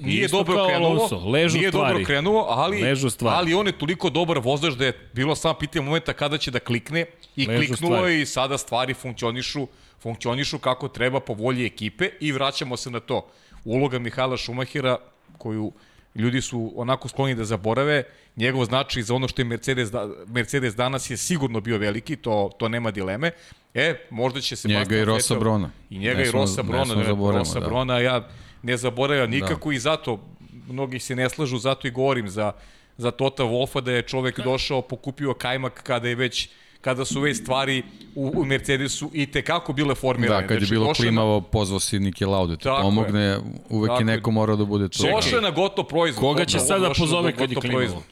Nije Isto dobro kao krenulo, Alonso, ležu nije stvari. dobro krenuo, ali, Ležu stvari. ali on je toliko dobar vozač da je bilo samo pitanje momenta kada će da klikne i Ležu kliknulo stvari. i sada stvari funkcionišu, funkcionišu kako treba po volji ekipe i vraćamo se na to. Uloga Mihajla Šumahira koju ljudi su onako skloni da zaborave, njegov značaj za ono što je Mercedes, da, Mercedes danas je sigurno bio veliki, to, to nema dileme. E, možda će se... Njega i Rosa Brona. I njega Ne i Rosa ne Brona, ne, Rosa da. Brona, ja ne zaboravljam nikako da. i zato mnogi se ne slažu, zato i govorim za, za Tota Wolfa da je čovek došao, pokupio kajmak kada je već kada su već stvari u, u Mercedesu i te kako bile formirane. Da, kad je Znači, bilo došao je klimavo, pozvao si Nike Lauda ti Tako je. pomogne, uvek Tako je neko morao da bude. Na, došao je na gotov proizvod. Koga će sada na pozove kad je klimavo? proizvod.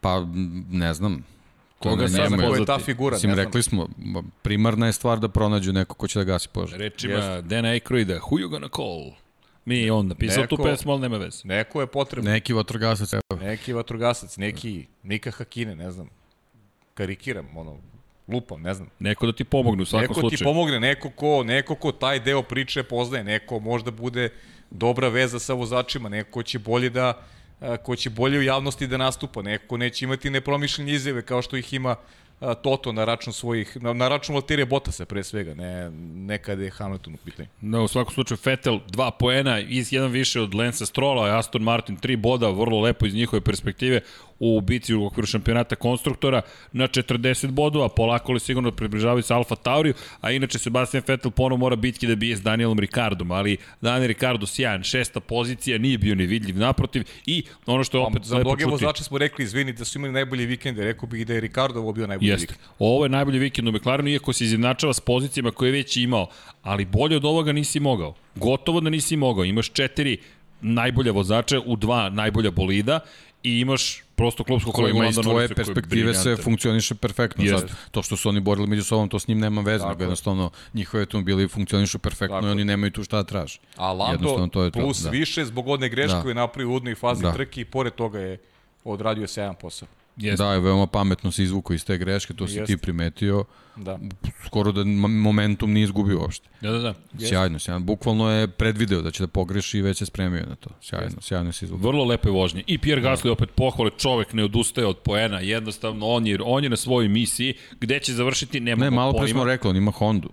Pa, ne znam. To Koga na sad je. Ko je ta figura, Mislim, ne znam. rekli smo, ma, primarna je stvar da pronađu neko ko će da gasi požar. Rečima Dana Aykroyda, who you gonna call? Mi je on napisao tu Neko- pesmu, ali nema veze. Neko je potrebno. Neki vatrogasac, evo. Neki vatrogasac, neki Mika Hakine, ne znam. Karikiram, ono, lupam, ne znam. Neko da ti pomogne u svakom Neko slučaju. ti pomogne, neko ko, neko ko taj deo priče poznaje, neko možda bude dobra veza sa vozačima, neko će bolje da a, ko će bolje u javnosti da nastupa, neko neće imati nepromišljene izjave kao što ih ima Toto na račun svojih, na, na račun Valtteri Bottasa pre svega, ne, nekada je Hamilton u pitanju. No, u svakom slučaju Vettel dva poena, iz jedan više od Lensa Strola, Aston Martin tri boda, vrlo lepo iz njihove perspektive u biti u okviru šampionata konstruktora na 40 bodova, polako li sigurno približavaju se Alfa Tauriju, a inače Sebastian Vettel ponovo mora bitki da bije s Danielom Ricardom, ali Daniel Ricardo sjajan, šesta pozicija, nije bio nevidljiv naprotiv i ono što je opet Za lepo mnoge čuti. vozače smo rekli, izvini, da su imali najbolje vikende, rekao bih da je Ricardo ovo bio najbolji Jeste. vikend. Ovo je najbolji vikend u McLarenu, iako se izjednačava s pozicijama koje je već imao, ali bolje od ovoga nisi mogao. Gotovo da nisi mogao. Imaš četiri najbolja vozača u dva najbolja bolida i imaš prosto klubskog kolegu kojima iz Landa tvoje Norrisa koji je perspektive sve briljantan. funkcioniše perfektno. Jeste. Sad, to što su oni borili među sobom, to s njim nema veze, nego je. jednostavno njihove automobili funkcionišu perfektno Tako i oni nemaju tu šta da traže. A Lando Jednostavno, to je to, plus da. više zbog one greške Da. je napravio u udnoj fazi Da. trke i pored toga je odradio sjajan posao. Jeste. Da, je veoma pametno se izvuku iz te greške, to si Jeste. ti primetio. Da. Skoro da momentum nije izgubio uopšte. Da, da, da. Sjajno, sjajno. Bukvalno je predvideo da će da pogreši i već je spremio na to. Sjajno, sjajno se izvukao. Vrlo lepe vožnje. I Pierre Gasly opet pohvale, čovek ne odustaje od poena, jednostavno on je, on je na svojoj misiji, gde će završiti, nema Ne, go malo pre pojma. smo rekli, on ima Hondu.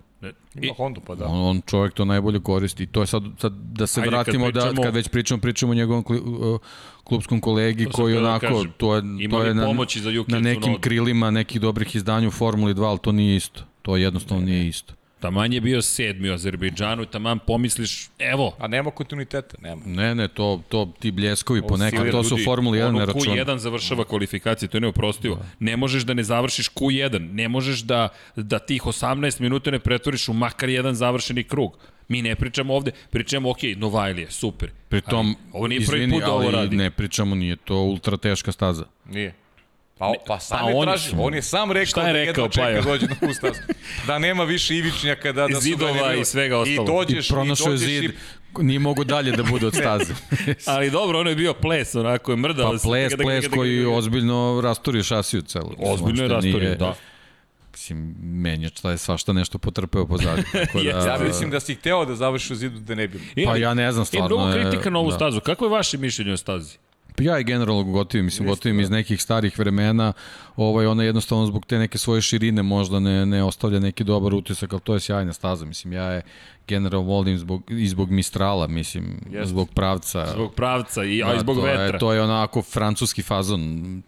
Ima Honda, pa da. On, on čovjek to najbolje koristi. I to je sad, sad da se Ajde, kad vratimo, da, pričamo- kad već pričamo, pričamo o njegovom kli, uh, klubskom kolegi koji da onako, kažem. to je, to je na, za na nekim krilima nekih dobrih izdanja u Formuli 2, ali to nije isto. To jednostavno nije isto. Taman je bio sedmi u Azerbejdžanu i taman pomisliš, evo, A nema kontinuiteta, nema. Ne, ne, to, to ti bljeskovi ponekad, to su Formuli 1 ono ne računa. Q1 završava kvalifikacije, to je neoprostivo. Ne možeš da ne završiš Q1, ne možeš da, da tih 18 minuta ne pretvoriš u makar jedan završeni krug. Mi ne pričamo ovde, pričamo, ok, Novajlije, super. Pritom, Ali ovo nije prvi izvini, put da ovo radi. ne pričamo, nije to ultra teška staza. Nije. Pa, pa sam a je on- tražio, on je sam rekao Šta je da rekao, jedva čeka Pajo? dođe na. Da nema više ivičnjaka, da, da su Zidova da bilo. i svega ostalo. I dođeš, I pronašao je dođeš zid, i nije mogu dalje da bude od staze. <laughs> Ali dobro, ono je bio ples, onako je mrdalo. Pa se. ples, Kada- ples koji ozbiljno rasturi šasiju celu. Ozbiljno je Uopšte rastorio, nije- da. Mislim, menjač taj svašta nešto potrpeo pozadnje. <laughs> Tako da, Ja mislim da si hteo da završi u zidu da ne bi. Pa ja ne znam, stvarno mnogo je- kritika na ovu da. stazu. Kako je vaše mišljenje o stazi? Ja i generalno gotivim, mislim, gotivim iz nekih starih vremena, ovaj, ona jednostavno zbog te neke svoje širine možda ne, ne ostavlja neki dobar utisak, ali to je sjajna staza, mislim, ja je generalno volim zbog, i zbog Mistrala, mislim, Jeste. zbog pravca. Zbog pravca i, a i zbog to vetra. Je, to je onako francuski fazon,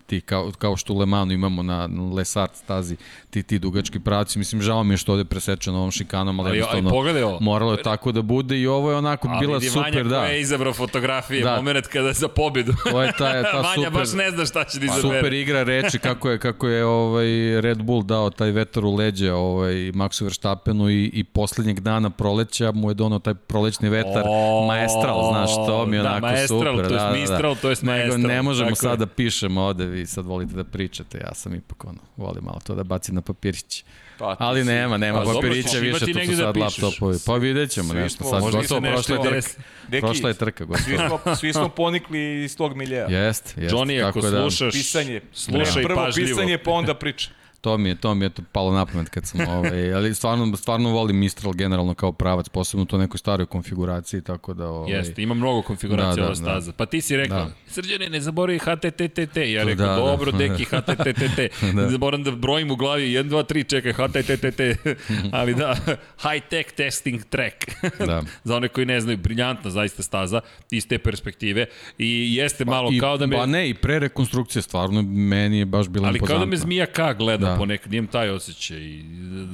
ti kao, kao što u Le Manu imamo na Lesart stazi, ti, ti dugački pravci, mislim, žao mi je što ovde presečeno ovom šikanom, ali, Ali, ali jednostavno pogledaj ovo. moralo je tako da bude i ovo je onako Ali bila super, da. koja je izabrao fotografije, Da. moment kada za pobedu. to je ta, ta <laughs> Vanja super, baš ne zna šta će da izabere. super igra reči kako je kako je ovaj Red Bull dao taj vetar u leđe ovaj Maxu Verstappenu i i poslednjeg dana proleća mu je donao taj prolećni vetar. O, maestral znaš to mi je da, onako maestral, super to jest da, da, mistral, to jest Nego maestral, ne možemo tako je. sad da pišemo ovde vi sad volite da pričate ja sam ipak ono volim malo to da bacim na papirić Pa, Ali nema, nema Pa papirića više, to su da sad pišeš. laptopovi. Pa vidjet ćemo Svi nešto sad. možda Gotovo, se nešto prošla je desi. trka. Deki, Prošla je trka, Svi gotovo. smo, svi smo ponikli iz tog miljeja. Jest, jest. Johnny, ako da, slušaš, Pisanje. slušaj Prvo pažljivo. pisanje, pa onda priča. To mi je, to mi je to palo na pamet kad sam, ovaj, ali stvarno, stvarno volim Mistral generalno kao pravac, posebno to nekoj staroj konfiguraciji, tako da... Ovaj, Jeste, ima mnogo konfiguracija Da, da, ova staza. Pa ti si rekao, Da. Srđane, ne zaboravi HTTTT. Ja Da, rekao, da. dobro, deki, <laughs> HTTTT. da. Moram da brojim u glavi, 1, 2, 3, čekaj, HTTTT. <laughs> Ali da, high tech testing track. Da. <laughs> Za one koji ne znaju, briljantna zaista staza iz te perspektive. I jeste malo I, kao da me... Pa ne, i pre rekonstrukcije, stvarno, meni je baš bila Ali kao da me Zmija K gleda Da. Ponekad, imam taj osjećaj. i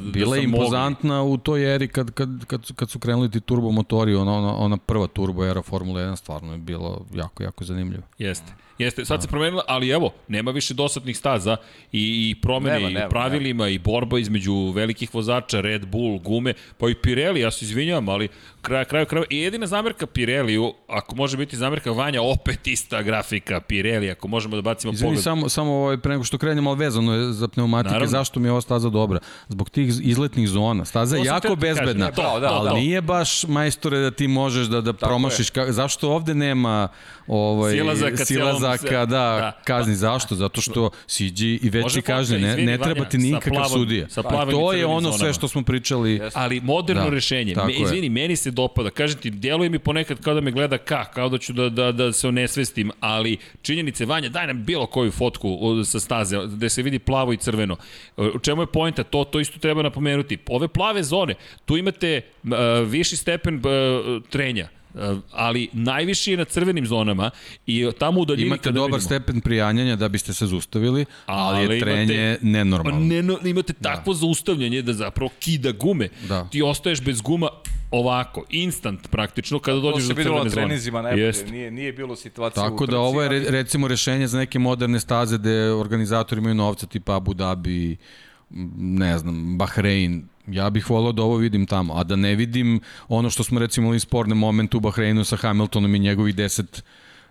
Da Bila je sam mogao. impozantna u toj eri kad, kad, kad, kad su krenuli ti turbo motori, ona, ona, ona prva turbo era Formula 1 stvarno je bilo jako, jako zanimljivo. Jeste. Jeste, sad se promenila, ali evo, nema više dosadnih staza i, i promene Nema, i nema, pravilima i borba između velikih vozača, Red Bull, gume, pa i Pirelli, ja se izvinjavam, ali kraj, kraju kraju, i jedina zamerka Pirelliju, ako može biti zamerka Vanja, opet ista grafika Pirelli, ako možemo da bacimo Izvini, pogled. samo, samo ovaj, pre nego što krenemo, ali vezano je za pneumatike, Naravno. zašto mi je ova staza dobra? Zbog tih izletnih zona. Staza je jako teo ti kažem, bezbedna, to, da, da, ali da. nije baš majstore da ti možeš da, da promašiš. Ka, zašto ovde nema ovaj, Silazaka silazaka celom- da, da. kazni? Zašto? Zato što siđi i veći kažnje. Ne, ne treba ti nikakav plavom- sudija. i to je ono sve što smo pričali. Ali moderno Da, rešenje. Me, je. izvini, meni se dopada. Kažem ti, djeluje mi ponekad kao da me gleda ka, kao da ću da, da, da se onesvestim, ali činjenice, Vanja, daj nam bilo koju fotku sa staze, gde se vidi plavo i crveno. U čemu je pojenta? To, to isto treba napomenuti. Ove plave zone, tu imate uh, viši stepen uh, trenja, ali najviši je na crvenim zonama i tamo u daljini Imate dobar vidimo, stepen prijanjanja da biste se zaustavili, ali, Ali je trenje imate- nenormalno. Ne, no, imate takvo zaustavljanje da zapravo kida gume. Da. Ti ostaješ bez guma ovako, instant praktično, kada To dođeš se do videlo crvene na zone. treninzima najbolje. Jeste. Nije, nije bilo situacije Tako u da ovo je re, recimo rešenje za neke moderne staze gde organizatori imaju novca tipa Abu Dhabi, ne znam, Bahrein, ja bih volao da ovo vidim tamo, a da ne vidim ono što smo recimo imali sporne momente u Bahreinu sa Hamiltonom i njegovih 10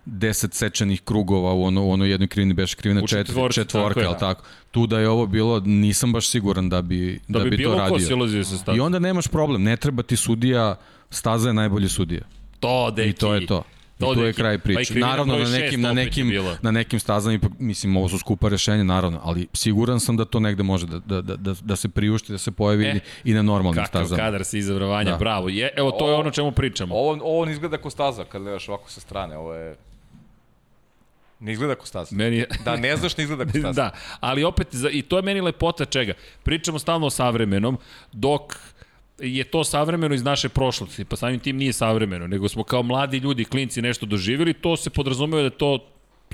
10 sečanih krugova u ono, u ono jednoj krivini beš krivina U čet, četvorci, četvorka, tako je. tako. Tu da je ovo bilo, nisam baš siguran da bi, Da, da, bi, bi, to radio. sa staze. I onda nemaš problem, ne treba ti sudija, staza je najbolji sudija. To, deki. I to je to. Tu je kraj Pa priče. krivina Naravno, na nekim, na nekim, na nekim stazama, ipak, mislim, ovo su skupa rešenja, naravno, ali siguran sam da to negde može da, da, da, da, da se priušti, da se pojavi E, i na normalnim Kakav stazama. kadar si izabrao Vanja, Da. bravo. Je, evo, to je ono o čemu pričamo. Ovo, ovo ne izgleda kao staza kad gledaš ovako sa strane. Ovo je... Ne izgleda kao staza. Meni je... Da, ne znaš, ne izgleda kao <laughs> staza. da, ali opet, i to je meni lepota čega. Pričamo stalno o savremenom, dok je to savremeno iz naše prošlosti, pa samim tim nije savremeno, nego smo kao mladi ljudi, klinci nešto doživjeli, to se podrazumeva da to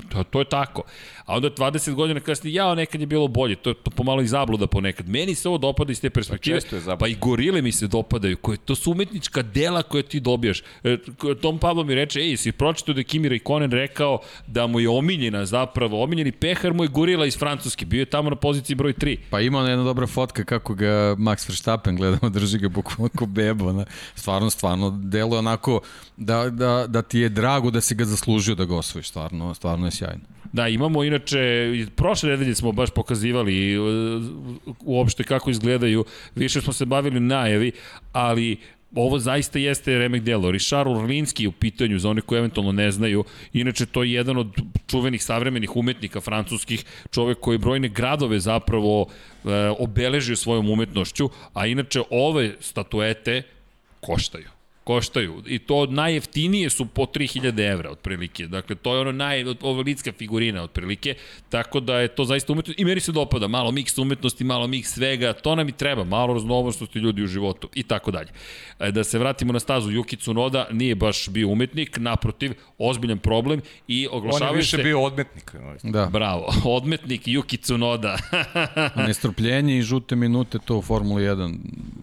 To, to je tako. A onda 20 godina kasnije, jao, nekad je bilo bolje. To je pomalo i zabluda ponekad. Meni se ovo dopada iz te perspektive. je zabluda. Pa i gorile mi se dopadaju. Koje, to su umetnička dela koje ti dobijaš. E, Tom Pablo mi reče, ej, si pročitao da je Kimi Raikkonen rekao da mu je omiljena zapravo, omiljeni pehar mu je gorila iz Francuske. Bio je tamo na poziciji broj 3. Pa ima ona jedna dobra fotka kako ga Max Verstappen gledamo, <laughs> drži ga bukvalno ko bebo. Na, stvarno, stvarno, deluje onako da, da, da ti je drago da si ga zaslužio da ga osvojiš. Stvarno, stvarno je sjajno. Da, imamo inače, prošle nedelje smo baš pokazivali uh, uopšte kako izgledaju, više smo se bavili najavi, ali ovo zaista jeste remek delo. Richard Orlinski je u pitanju, za one koji eventualno ne znaju, inače to je jedan od čuvenih savremenih umetnika francuskih, čovek koji brojne gradove zapravo e, obeležio svojom umetnošću, a inače ove statuete koštaju koštaju. I to najjeftinije su po 3000 evra otprilike. Dakle, to je ono naj, ovo lidska figurina otprilike. Tako da je to zaista umetnost. I meni se dopada. Malo miks umetnosti, malo miks svega. To nam i treba. Malo raznovrstnosti ljudi u životu. I tako dalje. E, Da se vratimo na stazu Yuki Tsunoda, nije baš bio umetnik. Naprotiv, ozbiljan problem. I On je oglašavaju više se... bio odmetnik. Da, Bravo. <laughs> Odmetnik Yuki Tsunoda. a <laughs> nestrpljenje i žute minute to u Formuli 1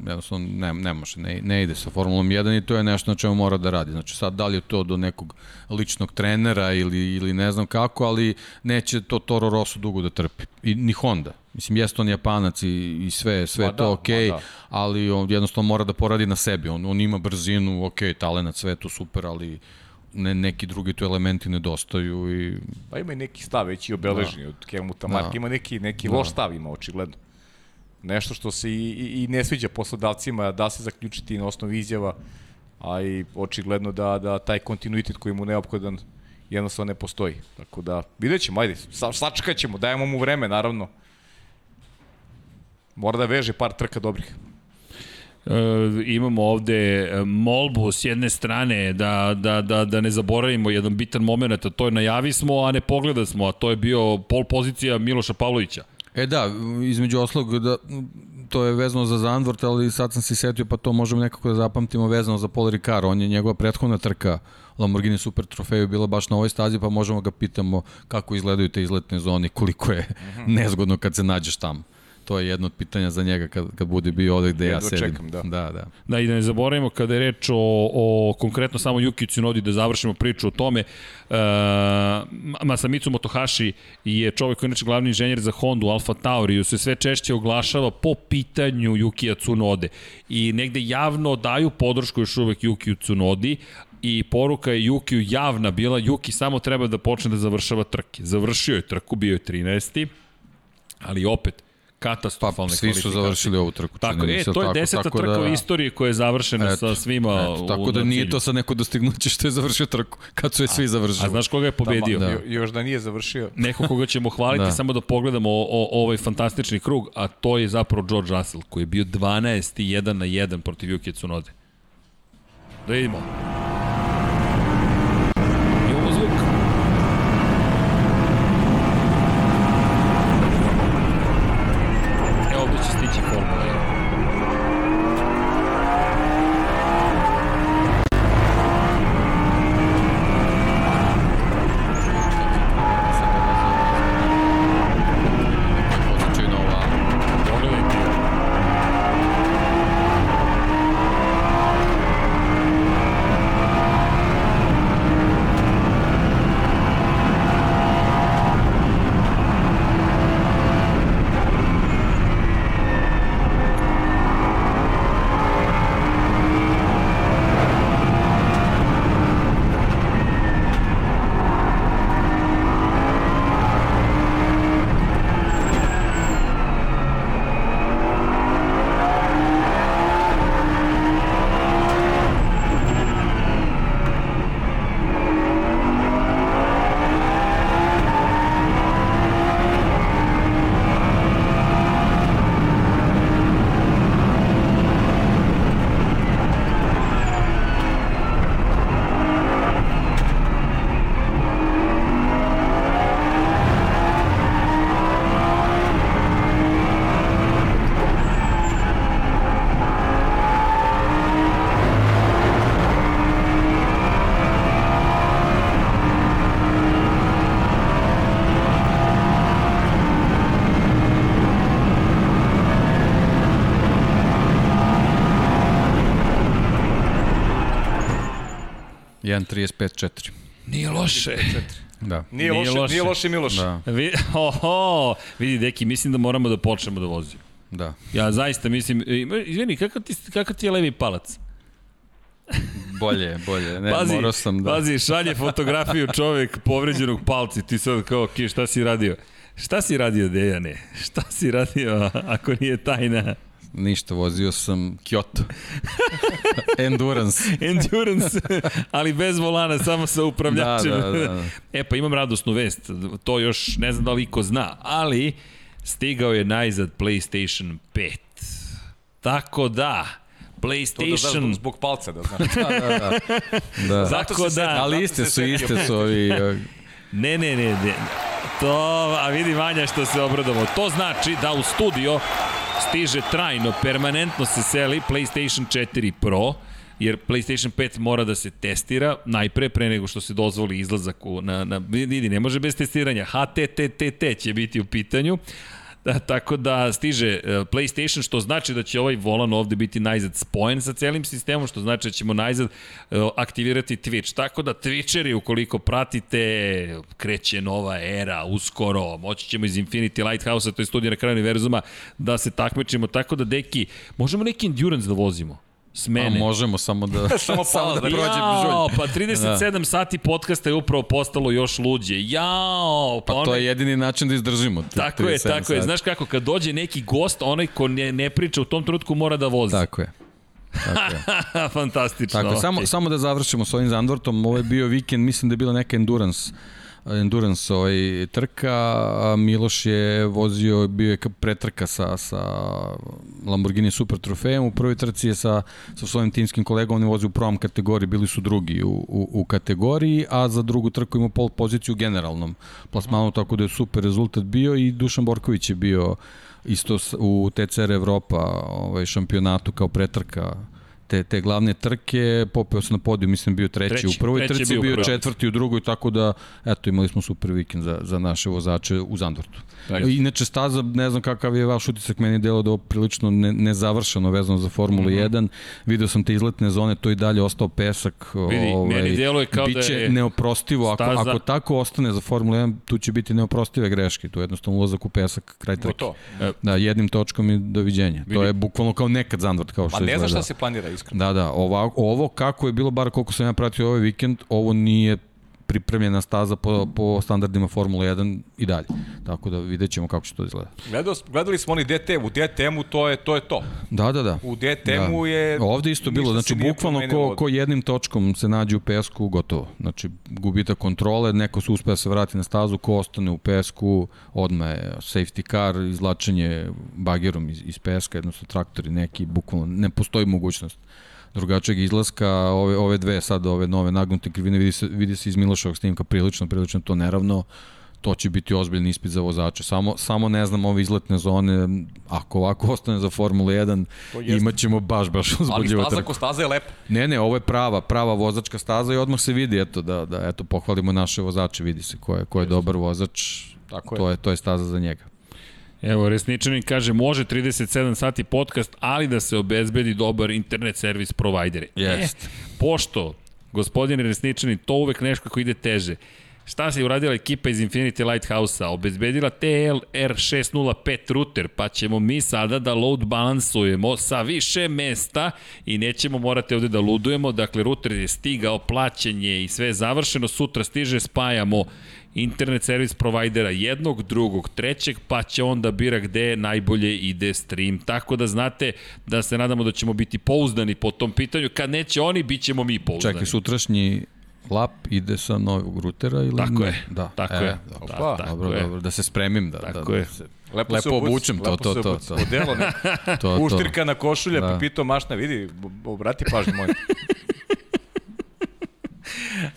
jednostavno ne, ne može, ne, ne ide sa Formulom 1 i to je je nešto na čemu mora da radi. Znači sad da li je to do nekog ličnog trenera ili, ili ne znam kako, ali neće to Toro Rosso dugo da trpi. I ni Honda. Mislim, jeste on Japanac i, i sve, sve Ma je to da, okej, ma da. ali on jednostavno mora da poradi na sebi. On, on ima brzinu, okej, talenat, sve je to super, ali ne, neki drugi tu elementi nedostaju i Pa ima i neki stav već i obeleženi od Helmuta Da. Marka. Ima neki, neki loš stav ima očigledno. Nešto što se i, i, i ne sviđa poslodavcima, da se zaključiti na osnovu izjava, a i očigledno da, da taj kontinuitet koji mu neophodan jednostavno ne postoji. Tako da, vidjet ćemo, ajde, sa, sačekat ćemo, dajemo mu vreme, naravno. Mora da veže par trka dobrih. E, imamo ovde e, molbu s jedne strane da, da, da, da ne zaboravimo jedan bitan moment, a to je najavi smo, a ne pogleda smo, a to je bio pol pozicija Miloša Pavlovića. E da, između oslog, da, to je vezano za Zandvort, ali sad sam se setio, pa to možemo nekako da zapamtimo vezano za Paul Ricard. On je njegova prethodna trka Lamborghini Super Trofeju bila baš na ovoj stazi, pa možemo ga pitamo kako izgledaju te izletne zone, koliko je nezgodno kad se nađeš tamo. To je jedno od pitanja za njega kad, kad bude bio ovde gde ja Jedva sedim. čekam, da. Da, da. Da, i da ne zaboravimo kada je reč o, o konkretno samo Yuki Tsunodi, da završimo priču o tome, uh, Masamitsu Motohashi je čovjek koji je inače glavni inženjer za Hondu, Alfa Tauri, se sve češće oglašava po pitanju Yukija Tsunode. I negde javno daju podršku još uvek Yukiju Tsunodi, i poruka je Yukiju javna bila, Yuki samo treba da počne da završava trke. Završio je trku, bio je 13. Ali opet, Pa katastrofalne svi su završili ovu trku. Tako, e, to je tako, deseta tako trka da, u istoriji koja je završena sa svima Eto, tako u, da nije cilju. to sad neko dostignuće što je završio trku, kad su je svi završili. A znaš koga je pobedio? Da. Jo, još da nije završio. <laughs> Neko koga ćemo hvaliti, Da. samo da pogledamo o, o, ovaj fantastični krug, a to je zapravo George Russell, koji je bio 12. 1 na 1 protiv Yuki Tsunode. Da vidimo. 1.35.4. Nije loše. Da. Nije, Nije loše, loše. nije loše Miloš. Da, Vi, oho, vidi, deki, mislim da moramo da počnemo da vozimo. da. Ja zaista mislim, e, izvini, kakav ti, kakav ti je levi palac? Bolje, bolje. Ne, Pazi, morao sam da... pazi, šalje fotografiju čovek povređenog palca i ti sad kao, ki, šta si radio? Šta si radio, Dejane? Šta si radio, ako nije tajna? Ništa, vozio sam Kyoto. <laughs> Endurance. Endurance, ali bez volana, samo sa upravljačem. Da, da, da. E pa imam radosnu vest, to još ne znam da li iko zna, ali stigao je najzad PlayStation 5. Tako da, To da znaš PlayStation... zbog, palca, da znaš. Da, da, da. da. Zato Tako se da, Ali iste su, iste <laughs> su ovi... Ne, ne, ne, ne. To, a vidi Vanja što se obradamo. To znači da u studio stiže trajno, permanentno se seli PlayStation 4 Pro, jer PlayStation 5 mora da se testira najpre, pre nego što se dozvoli izlazak u, na, na, vidi, ne može bez testiranja. HTTTT će biti u pitanju. Da, <laughs> tako da stiže e, PlayStation, što znači da će ovaj volan ovde biti najzad spojen sa celim sistemom, što znači da ćemo najzad e, aktivirati Twitch. Tako da Twitcheri, ukoliko pratite, kreće nova era, uskoro, moći ćemo iz Infinity Lighthouse-a, to je studija na kraju univerzuma, da se takmičimo. Tako da, deki, možemo neki endurance da vozimo? S A možemo samo da, <laughs> Samo <laughs> samo da prođe Jao, žulj. pa 37 da. sati podcasta je upravo postalo još luđe. Jao, pa, Pa to onaj- je jedini način da izdržimo. Tako je, 37 tako je. sati. Znaš kako, kad dođe neki gost, onaj ko ne, ne priča u tom trenutku mora da vozi. Tako je. Tako je. <laughs> Fantastično. Tako, okay. samo, samo da završimo s ovim Zandvortom, ovo je bio vikend, mislim da je bila neka endurance endurance ovaj, trka, Miloš je vozio, bio je ka- pretrka sa, sa Lamborghini Super trofejem, u prvoj trci je sa, sa svojim timskim kolegom, on je vozio u prvom kategoriji, bili su drugi u, u, u kategoriji, a za drugu trku imao pol poziciju u generalnom plasmanu, tako da je super rezultat bio i Dušan Borković je bio isto u TCR Evropa ovaj, šampionatu kao pretrka te, te glavne trke, popeo se na podiju, mislim bio treći, Treći, u prvoj treći je trci, bio bio četvrti u drugoj, tako da, eto, imali smo super vikend za, za naše vozače u Zandvortu. Tako. Inače, staza, ne znam kakav je vaš utisak, meni je delo da je prilično ne, nezavršeno vezano za Formulu Mhm. 1. Video sam te izletne zone, to i dalje ostao pesak. Vidi, meni deluje kao da biće je neoprostivo. Ako, staza- ako tako ostane za Formulu 1, tu će biti neoprostive greške. Tu je jednostavno ulazak u pesak, kraj trke. Gotovo. Da, jednim točkom i doviđenja. To je bukvalno kao nekad Zandvort, kao što Pa ne izgleda. znam šta se planira, iskreno. Da, da, ovo, ovo kako je bilo, bar koliko sam ja pratio ovaj vikend, ovo nije pripremljena staza po, po standardima Formula 1 i dalje. Tako da vidjet ćemo kako će to izgleda. Gledao, gledali smo oni DT, u DTM-u to je, to je to. Da, da, da. U DTM-u da. je... Ovde isto bilo, znači bukvalno ko, ko jednim točkom se nađe u pesku, gotovo. Znači gubita kontrole, neko se uspe da se vrati na stazu, ko ostane u pesku, odmah je safety car, izlačenje bagerom iz, iz peska, jednostavno traktori neki, bukvalno ne postoji mogućnost drugačijeg izlaska, ove, ove dve sad, ove nove nagnute krivine, vidi se, vidi se iz Milošovog snimka prilično, prilično to neravno, to će biti ozbiljni ispit za vozače. Samo, samo ne znam ove izletne zone, ako ovako ostane za Formulu 1, jeste. imaćemo baš, baš Ali uzbudljivo staza trku. ko staza je lepa. Ne, ne, ovo je prava, prava vozačka staza i odmah se vidi, eto, da, da eto, pohvalimo naše vozače, vidi se ko je, ko je dobar vozač, Tako je. to je, to je staza za njega. Evo, Resničanin kaže, može 37 sati podcast, ali da se obezbedi dobar internet servis provajdere. Jest. E, pošto, gospodine Resničanin, to uvek nešto kako ide teže. Šta se uradila ekipa iz Infinity Lighthouse-a? Obezbedila TLR605 router, pa ćemo mi sada da load balansujemo sa više mesta i nećemo morati ovde da ludujemo. Dakle, router je stigao, plaćanje i sve je završeno. Sutra stiže, spajamo internet servis provajdera jednog, drugog, trećeg, pa će onda bira gde najbolje ide stream. Tako da znate da se nadamo da ćemo biti pouzdani po tom pitanju. Kad neće oni, bit ćemo mi pouzdani. Čekaj, sutrašnji lap ide sa novog rutera ili Tako ne? je, Da. tako e, je. Dobro, Opa. tako dobro, je. dobro, da se spremim, da, Tako da, je. da se, Lepo, Lepo obučem, to, <laughs> to, to, to. Odelo, ne. to, to. Uštirka na košulja, Da. da. pipito mašna, vidi, obrati pažnju moj. <laughs>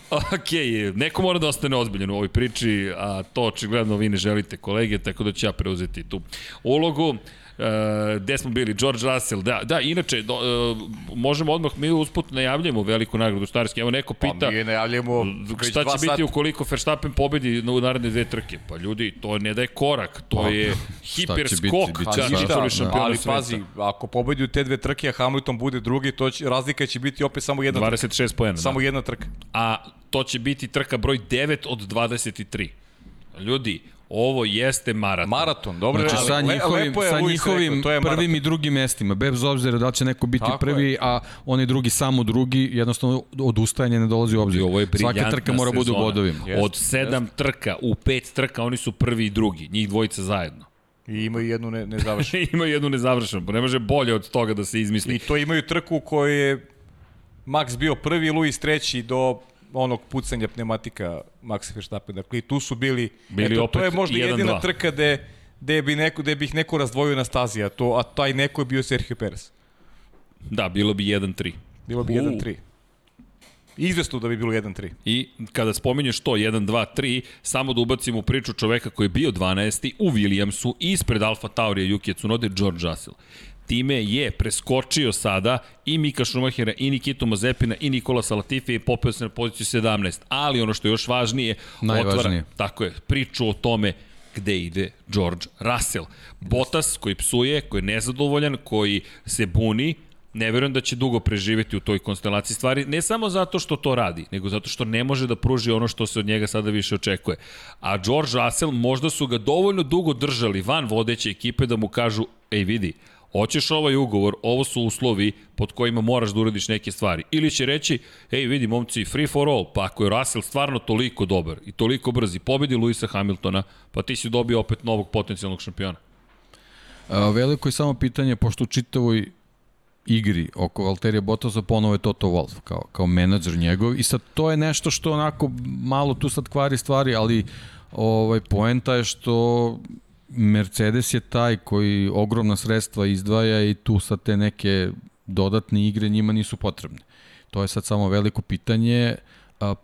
Ok, neko mora da ostane ozbiljan u ovoj priči, a to očigledno vi ne želite kolege, tako da ću ja preuzeti tu ulogu. E, gde smo bili? George Russell, da, da, inače, do, e, možemo odmah, mi usput najavljamo veliku nagradu Štarski, evo neko pita, Pa mi najavljamo šta će biti sata. ukoliko Verstappen pobedi u naredne dve trke? Pa ljudi, to ne da je korak, to Pa, je šta će hiper biti? ka Da, šampiona ali sveta. pazi, ako pobedi u te dve trke, a Hamilton bude drugi, to će, razlika će biti opet samo jedna trka. 26 poena. Samo da. jedna trka. a to će biti trka broj 9 od 23. Ljudi, ovo jeste maraton. Maraton, dobro. Znači, ali sa njihovim, je sa njihovim rekao, je prvim maraton. i drugim mestima, bez obzira da će neko biti Tako prvi, a oni drugi samo drugi, jednostavno odustajanje ne dolazi u obzir. I ovo je Svaka trka mora bude u sezona. bodovima. Jeste, Od sedam trka, u pet trka oni su prvi i drugi, njih dvojica zajedno. I imaju jednu ne, nezavršenu. <laughs> Ima jednu nezavršenu, pa ne može bolje od toga da se izmisli. I to imaju trku u kojoj je Max bio prvi, Luis treći do onog pucanja pneumatika Max Verstappen. Dakle, i tu su bili, Bili eto, to je možda 1:2. jedina trka gde, gde, bi neko, gde bih neko razdvojio na stazi, a, to, a taj neko je bio Sergio Perez. Da, bilo bi 1-3. Bilo bi U. 1-3. Izvesno da bi bilo 1-3. I kada spominješ to, 1, 2, 3, samo da ubacimo u priču čoveka koji je bio 12. u Williamsu, ispred Alfa Taurija Yuki Tsunoda, George Russell. Time je preskočio sada i Mika Schumachera, i Nikitu Mazepina, i Nikola Salatifi i popeo se na poziciju 17. Ali ono što je još važnije, Najvažnije. Otvara, tako je, priču o tome gde ide George Russell. Bottas koji psuje, koji je nezadovoljan, koji se buni, ne verujem da će dugo preživeti u toj konstelaciji stvari, ne samo zato što to radi, nego zato što ne može da pruži ono što se od njega sada više očekuje. A George Russell možda su ga dovoljno dugo držali van vodeće ekipe da mu kažu, ej vidi, hoćeš ovaj ugovor, ovo su uslovi pod kojima moraš da uradiš neke stvari. Ili će reći, ej vidi momci, free for all, pa ako je Russell stvarno toliko dobar i toliko brz i pobedi Luisa Hamiltona, pa ti si dobio opet novog potencijalnog šampiona. A, veliko je samo pitanje, pošto u čitavoj igri oko Valterija Bottasa ponovo je Toto Wolff kao, kao menadžer njegov i sad to je nešto što onako malo tu sad kvari stvari, ali ovaj poenta je što Mercedes je taj koji ogromna sredstva izdvaja i tu sad te neke dodatne igre njima nisu potrebne. To je sad samo veliko pitanje. A,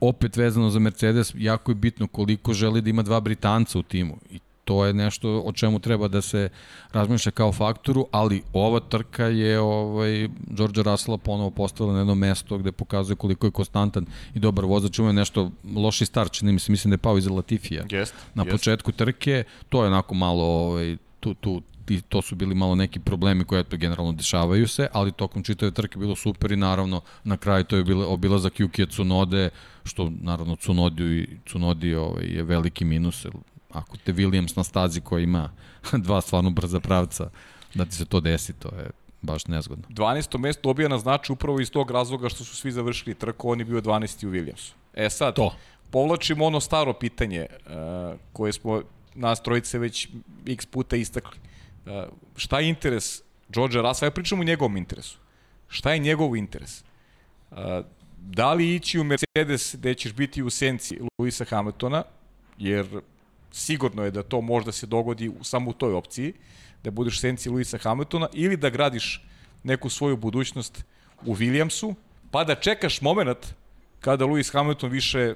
opet vezano za Mercedes, jako je bitno koliko želi da ima dva Britanca u timu. I to je nešto o čemu treba da se razmišlja kao faktoru, ali ova trka je ovaj, George Russella ponovo postavila na jedno mesto gde pokazuje koliko je konstantan i dobar vozač. Ima nešto loši start, čini mi se, mislim da je pao iza Latifija Jest, na jest. početku trke. To je onako malo, ovaj, tu, tu, ti, to su bili malo neki problemi koji eto, generalno dešavaju se, ali tokom čitave trke bilo super i naravno na kraju to je bilo obilazak Yukija Tsunode, što naravno Tsunodi, Tsunodi ovaj, je veliki minus, ako te Williams na stazi koji ima <laughs> dva stvarno brza pravca, da ti se to desi, to je baš nezgodno. 12. mesto dobija na znači upravo iz tog razloga što su svi završili trku, on je bio 12. u Williamsu. E sad, To. povlačimo ono staro pitanje uh, koje smo nas trojice već x puta istakli. Uh, šta je interes George Russell? Ja pričam o njegovom interesu. Šta je njegov interes? Uh, da li ići u Mercedes gde ćeš biti u senci Luisa Hamiltona, jer sigurno je da to možda se dogodi u, samo u toj opciji, da budeš u senci Luisa Hamiltona, ili da gradiš neku svoju budućnost u Williamsu, pa da čekaš moment kada Lewis Hamilton više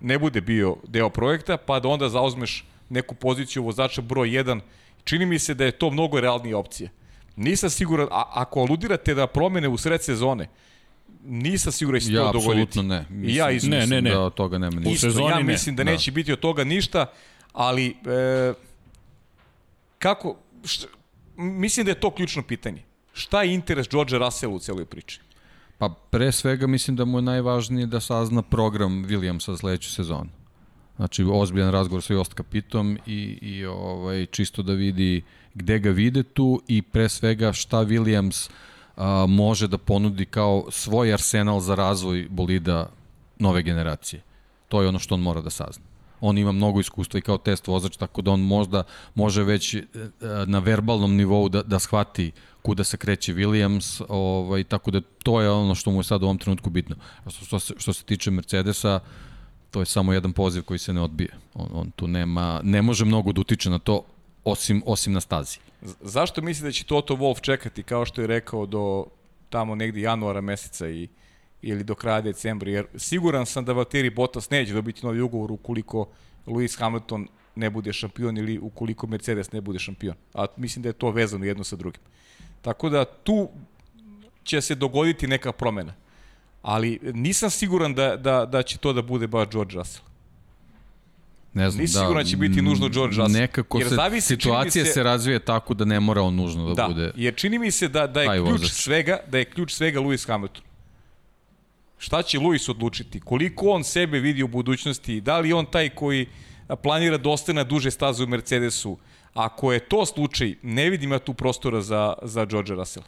ne bude bio deo projekta, pa da onda zauzmeš neku poziciju vozača broj 1. Čini mi se da je to mnogo realnija opcija. Nisam siguran, a, ako aludirate da promene u sred sezone, nisam siguran da će Ja, to dogoditi. apsolutno ne. Mislim, I ja isto. Ne, ne, ne. Da od toga nema ništa. Isto, sezoni ja mislim da, Da. neće biti od toga ništa, ali e, kako, šta, mislim da je to ključno pitanje. Šta je interes George Russell u celoj priči? Pa pre svega mislim da mu je najvažnije da sazna program Williamsa sledeću sezonu. Znači ozbiljan razgovor sa Jost Kapitom i, i ovaj, čisto da vidi gde ga vide tu i pre svega šta Williams a, može da ponudi kao svoj arsenal za razvoj bolida nove generacije. To je ono što on mora da sazna. On ima mnogo iskustva i kao test vozač, tako da on možda može već e, e, na verbalnom nivou da, da shvati kuda se kreće Williams, ovaj, tako da to je ono što mu je sad u ovom trenutku bitno. A što, što, se, što se tiče Mercedesa, to je samo jedan poziv koji se ne odbije. On, on tu nema, ne može mnogo da utiče na to, osim, osim na stazi. Zašto misli da će Toto Wolff čekati, kao što je rekao, do tamo negde januara meseca i ili do kraja decembra, jer siguran sam da Valtteri Bottas neće dobiti novi ugovor ukoliko Lewis Hamilton ne bude šampion ili ukoliko Mercedes ne bude šampion. A mislim da je to vezano jedno sa drugim. Tako da tu će se dogoditi neka promena. Ali nisam siguran da, da, da će to da bude baš George Russell. Ne znam, Nisi da, siguran da će biti nužno George Russell. Nekako Jer se, zavisi, situacija se- se razvije tako da ne mora on nužno da, Da, bude... jer čini mi se da, da je ključ vozač. svega, da je ključ svega Lewis Hamilton. Šta će Lewis odlučiti? Koliko on sebe vidi u budućnosti? Da li on taj koji planira da ostane na duže staze u Mercedesu? Ako je to slučaj, ne vidim ja tu prostora za, za George Russell.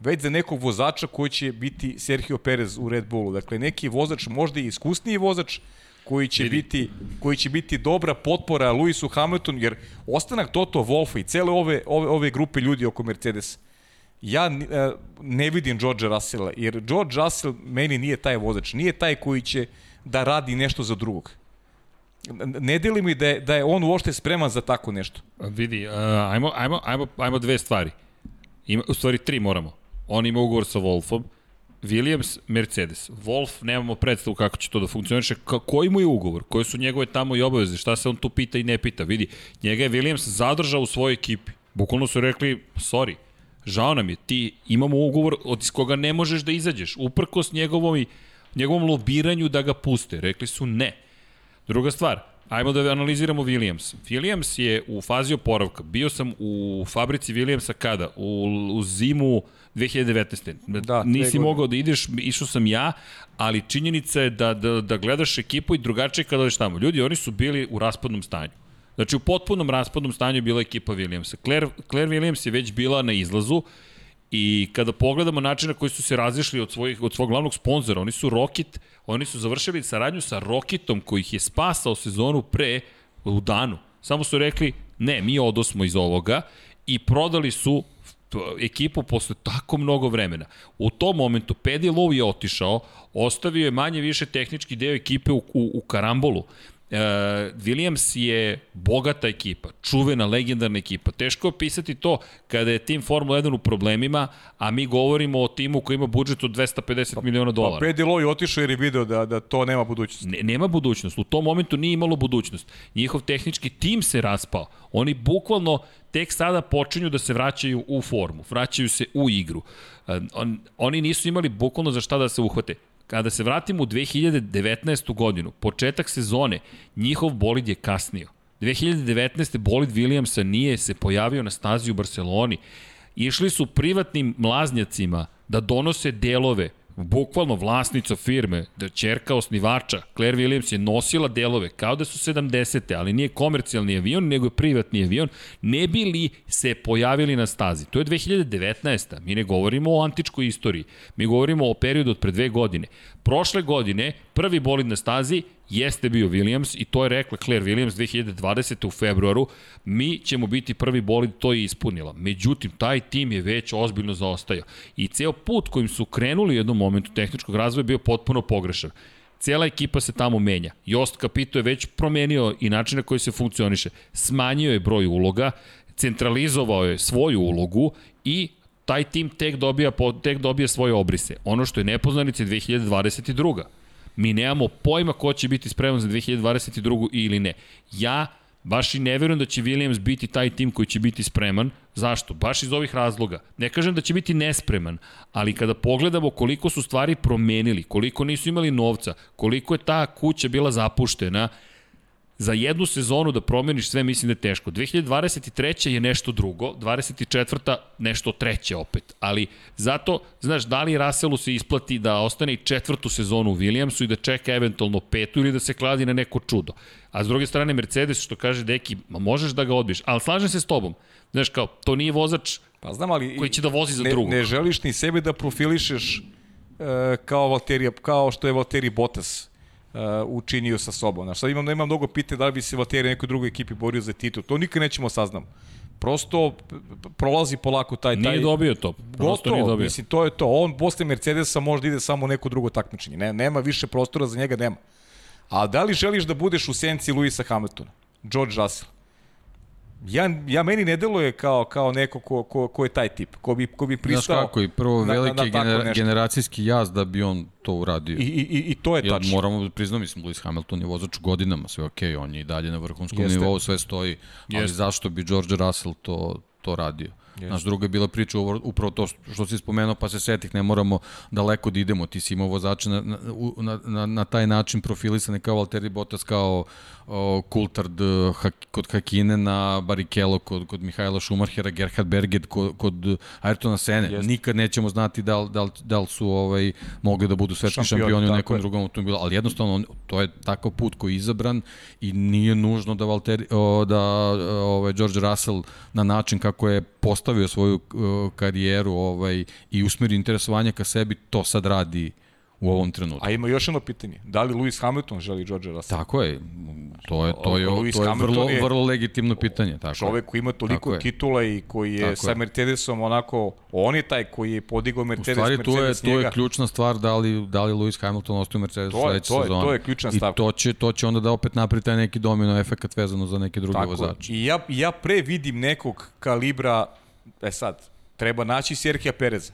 Već za nekog vozača koji će biti Sergio Perez u Red Bullu. Dakle, neki vozač, možda i iskusniji vozač, koji će, Vidi. biti, koji će biti dobra potpora Lewisu Hamiltonu, jer ostanak Toto Wolfa i cele ove, ove, ove grupe ljudi oko Mercedes, ja e, ne vidim George Russella, jer George Russell meni nije taj vozač, nije taj koji će da radi nešto za drugog. Ne deli mi da je, da je on uopšte spreman za tako nešto. Vidi, uh, ajmo, ajmo, ajmo, ajmo dve stvari. Ima, u stvari tri moramo. On ima ugovor sa Wolfom, Williams, Mercedes. Wolf, nemamo predstavu kako će to da funkcioniše. Ka, koji mu je ugovor? Koje su njegove tamo i obaveze? Šta se on tu pita i ne pita? Vidi, njega je Williams zadržao u svojoj ekipi. Bukvalno su rekli, sorry, žao nam je, ti imamo ugovor od koga ne možeš da izađeš. Uprkos njegovom, njegovom lobiranju da ga puste. Rekli su ne. Druga stvar, Ajmo da analiziramo Williams. Williams je u fazi oporavka. Bio sam u fabrici Williamsa kada? U, u zimu 2019. Da, Nisi mogao da ideš, išao sam ja, ali činjenica je da, da, da gledaš ekipu i drugačije kada odeš tamo. Ljudi, oni su bili u raspadnom stanju. Znači, u potpunom raspadnom stanju je bila ekipa Williamsa. Claire, Claire Williams je već bila na izlazu i kada pogledamo načina koji su se razišli od, svojih, od svog glavnog sponzora, oni su Rocket, oni su završili saradnju sa Rocketom koji ih je spasao sezonu pre u danu. Samo su rekli, ne, mi odosmo iz ovoga i prodali su ekipu posle tako mnogo vremena. U tom momentu Lowe je otišao, ostavio je manje više tehnički deo ekipe u, u, u karambolu. E, Williams je bogata ekipa, čuvena, legendarna ekipa. Teško je opisati to kada je tim Formula 1 u problemima, a mi govorimo o timu koji ima budžet od 250 miliona Pa dolara. Pedi Loy otišao jer je video da, da to nema budućnosti. Ne, nema budućnost. U tom momentu nije imalo budućnost. Njihov tehnički tim se raspao. Oni bukvalno tek sada počinju da se vraćaju u formu, vraćaju se u igru. E, On, oni nisu imali bukvalno za šta da se uhvate. Kada se vratimo u 2019. godinu, početak sezone, njihov bolid je kasnio. 2019. bolid Williamsa nije se pojavio na stazi u Barceloni. Išli su privatnim mlaznjacima da donose delove bukvalno vlasnica firme, da čerka osnivača, Claire Williams je nosila delove kao da su 70. ali nije komercijalni avion, nego je privatni avion, ne bi li se pojavili na stazi. To je 2019. Mi ne govorimo o antičkoj istoriji, mi govorimo o periodu od pre dve godine. Prošle godine, prvi bolid na stazi jeste bio Williams i to je rekla Claire Williams 2020. u februaru, mi ćemo biti prvi bolid, to je ispunila. Međutim, taj tim je već ozbiljno zaostajao i ceo put kojim su krenuli u jednom momentu tehničkog razvoja bio potpuno pogrešan. Cela ekipa se tamo menja. Jost Capito je već promenio i način na koji se funkcioniše. Smanjio je broj uloga, centralizovao je svoju ulogu i taj tim tek dobija, tek dobija svoje obrise. Ono što je nepoznanica je 2022. Mi nemamo pojma ko će biti spreman za 2022. ili ne. Ja baš i ne verujem da će Williams biti taj tim koji će biti spreman. Zašto? Baš iz ovih razloga. Ne kažem da će biti nespreman, ali kada pogledamo koliko su stvari promenili, koliko nisu imali novca, koliko je ta kuća bila zapuštena, za jednu sezonu da promeniš sve mislim da je teško. 2023. je nešto drugo, 24. nešto treće opet. Ali zato, znaš, da li Russellu se isplati da ostane i četvrtu sezonu u Williamsu i da čeka eventualno petu ili da se kladi na neko čudo. A s druge strane Mercedes što kaže Deki, ma možeš da ga odbiješ, ali slažem se s tobom. Znaš kao, to nije vozač Pa znam, ali... koji će da vozi za ne, drugog. Ne želiš ni sebe da profilišeš e, kao, Valtteri, kao što je Valtteri Bottas uh, učinio sa sobom. Znaš, sad imam, imam mnogo pite da li bi se Valtteri nekoj drugoj ekipi borio za titul. To nikad nećemo saznam. Prosto prolazi polako taj... taj Nije dobio to. Prosto Gotovo, nije dobio. mislim, to je to. On posle Mercedesa možda ide samo u neko drugo takmičenje. Ne, nema više prostora za njega, nema. A da li želiš da budeš u senci Luisa Hamiltona? George Russell? Ja, ja meni ne deluje kao, kao neko ko, ko, ko je taj tip, ko bi, ko bi Znaš pristao... kako, i prvo na- na- veliki na tako gener, nešto. generacijski jaz da bi on to uradio. I, i, i to je Ja tačno. moramo da priznam, mislim, Lewis Hamilton je vozač godinama, sve okej, okay, on je i dalje na vrhunskom Jeste. nivou, sve stoji, ali Jeste. zašto bi George Russell to, to radio? Znaš, druga je bila priča upravo to što- si spomenuo, pa se setih, ne moramo daleko da idemo, ti si imao vozača na, na, na, na, na taj način profilisane kao Valtteri Bottas, kao o, Coulthard eh, ha, kod Hakinena, Barrichello kod, kod Mihajla Schumachera, Gerhard Berget kod, kod Ayrtona Sene. Jeste. Nikad nećemo znati da li, da li, da li su ovaj, mogli da budu svetski Šampioni, šampioni, u nekom je. drugom automobilu, ali jednostavno on, to je takav put koji je izabran i nije nužno da Valtteri, o, da ovaj George Russell na način kako je postavio svoju o, karijeru ovaj i usmeri interesovanje ka sebi to sad radi u ovom trenutku. A ima još jedno pitanje. Da li Lewis Hamilton želi George Russell? Tako je. To je to je Lewis to je Hamilton vrlo je vrlo legitimno pitanje, tako. je. Čovek koji ima toliko je. titula i koji je Tako sa je. Mercedesom onako, on je taj koji je podigao U Mercedes, stvari tu je Mercedes tu je njega. ključna stvar da li da li Lewis Hamilton ostaje u Mercedesu To je- sledeće to je- sezone. to je ključna I stavka. to će to će onda da opet napravi taj neki domino efekat vezano za neke druge Tako je. vozače. I ja, ja pre vidim nekog kalibra, e sad, treba naći Serhija Pereza.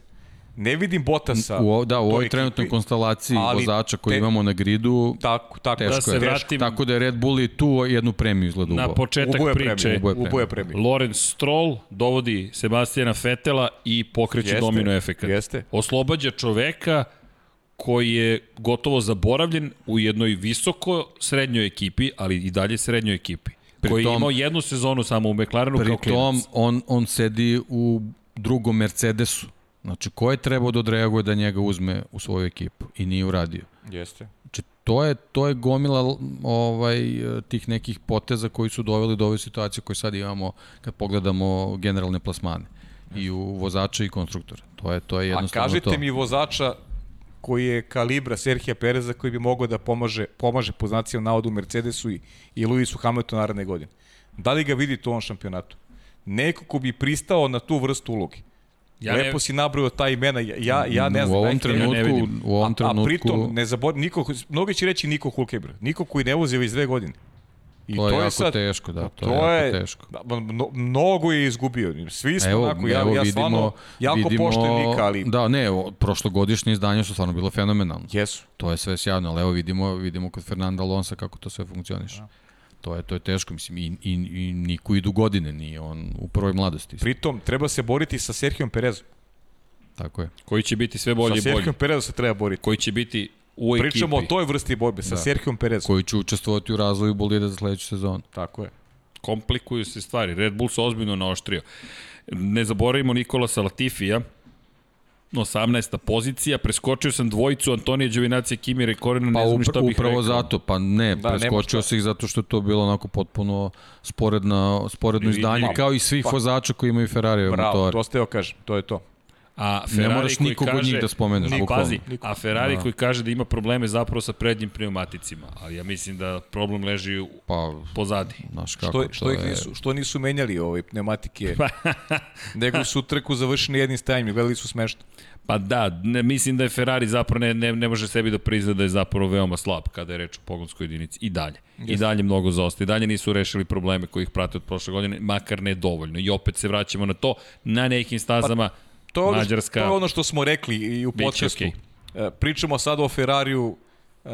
Ne vidim Bottasa. U, da, u ovoj ekipi, trenutnoj konstelaciji ali vozača koji te- imamo na gridu, Tako, tako. teško Da se je. vratim- Tako da je Red Bull i tu jednu premiju izgleda Na ubao. početak Uboje priče, premije. Uboje premije. Uboje premije. Lorenz Stroll dovodi Sebastijana Fetela i pokreće Jeste, domino efekat. jeste. Oslobađa čoveka koji je gotovo zaboravljen u jednoj visoko srednjoj ekipi, ali i dalje srednjoj ekipi. Pri koji je tom- imao jednu sezonu samo u McLarenu Pri kao tom, klinac. on, on sedi u drugom Mercedesu. Znači, ko je trebao da odreaguje da njega uzme u svoju ekipu i nije uradio. Jeste. Znači, to je, to je gomila ovaj, tih nekih poteza koji su doveli do ove situacije koje sad imamo kad pogledamo generalne plasmane i u vozača i konstruktora. To je, to je A jednostavno kažite to. mi vozača koji je kalibra Serhija Pereza koji bi mogao da pomaže, pomaže po znacima navodu Mercedesu i, i Lewisu Hamiltonu naredne godine. Da li ga vidite u ovom šampionatu? Neko ko bi pristao na tu vrstu uloge. Ja Ja ne- Lepo si nabrojao ta imena, ja, ja, ja ne u znam. ovom dajte mi- trenutku, ne vidim. u ovom a, a trenutku pritom, ne zabor, niko, mnogi će reći Niko Hulkenberg, niko koji ne vozi već dve godine. I to je jako teško, da, to, je jako teško. Da, mno, mnogo je izgubio. Svi smo Evo, onako, ja, evo ja vidimo, stvarno jako vidimo, poštujem Nika, ali Da, ne, o, prošlogodišnje izdanje su stvarno bilo fenomenalno. jesu. To je sve sjajno, ali evo vidimo, vidimo kod Fernanda Alonsa kako to sve funkcioniše. To je, to je teško, mislim, i, i, i Niku idu godine, nije on u prvoj mladosti. Pritom, treba se boriti sa Serhijom Perezom. Tako je. Koji će biti sve bolji sa i bolji. Serhijom Perezom se treba boriti. Koji će biti u ekipi. Pričamo o toj vrsti borbe, sa Da. da. Serhijom Perezom. Koji će učestvovati u razvoju bolida za sledeću sezonu. Tako je. komplikuju se stvari. Red Bull se ozbiljno naoštrio. Ne zaboravimo Nikola Salatifija, 18. pozicija, preskočio sam dvojicu Antonija Đovinacija, Kimi Rekorena, Pa ne znam upra, šta bih upravo rekao. zato, pa ne, Da, preskočio se ih zato što je to bilo onako potpuno sporedna, sporedno izdanje, pa- kao i svih pa- vozača koji imaju Ferrari Bravo, motore. to ste joj kažem, to je to. A Ne Ferrari moraš koji nikog od kaže, njih da spomeneš, Ni, bukvalno. pazi, Niko. a Ferrari Da. koji kaže da ima probleme zapravo sa prednjim pneumaticima, ali ja mislim da problem leži u, Pa, pozadi. znaš kako, Što, što, ih je... nisu, što nisu menjali ove pneumatike, <laughs> nego su trku završeni jednim stajanjem, gledali su smešno. Pa da, ne, mislim da je Ferrari zapravo ne, ne, ne može sebi da prizna da je zapravo veoma slab kada je reč o pogonskoj jedinici. I dalje. I dalje mnogo zaostaje. I dalje nisu rešili probleme koji ih prate od prošle godine, makar ne dovoljno. I opet se vraćamo na to, na nekim stazama To Mađarska. to je ono što smo rekli i u podcastu. okej. E, Pričamo sad o Ferrariju e,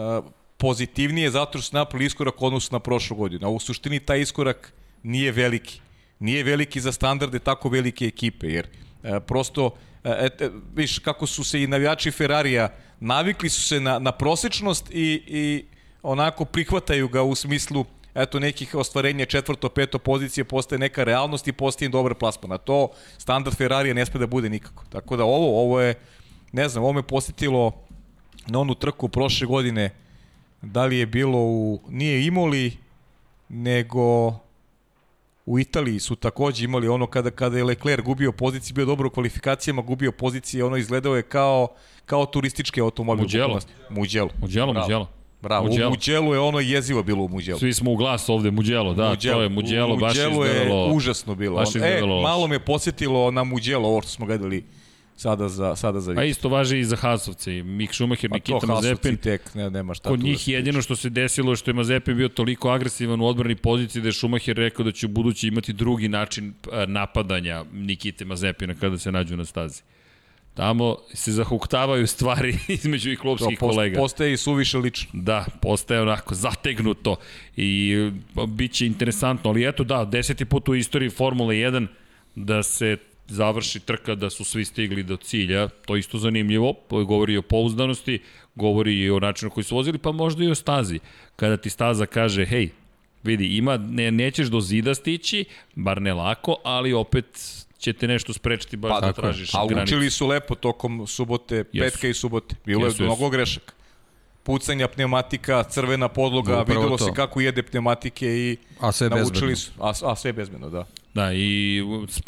pozitivnije zato što su napravili iskorak odnosu na prošlu godinu. A u suštini taj iskorak nije veliki. Nije veliki za standarde tako velike ekipe, jer e, prosto, et, viš kako su se i navijači Ferrarija navikli su se na, na prosečnost i, i onako prihvataju ga u smislu eto nekih ostvarenja četvrto, peto pozicije postaje neka realnost i postaje im dobar plasman. A to standard Ferrarija ne sme da bude nikako. Tako da ovo, ovo je, ne znam, ovo me posjetilo na onu trku prošle godine, da li je bilo u, nije Imoli, nego u Italiji su takođe imali ono kada, kada je Leclerc gubio poziciju, bio dobro u kvalifikacijama, gubio pozicije, ono izgledao je kao, kao turistički automobil. Mugello. bukvalno. Mugello. Muđelo, Bravo. Muđelo. U Mugello je ono jezivo bilo u Mugello. Svi smo u glas ovde, Muđelo, da, to je Muđelo, baš izgledalo... je užasno bilo. baš e, izgledalo loše. malo me podsjetilo na Mugello, ovo što smo gledali sada za, sada za A isto važi i za Hasovce, Mik Schumacher, Pa Nikita Mazepin. tek, ne, nema šta Kod da njih se jedino što se desilo je što je Mazepin bio toliko agresivan u odbrani poziciji da je Schumacher rekao da će u budući imati drugi način a, napadanja Nikite Mazepina kada se nađu na stazi. Tamo se zahuktavaju stvari <laughs> između i To klopskih post, kolega. postaje i suviše lično. Da, postaje onako zategnuto i e, bit će interesantno, ali eto da, deseti put u istoriji Formule 1 da se završi trka da su svi stigli do cilja, to isto zanimljivo, to govori o pouzdanosti, govori i o načinu koji su vozili, pa možda i o stazi. Kada ti staza kaže, hej, vidi, ima, ne, nećeš do zida stići, bar ne lako, ali opet će te nešto sprečiti baš Pa, da tražiš A granicu. učili su lepo tokom subote, Jesu. petka i subote. Bilo Jesu, je mnogo grešaka. Pucanja pneumatika, crvena podloga, Upravo videlo to. se kako jede pneumatike i A sve naučili bezbedno. su. A, a sve bezbedno, da. Da, i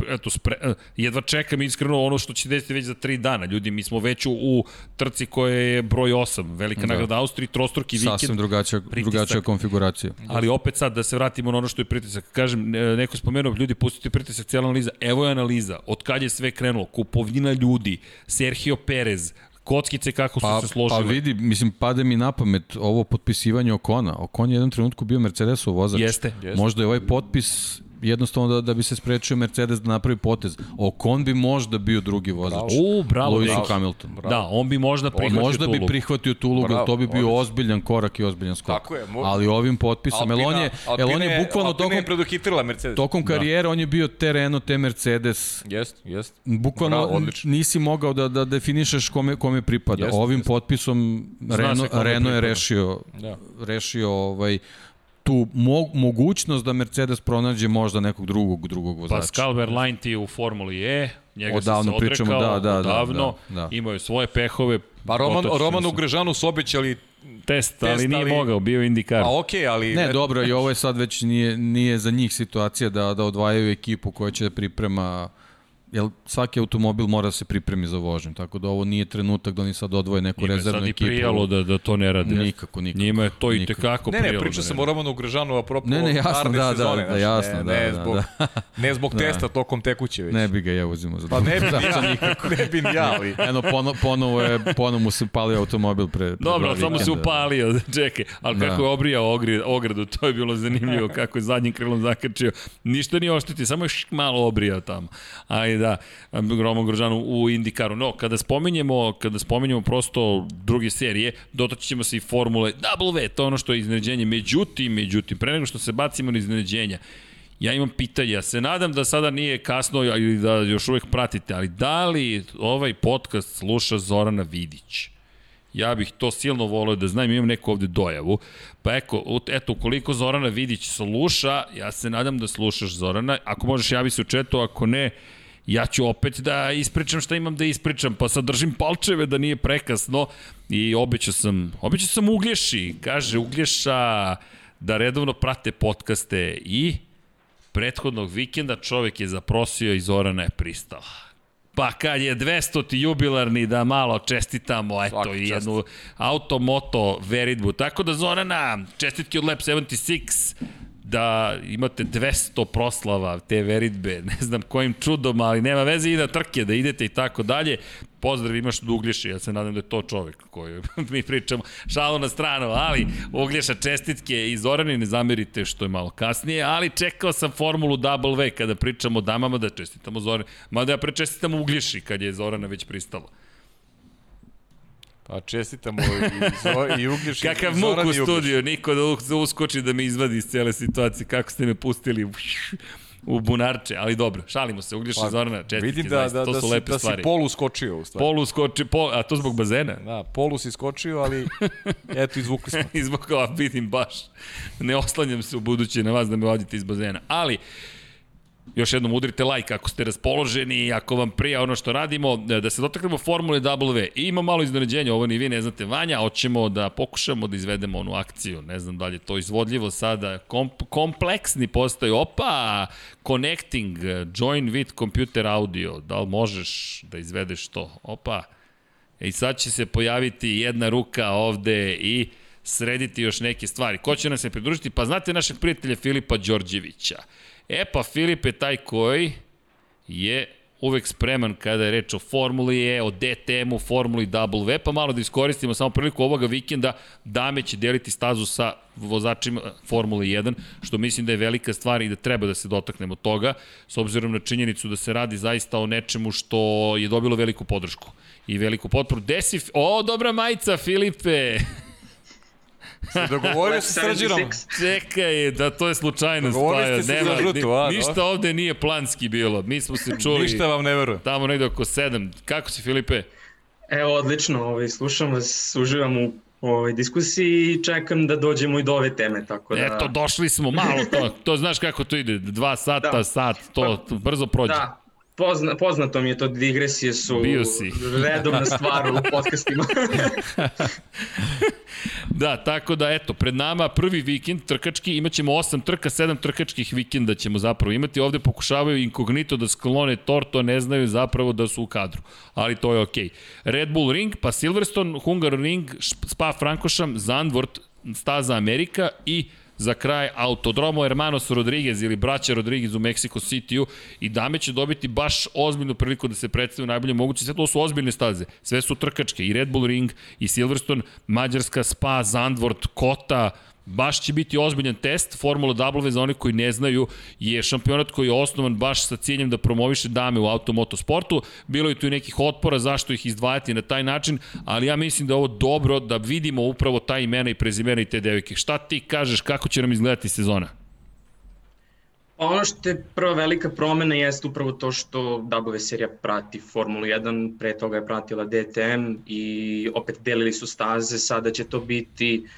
eto, spre, eh, jedva čekam iskreno ono što će desiti već za tri dana. Ljudi, mi smo već u, u trci koja je broj 8, velika da. Da. nagrada Austriji, trostruki vikend. Sasvim drugačija, pritisak. drugačija konfiguracija. Ali opet sad da se vratimo na ono što je pritisak. Kažem, e, neko spomenuo, ljudi, pustite pritisak, cijela analiza. Evo je analiza, od kad je sve krenulo, kupovina ljudi, Sergio Perez, kockice kako su Pa, se pa složile. vidi, mislim, pade mi na pamet ovo potpisivanje Okona. Okon je u jednom trenutku bio Mercedesov vozač. Jeste. Možda je ovaj potpis jednostavno da, da bi se sprečio Mercedes da napravi potez. Ocon bi možda bio drugi vozač. U, bravo, Lewisu bravo. Hamilton. Da, on bi možda prihvatio Možda tu bi prihvatio tu ulogu, Bravo, to bi bio ozbiljan korak i ozbiljan skok. Tako je, mo- Ali ovim potpisom, Alpina, on je, jel on je bukvalno Alpina tokom, je preduhitrila Mercedes. tokom karijere, on je bio te Renault, te Mercedes, Jest, jest. Bukvalno Bravo, odlično. nisi mogao da, da definišeš kome, kome pripada. Jeste, Ovim jeste. potpisom Renault, Renault je rešio, Da. rešio ovaj, tu mo, mogućnost da Mercedes pronađe možda nekog drugog drugog vozača. Pascal Verlaine ti je u Formuli E, njega Odavno se odrekao, pričamo, da, da, da, odavno, da, da. imao je svoje pehove. Pa Roman, Romanu. Grežanu su obećali, Test, ali test, nije ali- mogao, bio Indikar. a okej, ali... Ne, dobro, i ovo je sad već nije, nije za njih situacija da, da odvajaju ekipu koja će da priprema Jer svaki automobil mora da se pripremi za vožnju, tako da ovo nije trenutak da oni sad odvoje neku Njima je rezervnu sad i ekipu. prijalo da, da to ne rade. Nikako, nikako. Njima je to i nikako. tekako Ne, prijalo. ne, pričao da sam ne o Romanu Grežanu, apropo Ne, ne, jasno, da, da, sezone, da, znaš, jasno, ne, da, ne, da, zbog, ne zbog Da. testa tokom tekuće već. Ne bi ga ja uzimo za Pa ne bi Da, ja, ne bi ni ja, ali... Eno, pono, ponovo, je, ponovo mu se palio automobil pre, pre Dobro, samo se upalio, <laughs> čekaj, ali Da. kako je obrijao ogradu, to je bilo zanimljivo, kako je zadnjim krilom zakačio. Ništa nije oštiti, samo je malo obrijao tamo. Ali da, Roman Grožanu u Indikaru. No, kada spominjemo, kada spominjemo prosto druge serije, dotaći ćemo se i formule W, to je ono što je iznenađenje. Međutim, međutim, pre nego što se bacimo na iznenađenja, Ja imam pitanje, ja se nadam da sada nije kasno ili da još uvek pratite, ali da li ovaj podcast sluša Zorana Vidić? Ja bih to silno volio da znam, imam neku ovde dojavu. Pa eko, eto, ukoliko Zorana Vidić sluša, ja se nadam da slušaš Zorana. Ako možeš, javi se u ako ne, ja ću opet da ispričam šta imam da ispričam, pa sad držim palčeve da nije prekasno i obećao sam, obećao sam Uglješi, kaže Uglješa da redovno prate podcaste i prethodnog vikenda čovek je zaprosio i Zorana je pristala. Pa kad je 200. jubilarni da malo čestitamo, eto, Svaka čast. jednu automoto veritbu. Tako da Zorana, čestitke od Lab 76, da imate 200 proslava te veritbe, ne znam kojim čudom, ali nema veze i na trke, da idete i tako dalje. Pozdrav imaš od Uglješa, ja se nadam da je to čovek koji <laughs> mi pričamo. Šalo na stranu, ali Uglješa čestitke i Zorani ne zamerite što je malo kasnije, ali čekao sam formulu W kada pričamo o damama da čestitamo Zorani. Mada ja prečestitam Uglješi kad je Zorana već pristala. Pa čestitamo i, Zo, i Ugljiš i Kakav muk u studiju, niko da u- uskoči da me izvadi iz cele situacije, kako ste me pustili u, bunarče, ali dobro, šalimo se, Uglješa Pa, Zorana, čestitke, Vidim da, zaista, da, to da, su si, lepe da stvari. si polu skočio u stvari. Polu skoči, pol, a to zbog bazena? Da, polu si skočio, ali eto, izvukli smo. <laughs> I zbog ova vidim baš. Ne oslanjam se u buduće na vas da me vodite iz bazena. Ali, još jednom udrite like ako ste raspoloženi i ako vam prija ono što radimo, da se dotaknemo Formule W. I ima malo iznenađenja, ovo ni vi ne znate Vanja, hoćemo da pokušamo da izvedemo onu akciju, ne znam da li je to izvodljivo sada, Komp kompleksni postoji, opa, connecting, join with computer audio, da li možeš da izvedeš to, opa, E, I sad će se pojaviti jedna ruka ovde i srediti još neke stvari. Ko će nam se pridružiti? Pa znate našeg prijatelja Filipa Đorđevića. E pa Filip je taj koji je uvek spreman kada je reč o Formuli E, o DTM-u, Formuli W, pa malo da iskoristimo samo priliku ovoga vikenda, Dame će deliti stazu sa vozačima Formule 1, što mislim da je velika stvar i da treba da se dotaknemo toga, s obzirom na činjenicu da se radi zaista o nečemu što je dobilo veliku podršku i veliku potporu. Desi, o, dobra majica, Filipe! <laughs> Se dogovorio sa Srđinom. 76. Čekaj, da to je slučajno Dogovorili ste se za žutu, a, ni, ništa ovde nije planski bilo. Mi smo se čuli Ništa vam ne verujem. tamo negde oko 7. Kako si, Filipe? Evo, odlično, ovaj, slušam vas, uživam u ovoj diskusiji i čekam da dođemo i do ove teme, tako da... Eto, došli smo malo to. To znaš kako to ide. Dva sata, Da. sat, to, to brzo prođe. Da, pozna, poznato mi je to, digresije su Bio si. redovna stvar u podcastima. <laughs> Da, tako da eto, pred nama prvi vikend trkački, imaćemo 8 trka, 7 trkačkih vikenda ćemo zapravo imati. Ovde pokušavaju inkognito da sklone torto, ne znaju zapravo da su u kadru. Ali to je okej. Red Bull Ring, pa Silverstone, Hungar Ring, Spa Frankošam, Zandvoort, staza Amerika i za kraj Autodromo Hermanos Rodriguez ili braća Rodriguez u Mexico City-u i dame će dobiti baš ozbiljnu priliku da se predstavu najbolje moguće. Sve to su ozbiljne staze. Sve su trkačke. I Red Bull Ring, i Silverstone, Mađarska, Spa, Zandvoort, Kota, Baš će biti ozbiljan test. Formula W za one koji ne znaju je šampionat koji je osnovan baš sa ciljem da promoviše dame u automotosportu. Bilo je tu i nekih otpora zašto ih izdvajati na taj način, ali ja mislim da je ovo dobro da vidimo upravo ta imena i prezimena i te devike. Šta ti kažeš, kako će nam izgledati sezona? Ono što je prva velika promena jeste upravo to što W serija prati Formulu 1, pre toga je pratila DTM i opet delili su staze, sada će to biti uh,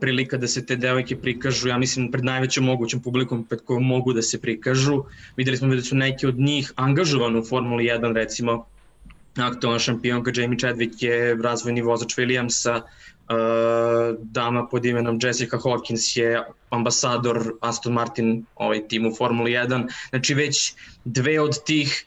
prilika da se te devojke prikažu, ja mislim pred najvećom mogućom publikom pred kojom mogu da se prikažu. Videli smo da su neke od njih angažovane u Formuli 1, recimo aktualna šampionka Jamie Chadwick je razvojni vozač Williamsa, dama pod imenom Jessica Hawkins je ambasador Aston Martin ovaj tim u Formuli 1. Znači već dve od tih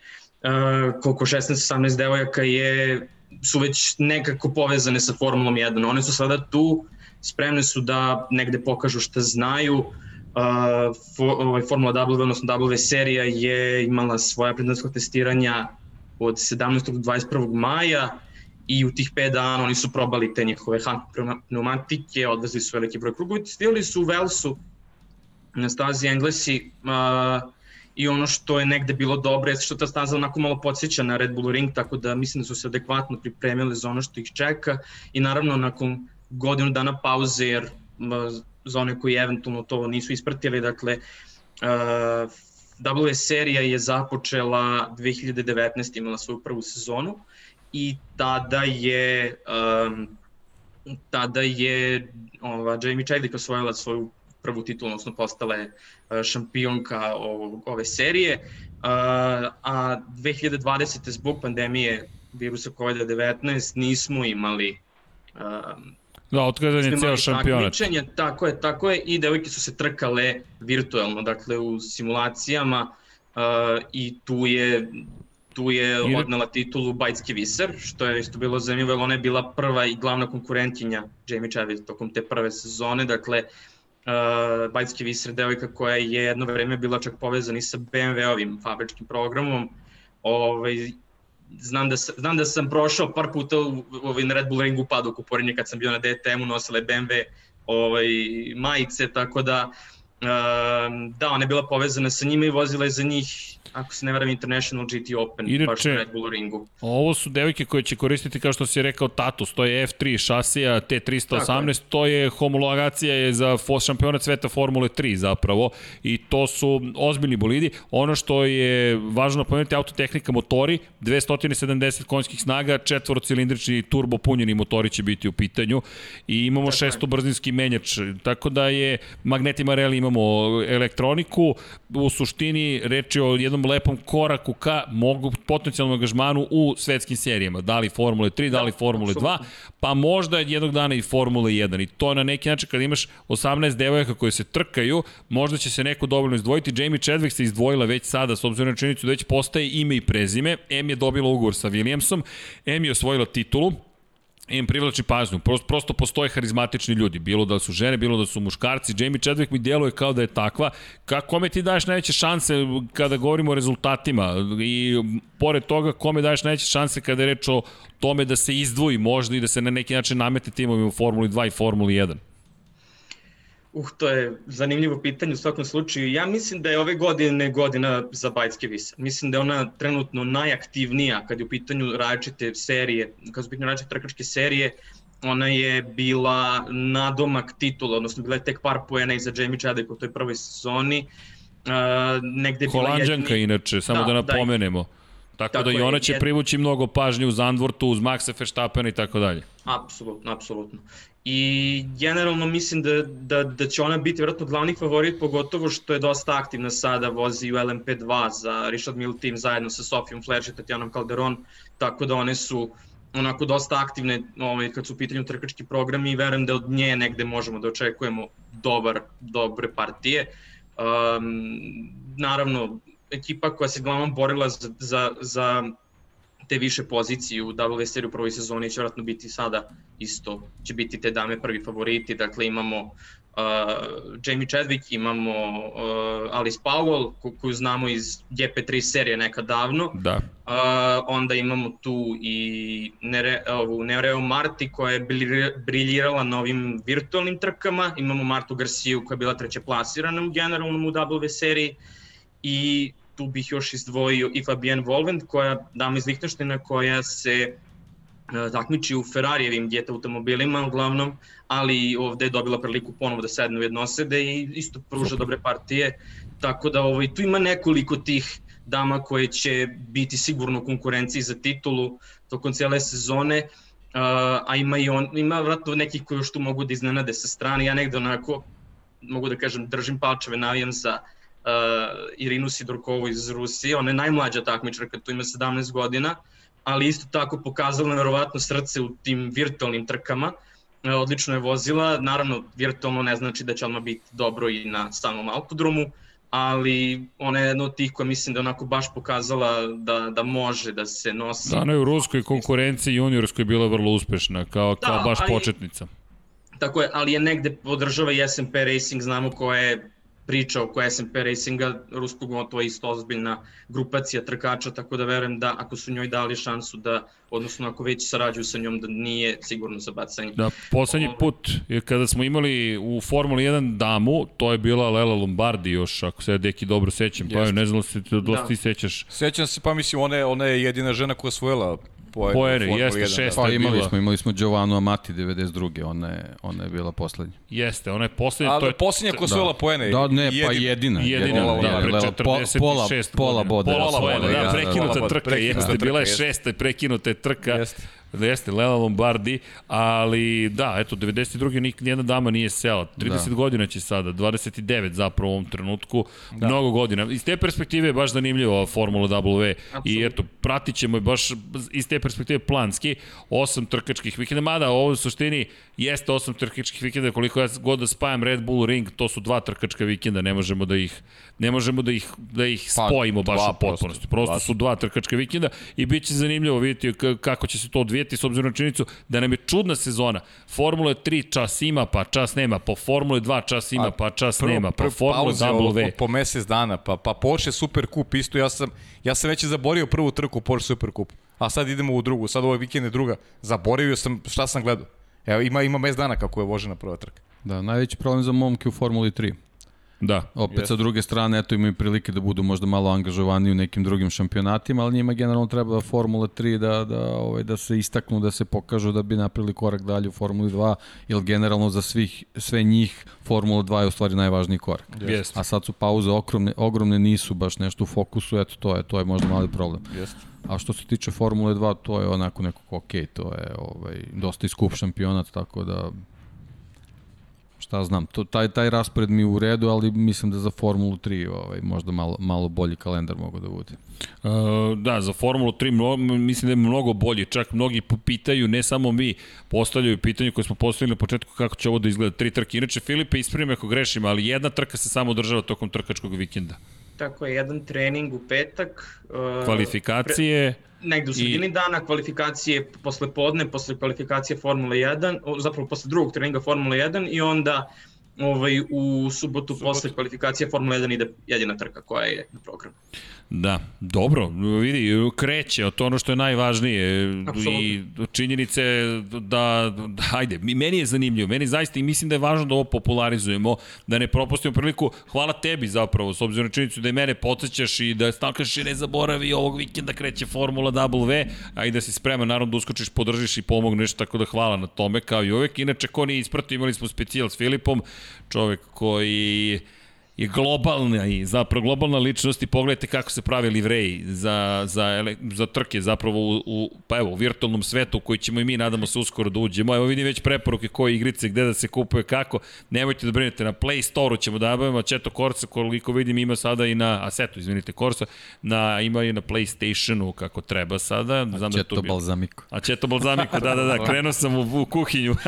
koliko 16-18 devojaka je su već nekako povezane sa Formulom 1. One su sada tu, spremne su da negde pokažu šta znaju. Uh, for, ovaj Formula W, odnosno W serija je imala svoja prednostnog testiranja od 17. do 21. maja i u tih 5 dana oni su probali te njihove pneumatike, odvezli su veliki broj krugova, testirali su u Velsu na stazi Englesi uh, i ono što je negde bilo dobro je što ta staza onako malo podsjeća na Red Bull Ring, tako da mislim da su se adekvatno pripremili za ono što ih čeka i naravno nakon godinu dana pauze, jer za one koji eventualno to nisu ispratili, dakle uh, W serija je započela 2019, imala svoju prvu sezonu i tada je um, tada je ova, Jamie Chadwick osvojila svoju prvu titulu, odnosno postala je šampionka ovog, ove serije, uh, a 2020. zbog pandemije virusa COVID-19 nismo imali um, Da, otkazan je ceo šampionat. Tako je, tako je, i devojke su se trkale virtualno, dakle u simulacijama uh, i tu je tu je odnela titulu Bajtski Viser, što je isto bilo zanimljivo, jer ona je bila prva i glavna konkurentkinja Jamie Chavis tokom te prve sezone, dakle uh, Bajtski Viser devojka koja je jedno vreme bila čak povezana i sa BMW-ovim fabričkim programom, ovaj, znam da, znam da sam prošao par puta u, ovaj, na Red Bull ringu padu kuporenje kad sam bio na DTM-u, nosila je BMW ovaj, majice, tako da uh, da, ona je bila povezana sa njima i vozila je za njih ako se ne varam, International GT Open, Inače, baš na Red Bull ringu. Ovo su devojke koje će koristiti, kao što si rekao, Tatus, to je F3 šasija T318, je. to je homologacija je za šampionat sveta Formule 3 zapravo. I to su ozbiljni bolidi. Ono što je važno napomenuti, autotehnika motori, 270 konjskih snaga, četvorocilindrični turbo punjeni motori će biti u pitanju. I imamo tako šestobrzinski menjač, tako da je magnetima reli imamo elektroniku, u suštini reč je o jednom lepom koraku ka mogu potencijalnom angažmanu u svetskim serijama. Da li Formule 3, da li da, Formule 2, pa možda jednog dana i Formule 1. I to na neki način kada imaš 18 devojaka koje se trkaju, možda će se neko dovoljno izdvojiti. Jamie Chadwick se izdvojila već sada, s obzirom na činjenicu da već postaje ime i prezime. M je dobila ugovor sa Williamsom, M je osvojila titulu, im privlači pažnju. Prosto, prosto postoje harizmatični ljudi, bilo da su žene, bilo da su muškarci. Jamie Chadwick mi djeluje kao da je takva. Kako, kome ti daješ najveće šanse kada govorimo o rezultatima? I pored toga, kome daješ najveće šanse kada je reč o tome da se izdvoji možda i da se na neki način namete timovi u Formuli 2 i Formuli 1? Uh, to je zanimljivo pitanje u svakom slučaju. Ja mislim da je ove godine godina za Bajtske Visa. Mislim da je ona trenutno najaktivnija kad je u pitanju različite serije, kad su u pitanju različite trkačke serije, ona je bila nadomak titula, odnosno bila je tek par poena iza Jamie Chadwick u toj prvoj sezoni. Uh, negde Holandžanka jedni... inače, samo da, da, da napomenemo. Da, Tako, tako da i ona će je, privući mnogo pažnje u Zandvortu, uz Maxa Verstappen i tako dalje. Apsolutno, apsolutno. I generalno mislim da, da, da će ona biti vjerojatno glavni favorit, pogotovo što je dosta aktivna sada, vozi u LMP2 za Richard Mill team zajedno sa Sofijom Flerš i Tatjanom Calderon, tako da one su onako dosta aktivne ovaj, kad su u pitanju trkački programi i verujem da od nje negde možemo da očekujemo dobar, dobre partije. Um, naravno, ekipa koja se glavnom borila za, za, za te više pozicije u W seriju u prvoj sezoni će vratno biti sada isto, će biti te dame prvi favoriti, dakle imamo Jamie Chadwick, imamo uh, Alice Powell, ko, koju znamo iz GP3 serije nekad davno. Da. Uh, onda imamo tu i Nere, ovu Nereo Marti koja je briljirala na ovim virtualnim trkama. Imamo Martu Garciju koja je bila treće plasirana u generalnom u W seriji. I tu bih još izdvojio i Fabienne Volvend koja dama iz Lichtensteina koja se E, takmiči u Ferrarijevim GT automobilima uglavnom, ali ovde je dobila priliku ponovo da sedne u jednosede i isto pruža dobre partije, tako da ovaj, tu ima nekoliko tih dama koje će biti sigurno u konkurenciji za titulu tokom cijele sezone, uh, a ima i on, ima vratno nekih koji još tu mogu da iznenade sa strane, ja negde onako, mogu da kažem, držim palčeve, navijam za Irinu Sidorkovu iz Rusije, ona je najmlađa takmičarka, tu ima 17 godina, uh, ali isto tako pokazala neverovatno srce u tim virtualnim trkama. E, odlično je vozila, naravno virtualno ne znači da će odmah biti dobro i na samom autodromu, ali ona je jedna od tih koja mislim da onako baš pokazala da, da može da se nosi. Da, ona je u ruskoj konkurenciji juniorskoj bila vrlo uspešna, kao, kao da, baš ali, početnica. Tako je, ali je negde podržava i SMP Racing, znamo koja je priča oko SMP Racinga, ruskog moto je isto ozbiljna grupacija trkača, tako da verujem da ako su njoj dali šansu da, odnosno ako već sarađuju sa njom, da nije sigurno za bacanje. Da, poslednji put je kada smo imali u Formuli 1 damu, to je bila Lela Lombardi još, ako se ja deki dobro sećam, pa ne znam da se dosta da. ti sećaš. Sećam se, pa mislim, ona je, ona je jedina žena koja osvojila poene. Poene, jeste, 1, šesta da. Pa imali smo, imali smo Giovannu Amati 92. Ona je, ona je bila poslednja. Jeste, ona je poslednja. Ali to je... poslednja ko osvojila da. poene. Da, ne, pa jedina. Jedina, jedina da, pre 46 pola, pola bodera. Pola bodera, da, prekinuta trka, jeste, bila je šesta i prekinuta je trka. Jeste. Jeste, Lela Lombardi, ali da, eto, 92. Nik, nijedna dama nije sela. 30 da. godina će sada, 29 zapravo u ovom trenutku, da. mnogo godina. Iz te perspektive je baš zanimljivo Formula W Absolut. i eto, pratit ćemo je baš iz te perspektive planski, osam trkačkih vikenda, mada ovo u suštini jeste osam trkačkih vikenda, koliko ja god da spajam Red Bull Ring, to su dva trkačka vikenda, ne možemo da ih, ne možemo da ih, da ih pa, spojimo baš u potpunosti. Prosto, prosto su dva trkačka vikenda i bit će zanimljivo vidjeti kako će se to odvijeti s obzirom na činjenicu da nam je čudna sezona. Formula 3 čas ima, pa čas nema, po Formule 2 čas ima, pa čas prvo, nema, pa Formula W. Po, po mesec dana, pa, pa Porsche Super Cup isto, ja sam, ja sam već zaborio prvu trku Porsche Super Cup, a sad idemo u drugu, sad ovaj vikend je druga, zaboravio sam šta sam gledao. Evo, ima, ima mes dana kako je vožena prva trka. Da, najveći problem za momke u Formuli 3. Da. Opet jest. sa druge strane, eto imaju prilike da budu možda malo angažovani u nekim drugim šampionatima, ali njima generalno treba Formula 3 da, da, ovaj, da se istaknu, da se pokažu da bi napravili korak dalje u Formuli 2, jer generalno za svih, sve njih Formula 2 je u stvari najvažniji korak. Jest. A sad su pauze ogromne, ogromne nisu baš nešto u fokusu, eto to je, to je možda mali problem. Jest. A što se tiče Formule 2, to je onako nekako ok, to je ovaj, dosta iskup šampionat, tako da šta znam, to, taj, taj raspored mi je u redu, ali mislim da za Formulu 3 ovaj, možda malo, malo bolji kalendar mogu da bude. Uh, da, za Formulu 3 mnogo, mislim da je mnogo bolji, čak mnogi pitaju, ne samo mi, postavljaju pitanje koje smo postavili na početku kako će ovo da izgleda, tri trke. Inače, Filipe, ispravim ako grešim, ali jedna trka se samo održava tokom trkačkog vikenda. Tako je, jedan trening u petak. Uh, Kvalifikacije. Pre negde u sredini I... dana, kvalifikacije posle podne, posle kvalifikacije Formule 1, zapravo posle drugog treninga Formule 1 i onda ovaj, u subotu Subot. posle kvalifikacije Formula 1 ide jedina trka koja je na programu. Da, dobro, vidi, kreće, to ono što je najvažnije Absolutno. i činjenice da, da, hajde, meni je zanimljivo, meni zaista i mislim da je važno da ovo popularizujemo, da ne propustimo priliku, hvala tebi zapravo, s obzirom na činjenicu da i mene podsjećaš i da stalkaš i ne zaboravi ovog vikenda kreće Formula W, a i da si spreman naravno da uskočiš, podržiš i pomogneš, tako da hvala na tome, kao i uvek. Inače, ko nije ispratio, imali smo specijal s Filipom, čovek koji je globalna i zapravo globalna ličnost i pogledajte kako se pravi livreji za, za, za trke zapravo u, u, pa evo, u virtualnom svetu koji ćemo i mi nadamo se uskoro da uđemo. Evo vidim već preporuke koje igrice, gde da se kupuje, kako. Nemojte da brinete, na Play Store-u ćemo da nabavimo, Četo Corsa koliko vidim ima sada i na Asetu, izvinite, Corsa, na, ima i na PlayStationu kako treba sada. Znam da Četo Balzamiku. A Četo Balzamiku, da, da, da, krenuo sam u, u kuhinju. <laughs>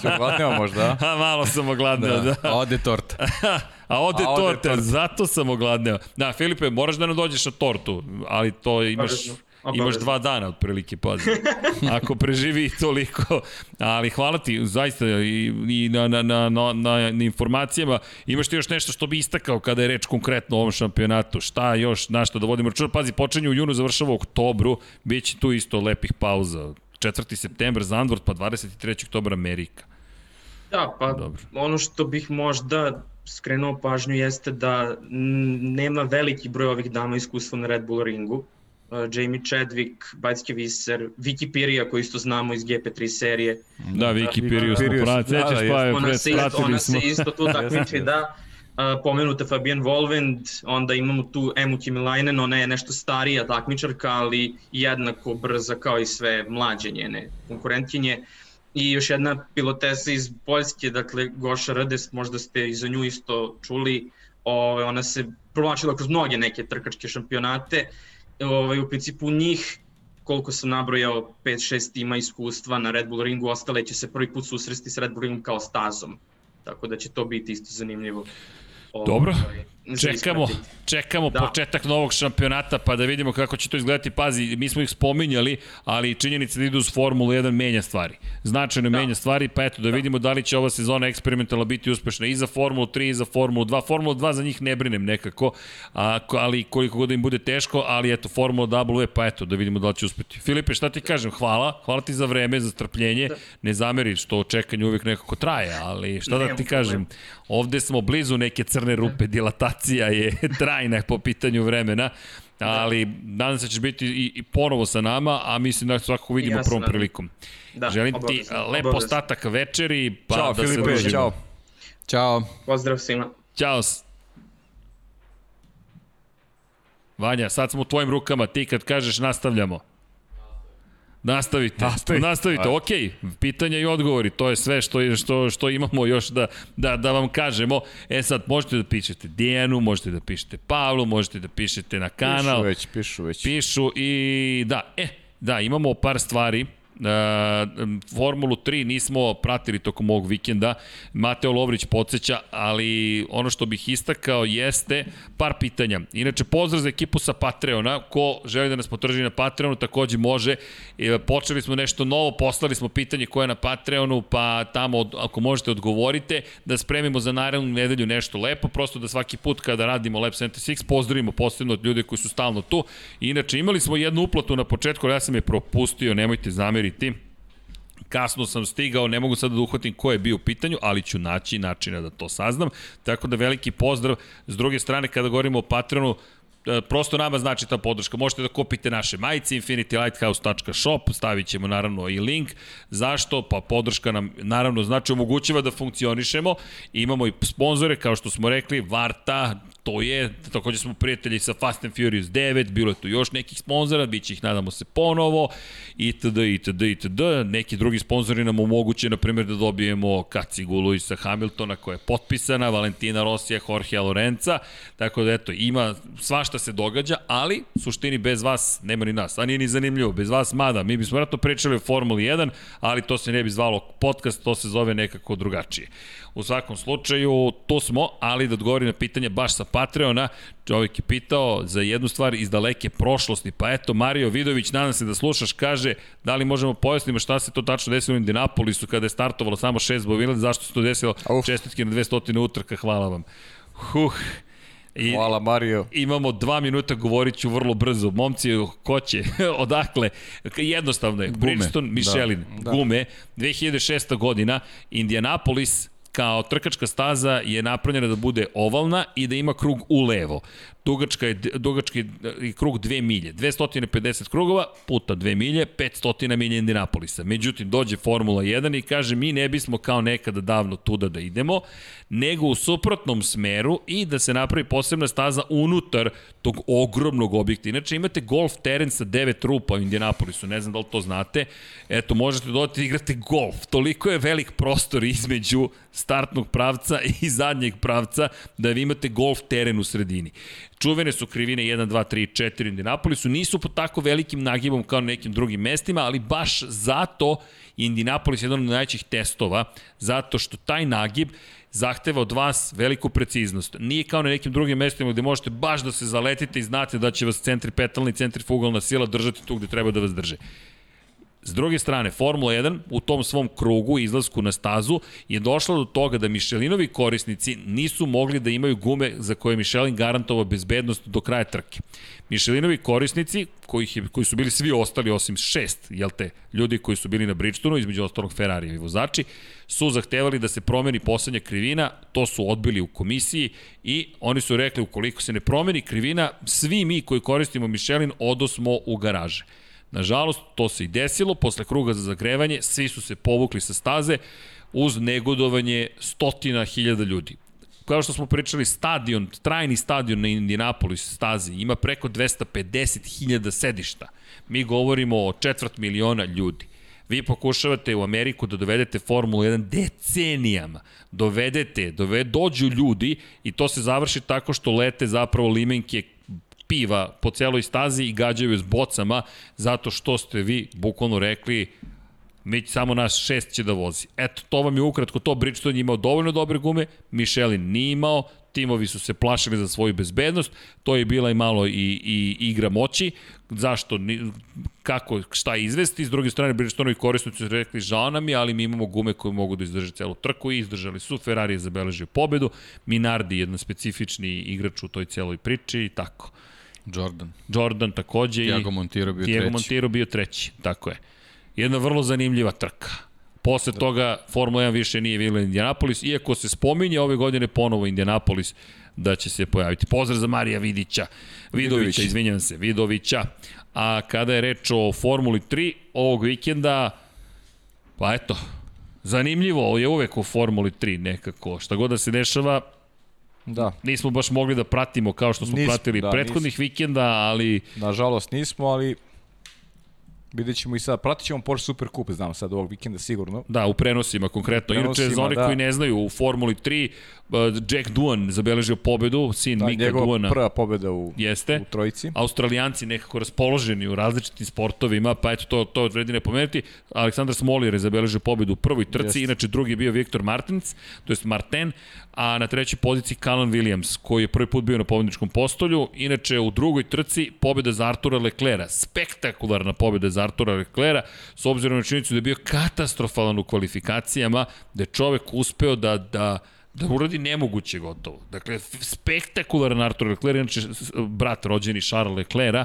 Si ogladneo možda? <laughs> A, malo sam ogladneo, da. da. Ode torta. <laughs> A ode, torta, torta, zato sam ogladneo. Da, Filipe, moraš da nam dođeš na tortu, ali to imaš... Obavezno. Imaš dva dana otprilike, pazi. <laughs> Ako preživi toliko. Ali hvala ti zaista i, i na, na, na, na, na, na informacijama. Imaš ti još nešto što bi istakao kada je reč konkretno o ovom šampionatu? Šta još, na što da vodimo računa? Pazi, počinje u junu, završava u oktobru. Biće tu isto lepih pauza. 4. september Zandvort, pa 23. oktober Amerika. Da, pa Dobro. ono što bih možda skrenuo pažnju jeste da nema veliki broj ovih dama iskustva na Red Bull ringu. Uh, Jamie Chadwick, Bajtske Viser, Vicky Pirija koji isto znamo iz GP3 serije. Da, Viki Piriju smo pratili. da, Sećaš da, pa je Ona se, isto, pratili ona smo. se isto tu <laughs> takmiči, da. Uh, pomenuta Fabian Volvend, onda imamo tu Emu Kimilainen, ona je nešto starija takmičarka, ali jednako brza kao i sve mlađe njene konkurentkinje. I još jedna pilotesa iz Poljske, dakle Goša Rdes, možda ste i za nju isto čuli, Ove, ona se provlačila kroz mnoge neke trkačke šampionate. Ove, u principu njih, koliko sam nabrojao, 5-6 ima iskustva na Red Bull ringu, ostale će se prvi put susresti s Red Bull ringom kao stazom. Tako da će to biti isto zanimljivo. Dobro. Čekamo, ispratiti. čekamo Da. početak novog šampionata pa da vidimo kako će to izgledati. Pazi, mi smo ih spominjali, ali činjenica da idu uz Formulu 1 menja stvari. Značajno Da. menja stvari, pa eto da, vidimo da li će ova sezona eksperimentalna biti uspešna i za Formulu 3 i za Formulu 2. Formulu 2 za njih ne brinem nekako, a, ali koliko god da im bude teško, ali eto Formula W, pa eto da vidimo da li će uspeti. Filipe, šta ti kažem? Hvala, hvala ti za vreme, za strpljenje. Ne zameri što čekanje uvijek nekako traje, ali šta da Nema ti kažem? Ovde smo blizu neke crne rupe, dilatacija je <laughs> trajna po pitanju vremena, ali nadam se da ćeš biti i, i ponovo sa nama, a mislim da svakako vidimo Ja se prvom nadam. prilikom. Da, Želim ti lep ostatak večeri, pa Ćao, da se Filipe, družimo. ćao. Ćao. Pozdrav svima. Ćao. Vanja, sad smo u tvojim rukama, ti kad kažeš nastavljamo. Nastavite. Nastavi. Nastavite. Ajde. Okej, pitanja i odgovori, to je sve što je što što imamo još da da da vam kažemo. E sad možete da pišete Dijanu, možete da pišete Pavlu, možete da pišete na kanal. Pišu već, pišu već. Pišu i da, e, da, imamo par stvari. Uh, Formulu 3 nismo pratili tokom ovog vikenda. Mateo Lovrić podsjeća, ali ono što bih istakao jeste par pitanja. Inače, pozdrav za ekipu sa Patreona. Ko želi da nas potraži na Patreonu, takođe može. E, Počeli smo nešto novo, poslali smo pitanje koje je na Patreonu, pa tamo, ako možete, odgovorite, da spremimo za narednu nedelju nešto lepo, prosto da svaki put kada radimo Lab 76 pozdravimo posebno od ljude koji su stalno tu. Inače, imali smo jednu uplatu na početku, ali ja sam je propustio, nemojte zameriti. Kasno sam stigao, ne mogu sad da uhvatim ko je bio u pitanju, ali ću naći načina da to saznam. Tako da veliki pozdrav. S druge strane, kada govorimo o Patreonu, e, prosto nama znači ta podrška. Možete da kupite naše majice infinitylighthouse.shop, stavit ćemo naravno i link. Zašto? Pa podrška nam naravno znači omogućava da funkcionišemo. Imamo i sponzore, kao što smo rekli, Varta, to je, takođe smo prijatelji sa Fast and Furious 9, bilo je tu još nekih sponzora, bit će ih nadamo se ponovo, itd, itd, itd. Neki drugi sponzori nam omoguće, na primjer, da dobijemo Kacigu Luisa Hamiltona koja je potpisana, Valentina Rosija, Jorge Lorenza, tako da eto, ima svašta se događa, ali suštini bez vas nema ni nas, a nije ni zanimljivo, bez vas mada, mi bismo vratno pričali o Formuli 1, ali to se ne bi zvalo podcast, to se zove nekako drugačije. U svakom slučaju, to smo, ali da odgovori na pitanje baš sa Patreona, čovjek je pitao za jednu stvar iz daleke prošlosti, pa eto, Mario Vidović, nadam se da slušaš, kaže da li možemo pojasnimo šta se to tačno desilo u Indianapolisu kada je startovalo samo šest bovila, zašto se to desilo, Uf. čestitke na 200 utrka, hvala vam. Huh. I, Hvala Mario. Imamo dva minuta, govorit ću vrlo brzo. Momci, ko će? <laughs> Odakle? Jednostavno je. Gume. Bridgestone, Michelin, Da. gume. 2006. godina, Indianapolis kao trkačka staza je napravljena da bude ovalna i da ima krug u levo. Dugačka je, dugački je krug 2 milje. 250 krugova puta 2 milje, 500 milje Indianapolisa. Međutim, dođe Formula 1 i kaže mi ne bismo kao nekada davno tuda da idemo, nego u suprotnom smeru i da se napravi posebna staza unutar tog ogromnog objekta. Inače imate golf teren sa 9 rupa u Indianapolisu, ne znam da li to znate. Eto, možete dodati da igrate golf. Toliko je velik prostor između startnog pravca i zadnjeg pravca da vi imate golf teren u sredini. Čuvene su krivine 1, 2, 3, 4 u Indianapolisu, nisu po tako velikim nagibom kao na nekim drugim mestima, ali baš zato Indianapolis je jedan od najvećih testova, zato što taj nagib zahteva od vas veliku preciznost. Nije kao na nekim drugim mestima gde možete baš da se zaletite i znate da će vas centri petalni, centri fugalna sila držati tu gde treba da vas drže. S druge strane, Formula 1 u tom svom krugu, izlasku na stazu, je došla do toga da Mišelinovi korisnici nisu mogli da imaju gume za koje je Michelin garantovao bezbednost do kraja trke. Mišelinovi korisnici, kojih je, koji su bili svi ostali osim šest, jel te, ljudi koji su bili na Bridgestonu, između ostalog Ferrari i vozači, su zahtevali da se promeni poslednja krivina, to su odbili u komisiji i oni su rekli ukoliko se ne promeni krivina, svi mi koji koristimo Michelin odosmo u garaže. Nažalost, to se i desilo, posle kruga za zagrevanje, svi su se povukli sa staze uz negodovanje stotina hiljada ljudi. Kao što smo pričali, stadion, trajni stadion na Indianapolis stazi ima preko 250.000 sedišta. Mi govorimo o četvrt miliona ljudi. Vi pokušavate u Ameriku da dovedete Formulu 1 decenijama. Dovedete, doved, dođu ljudi i to se završi tako što lete zapravo limenke piva po celoj stazi i gađaju s bocama zato što ste vi bukvalno rekli mi samo nas šest će da vozi. Eto, to vam je ukratko to. Bridgestone je imao dovoljno dobre gume, Michelin nije imao, timovi su se plašili za svoju bezbednost, to je bila i malo i, i igra moći, zašto, kako, šta izvesti, s druge strane Bridgestoneovi korisnici su rekli žao nam je, ali mi imamo gume koje mogu da izdrže celu trku i izdržali su, Ferrari je zabeležio pobedu, Minardi jedan specifični igrač u toj celoj priči i tako. Jordan. Jordan takođe Tiago Montiro bio Tiago treći. Montiro bio treći, tako je. Jedna vrlo zanimljiva trka. Posle toga Formula 1 više nije bila Indianapolis, iako se spominje ove godine ponovo Indianapolis da će se pojaviti. Pozdrav za Marija Vidića, Vidovića, Vidović. izvinjam se, Vidovića. A kada je reč o Formuli 3 ovog vikenda, pa eto, zanimljivo je uvek u Formuli 3 nekako. Šta god da se dešava, Da, nismo baš mogli da pratimo kao što smo Nismo, pratili da, prethodnih vikenda, ali nažalost nismo, ali vidjet ćemo i sad. Pratit ćemo Porsche Super Cup, znam sad ovog vikenda sigurno. Da, u prenosima konkretno. Prenosima, Inače, za one da. koji ne znaju, u Formuli 3 uh, Jack Duan zabeležio pobedu, sin Da, Mika njegova Duana. prva pobjeda u, Jeste. u trojici. Australijanci nekako raspoloženi u različitim sportovima, pa eto to, to vredi ne pomenuti. Aleksandar Smolier je zabeležio pobedu u prvoj trci, Jeste. inače drugi je bio Viktor Martins, to jest Marten, a na trećoj poziciji Callan Williams, koji je prvi put bio na pobedničkom postolju. Inače, u drugoj trci pobeda za Artura Leclera, spektakularna pobeda za Artura Leclera, s obzirom na činjenicu da je bio katastrofalan u kvalifikacijama, da je čovek uspeo da, da da uradi nemoguće gotovo. Dakle, spektakularan Artur Leclerc, inače brat rođeni Charles Leclerca,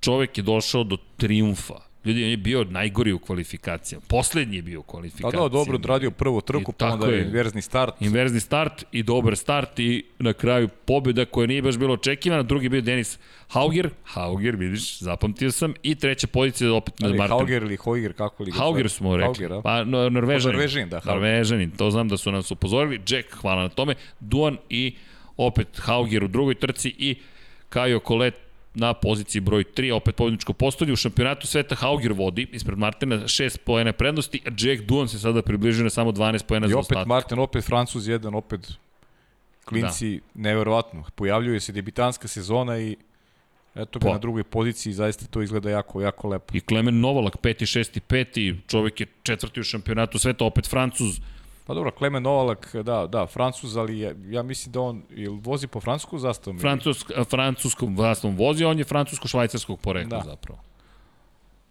čovek je došao do triumfa. Ljudi, on je bio najgori u kvalifikacijama. Poslednji je bio u Pa kvalifikacijama. da, dobro odradio prvu trku, I pa onda je. inverzni start. Inverzni start i dobar start i na kraju pobjeda koja nije baš bila očekivana. Drugi je bio Denis Hauger. Hauger, vidiš, zapamtio sam. I treća pozicija opet na Martin. Hauger ili Hauger, kako li ga Hauger smo rekli. Hauger, a? pa no, Norvežanin. Norvežanin, da, Hauger. Norvežanin, to znam da su nas upozorili. Jack, hvala na tome. Duan i opet Hauger u drugoj trci i Kajo Kolet na poziciji broj 3, opet pobjedničko postolje. U šampionatu sveta Hauger vodi ispred Martina 6 pojene prednosti, a Jack Duan se sada približio na samo 12 pojena I za opet ostatak. Martin, opet Francuz jedan, opet klinci, da. neverovatno. Pojavljuje se debitanska sezona i eto ga Pa. na drugoj poziciji, zaista to izgleda jako, jako lepo. I Klemen Novalak, peti, šesti, peti, čovek je četvrti u šampionatu sveta, opet Francuz. Pa dobro, Klemen Novalak, da, da, Francuz, ali ja, ja mislim da on ili vozi po francusku zastavom. ili- Francusk, francuskom vlastnom vozi, on je francusko-švajcarskog porekla Da. zapravo.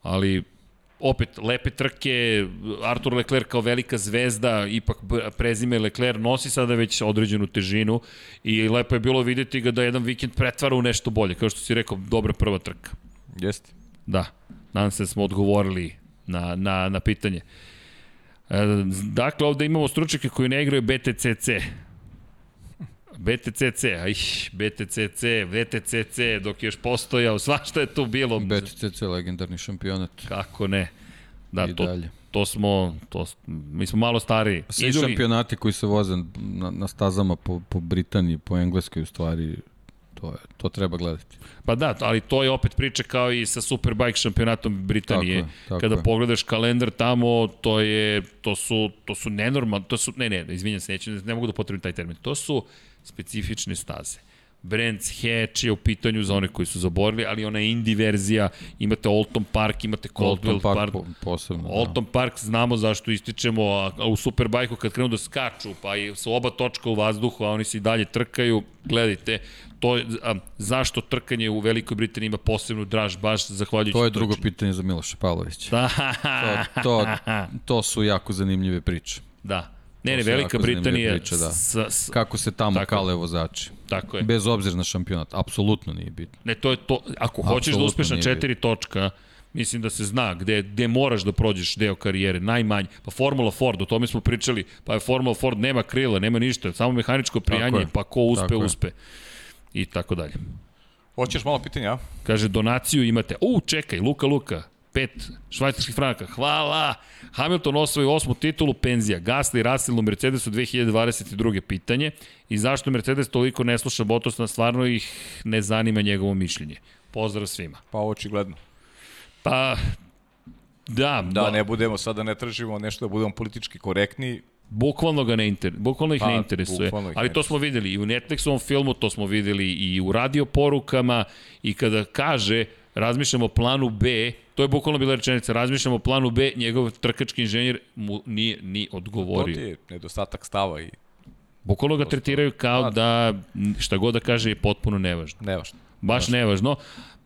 Ali opet lepe trke, Artur Leclerc kao velika zvezda, ipak prezime Leclerc nosi sada već određenu težinu i lepo je bilo videti ga da jedan vikend pretvara u nešto bolje, kao što si rekao, dobra prva trka. Jeste. Da, nadam se da smo odgovorili na, na, na pitanje. E, dakle, ovde imamo stručnjake koji ne igraju BTCC. BTCC, aj, BTCC, VTCC, dok je još postojao, svašta je tu bilo. BTCC legendarni šampionat. Kako ne? Da, I to, dalje. to smo, to, mi smo malo stariji. Svi šampionati koji se voze na, na stazama po, po Britaniji, po Engleskoj u stvari, to, je, to treba gledati. Pa da, ali to je opet priča kao i sa Superbike šampionatom Britanije. Tako je, tako Kada je. pogledaš kalendar tamo, to je to su to su nenormalno, to su ne ne, izvinjavam se, neću ne mogu da potrebim taj termin. To su specifične staze. Brands Hatch je u pitanju za one koji su zaborili, ali ona indie verzija, imate Alton Park, imate Coldwell Park, Park, po, posebno. da. Alton Park znamo zašto ističemo, a, a u Superbajku kad krenu da skaču, pa i su oba točka u vazduhu, a oni se i dalje trkaju, gledajte, to, je- a, zašto trkanje u Velikoj Britaniji ima posebnu draž, baš zahvaljujući To je drugo trčanju. pitanje za Miloša Pavlovića. Da, To, to, to su jako zanimljive priče. da. Ne, ne, Velika Britanija, priče, da. s, s, Kako se tamo Tako. kale vozači. tako je. Bez obzira na šampionat. Apsolutno nije bitno. Ne, to je to, ako hoćeš da uspeš na četiri točka, mislim da se zna gde, gde moraš da prođeš deo karijere, najmanje. Pa Formula Ford, o tome smo pričali, pa je Formula Ford nema krila, nema ništa, samo mehaničko prijanje, je. pa ko uspe, Tako je. I tako dalje. Hoćeš malo pitanja, a? Kaže, donaciju imate. U, čekaj, Luka Luka, pet švajcarskih franaka. Hvala! Hamilton osvoji osmu titulu, penzija. Gasly i Russell u Mercedesu 2022. pitanje. I zašto Mercedes toliko ne sluša Bottosna, stvarno ih ne zanima njegovo mišljenje. Pozdrav svima. Pa očigledno. Pa, da, Da, ne budemo sada, ne tražimo nešto da budemo politički korektni. Bukvalno ga ne inter, bukvalno ih Pa, ne interesuje. ih Ali ne to smo videli i u Netflixovom filmu, to smo videli i u radio porukama i kada kaže razmišljamo o planu B, to je bukvalno bila rečenica, razmišljamo o planu B, njegov trkački inženjer mu nije ni To ti odgovorio. je nedostatak stava i Bukvalno ga tretiraju kao da šta god da kaže je potpuno nevažno. nevažno. Baš nevažno.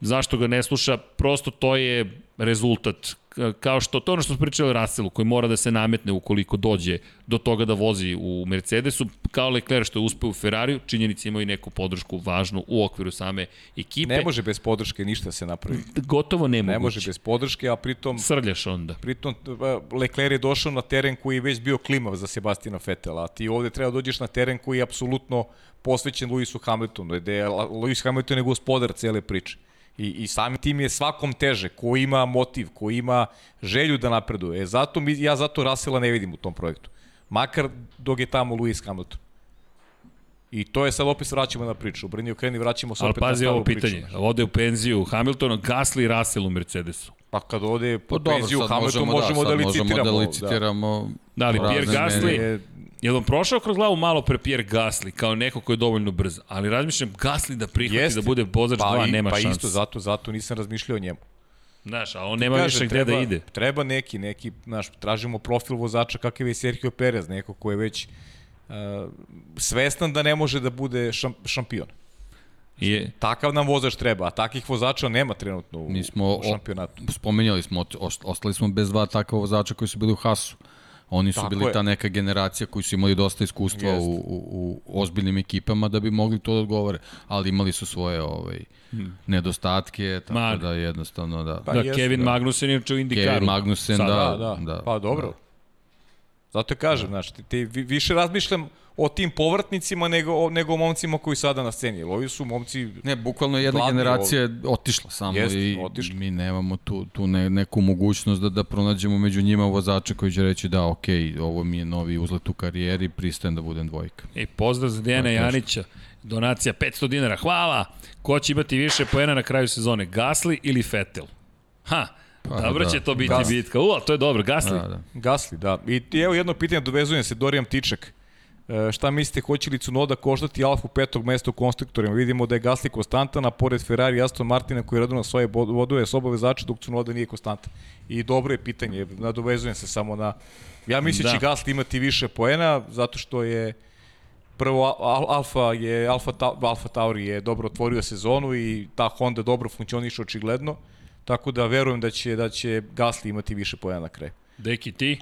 Zašto ga ne sluša? Prosto to je rezultat. Kao što, to ono što smo pričali o Russellu, koji mora da se nametne ukoliko dođe do toga da vozi u Mercedesu. Kao Leclerc što je uspeo u Ferrariju, činjenici imaju neku podršku važnu u okviru same ekipe. Ne može bez podrške ništa se napravi. Gotovo nemoguće. Ne može bez podrške, a pritom Srljaš onda. Pritom, Leclerc je došao na teren koji je već bio klimav za Sebastina Vetela, a ti ovde treba da dođeš na teren koji je apsolutno posvećen Lewisu Hamiltonu, gde je Lewis Hamilton je gospodar cele priče. I, I samim tim je svakom teže, ko ima motiv, ko ima želju da napreduje. E, zato mi, ja zato Rasela ne vidim u tom projektu. Makar dok je tamo Lewis Hamilton. I to je sad opet vraćamo na priču. Brni okreni, vraćamo se Ali opet na pazi staru ovo priču. pitanje. Ode u penziju Hamilton, Gasly i Russell u Mercedesu. Pa kad ode po Pa penziju Hamilton možemo, možemo da, da, sad licitiramo. možemo da licitiramo. Da, ali razne Pierre Gasly-. Je, Je vam prošao kroz glavu malo pre Pierre Gasly, kao neko ko je dovoljno brz, ali razmišljam Gasly da prihvati Jeste. da bude vozač 2, i- nema pa šanse. isto, zato, zato nisam razmišljao o njemu. Znaš, a on nema Kažem, više gde treba, da ide. Treba neki, neki, znaš, tražimo profil vozača kakav je Sergio Perez, neko ko je već uh, svestan da ne može da bude šam, šampion. I, Takav nam vozač treba, a takih vozača nema trenutno u, Mi smo, u šampionatu. O, spomenjali smo, ost- ostali smo bez dva takva vozača koji su bili u Hasu. Oni su Tako bili je. ta neka generacija koji su imali dosta iskustva u, u, u ozbiljnim ekipama da bi mogli to da odgovore, ali imali su svoje ovaj, nedostatke, tako Ma- da jednostavno da. Pa da, jesu, Kevin da. Magnussen je u Indikaru. Kevin Magnussen, Sad, da, Da, da, da. pa dobro. Zato kažem, znaš, ti, ti vi- više razmišljam o tim povratnicima nego, o, nego o momcima koji sada na sceni. Jer ovi su momci Ne, bukvalno jedna generacija je otišla samo Jeste, i otišla. mi nemamo tu, tu ne, neku mogućnost da, da pronađemo među njima vozača koji će reći da, ok, ovo mi je novi uzlet u karijeri, pristajem da budem dvojka. I pozdrav za Dejana teško. Janića. Donacija 500 dinara. Hvala! Ko će imati više poena na kraju sezone? Gasly ili Vettel? Ha, Pa, dobro da. će to biti Gasly. bitka. U, to je dobro. Gasly. Da, da. Gasli, da. I ti- evo jedno pitanje, dovezujem se, Dorijan Tičak. E, šta mislite, hoće li Cunoda koštati Alfu petog mesta u konstruktorima? Vidimo da je Gasli konstantan, a pored Ferrari i Aston Martina koji redovno svoje bod- voduje s obavezača, dok Cunoda nije konstantan. I dobro je pitanje, nadovezujem se samo na... Ja mislim da će Da. Gasli imati više poena, zato što je prvo Al- Alfa je Alfa, Ta, Alfa Tauri je dobro otvorio sezonu i ta Honda dobro funkcioniše očigledno. Tako da verujem da će da će Gasli imati više poena na kraju. Deki, ti?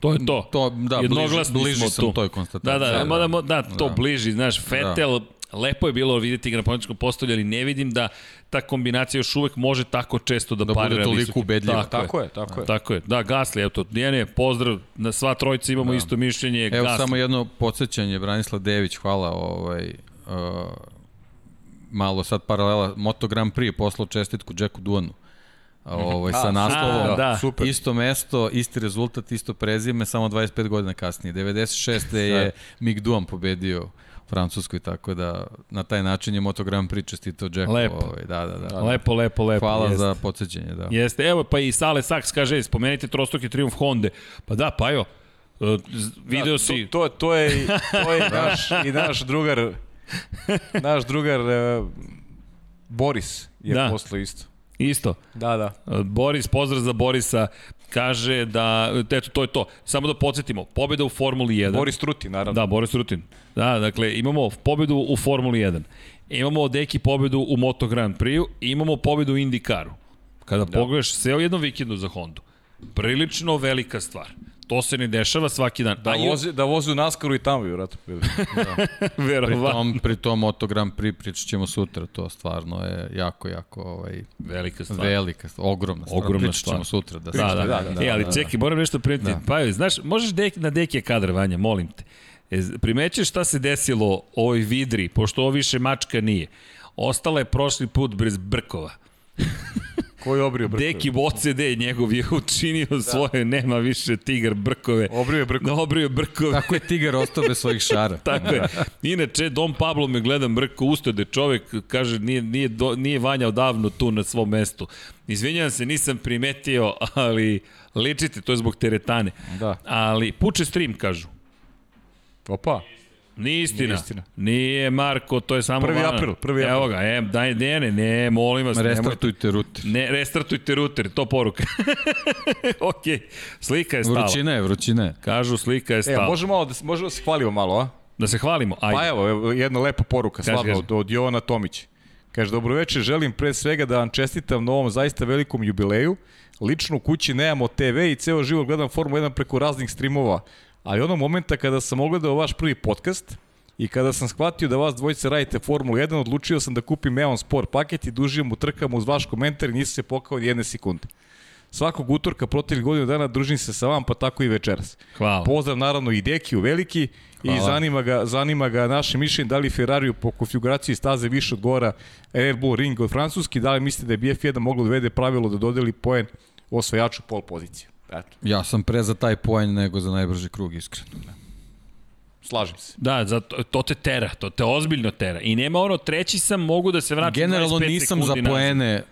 To je to. To, da, bliži, Jednoglasni bliži smo sam tu. toj konstataciji. Da, da, da, da, da, to Da. bliži, znaš, Vettel, lepo je bilo videti ga na političkom postolju, ali ne vidim da ta kombinacija još uvek može tako često da, Da bude parira toliko visokim. ubedljiva. Tako, Tako je, tako je. Tako je. Da, Gasly, evo to. Dijane, pozdrav. Na sva trojica imamo da. isto mišljenje. Evo Gasly. samo jedno podsjećanje, Branislav Dević, hvala, ovaj, uh, malo sad paralela, Moto Grand Prix je poslao čestitku Jacku Duanu. Ovaj, sa naslovom, a, da. super. isto mesto, isti rezultat, isto prezime, samo 25 godina kasnije. 96. je Mick Duan pobedio u Francuskoj, tako da na taj način je Moto Grand Prix čestito Jacku. Lepo. Ovaj, da, da, da. Lepo, lepo, lepo. Hvala jeste. za podsjećanje, da. Jeste, evo pa i Sale Saks kaže, spomenite trostruki triumf Honda. Pa da, pa jo, e, z- video Da, si... To, to, to je, to je <laughs> naš, i naš drugar <laughs> Naš drugar e, Boris je Da. poslao isto. Isto. Da, da. Boris, pozdrav za Borisa, kaže da, eto, to je to. Samo da podsjetimo, pobjeda u Formuli 1. Boris Truti, naravno. Da, Boris Rutin. Da, dakle, imamo pobedu u Formuli 1. Imamo Deki pobedu u Moto Grand Prix-u imamo pobedu u IndyCaru. Kada da. pogledaš sve u jednom vikendu za Hondu, prilično velika stvar. To se ne dešava svaki dan. Da, vozi, da vozi u Naskaru i tamo, vjerojatno. Pri <laughs> Verovatno. tom, pri tom Moto Grand Prix pričat ćemo sutra, to stvarno je jako, jako ovaj, Velika stvar. velika, stvar, ogromna stvar. Ogromna pričat ćemo stvar. sutra. Da, Da, da, da, da, da, E, ali da, čekaj, moram nešto primetiti. Da. Pa, znaš, možeš dek, na deke kadar, Vanja, molim te. E, primećeš šta se desilo ovoj vidri, pošto ovo više mačka nije. Ostala je prošli put bez brkova. Ko je obrio brkove? Deki OCD njegov je učinio da. svoje, nema više tigar brkove. Obrio je brkove. Da, obrio je brkove. Tako je tigar ostao bez svojih šara. <laughs> Tako je. Inače, Dom Pablo me gleda mrko usto da čovek kaže nije, nije, do, nije Vanja odavno tu na svom mestu. Izvinjavam se, nisam primetio, ali ličite, to je zbog teretane. Da. Ali puče stream, kažu. Opa. Nije istina. Nije istina. Nije Marko, to je samo Prvi Vana. april, prvi Evo april. ga, e, daj, ne, ne, ne, molim vas. nemojte- Restartujte ruter. Ne, restartujte router, to poruka. <laughs> ok, slika je stala. Vrućina je, vrućina je. Kažu slika je E, stala. možemo malo da, se- možemo da se hvalimo malo, a? Da se hvalimo, ajde. Pa evo, evo, jedna lepa poruka, Kaži, slavna kaži. od, od Jovana Tomića. Kaže, dobroveče, želim pre svega da vam čestitam na ovom zaista velikom jubileju. Lično u kući nemamo TV i ceo život gledam Formu 1 preko raznih streamova. Ali onog momenta kada sam ogledao vaš prvi podcast i kada sam shvatio da vas dvojice radite Formulu 1, odlučio sam da kupim Eon Sport paket i da uživam u trkama uz vaš komentar i nisam se pokao ni jedne sekunde. Svakog utorka protiv godinu dana družim se sa vam, pa tako i večeras. Hvala. Pozdrav naravno i Dekiju veliki Hvala. i zanima ga, zanima ga naše mišljenje da li Ferrari po konfiguraciji staze više odgovara Red Bull Ring od Francuski, da li mislite da je BF1 moglo da vede pravilo da dodeli poen osvajaču pol poziciju. Eto, Ja sam pre za taj poen nego za najbrži krug, iskreno. slažem se. Da, zato, to te tera, to te ozbiljno tera. I nema ono, treći sam, mogu da se vratim Generalno 25 nisam za poene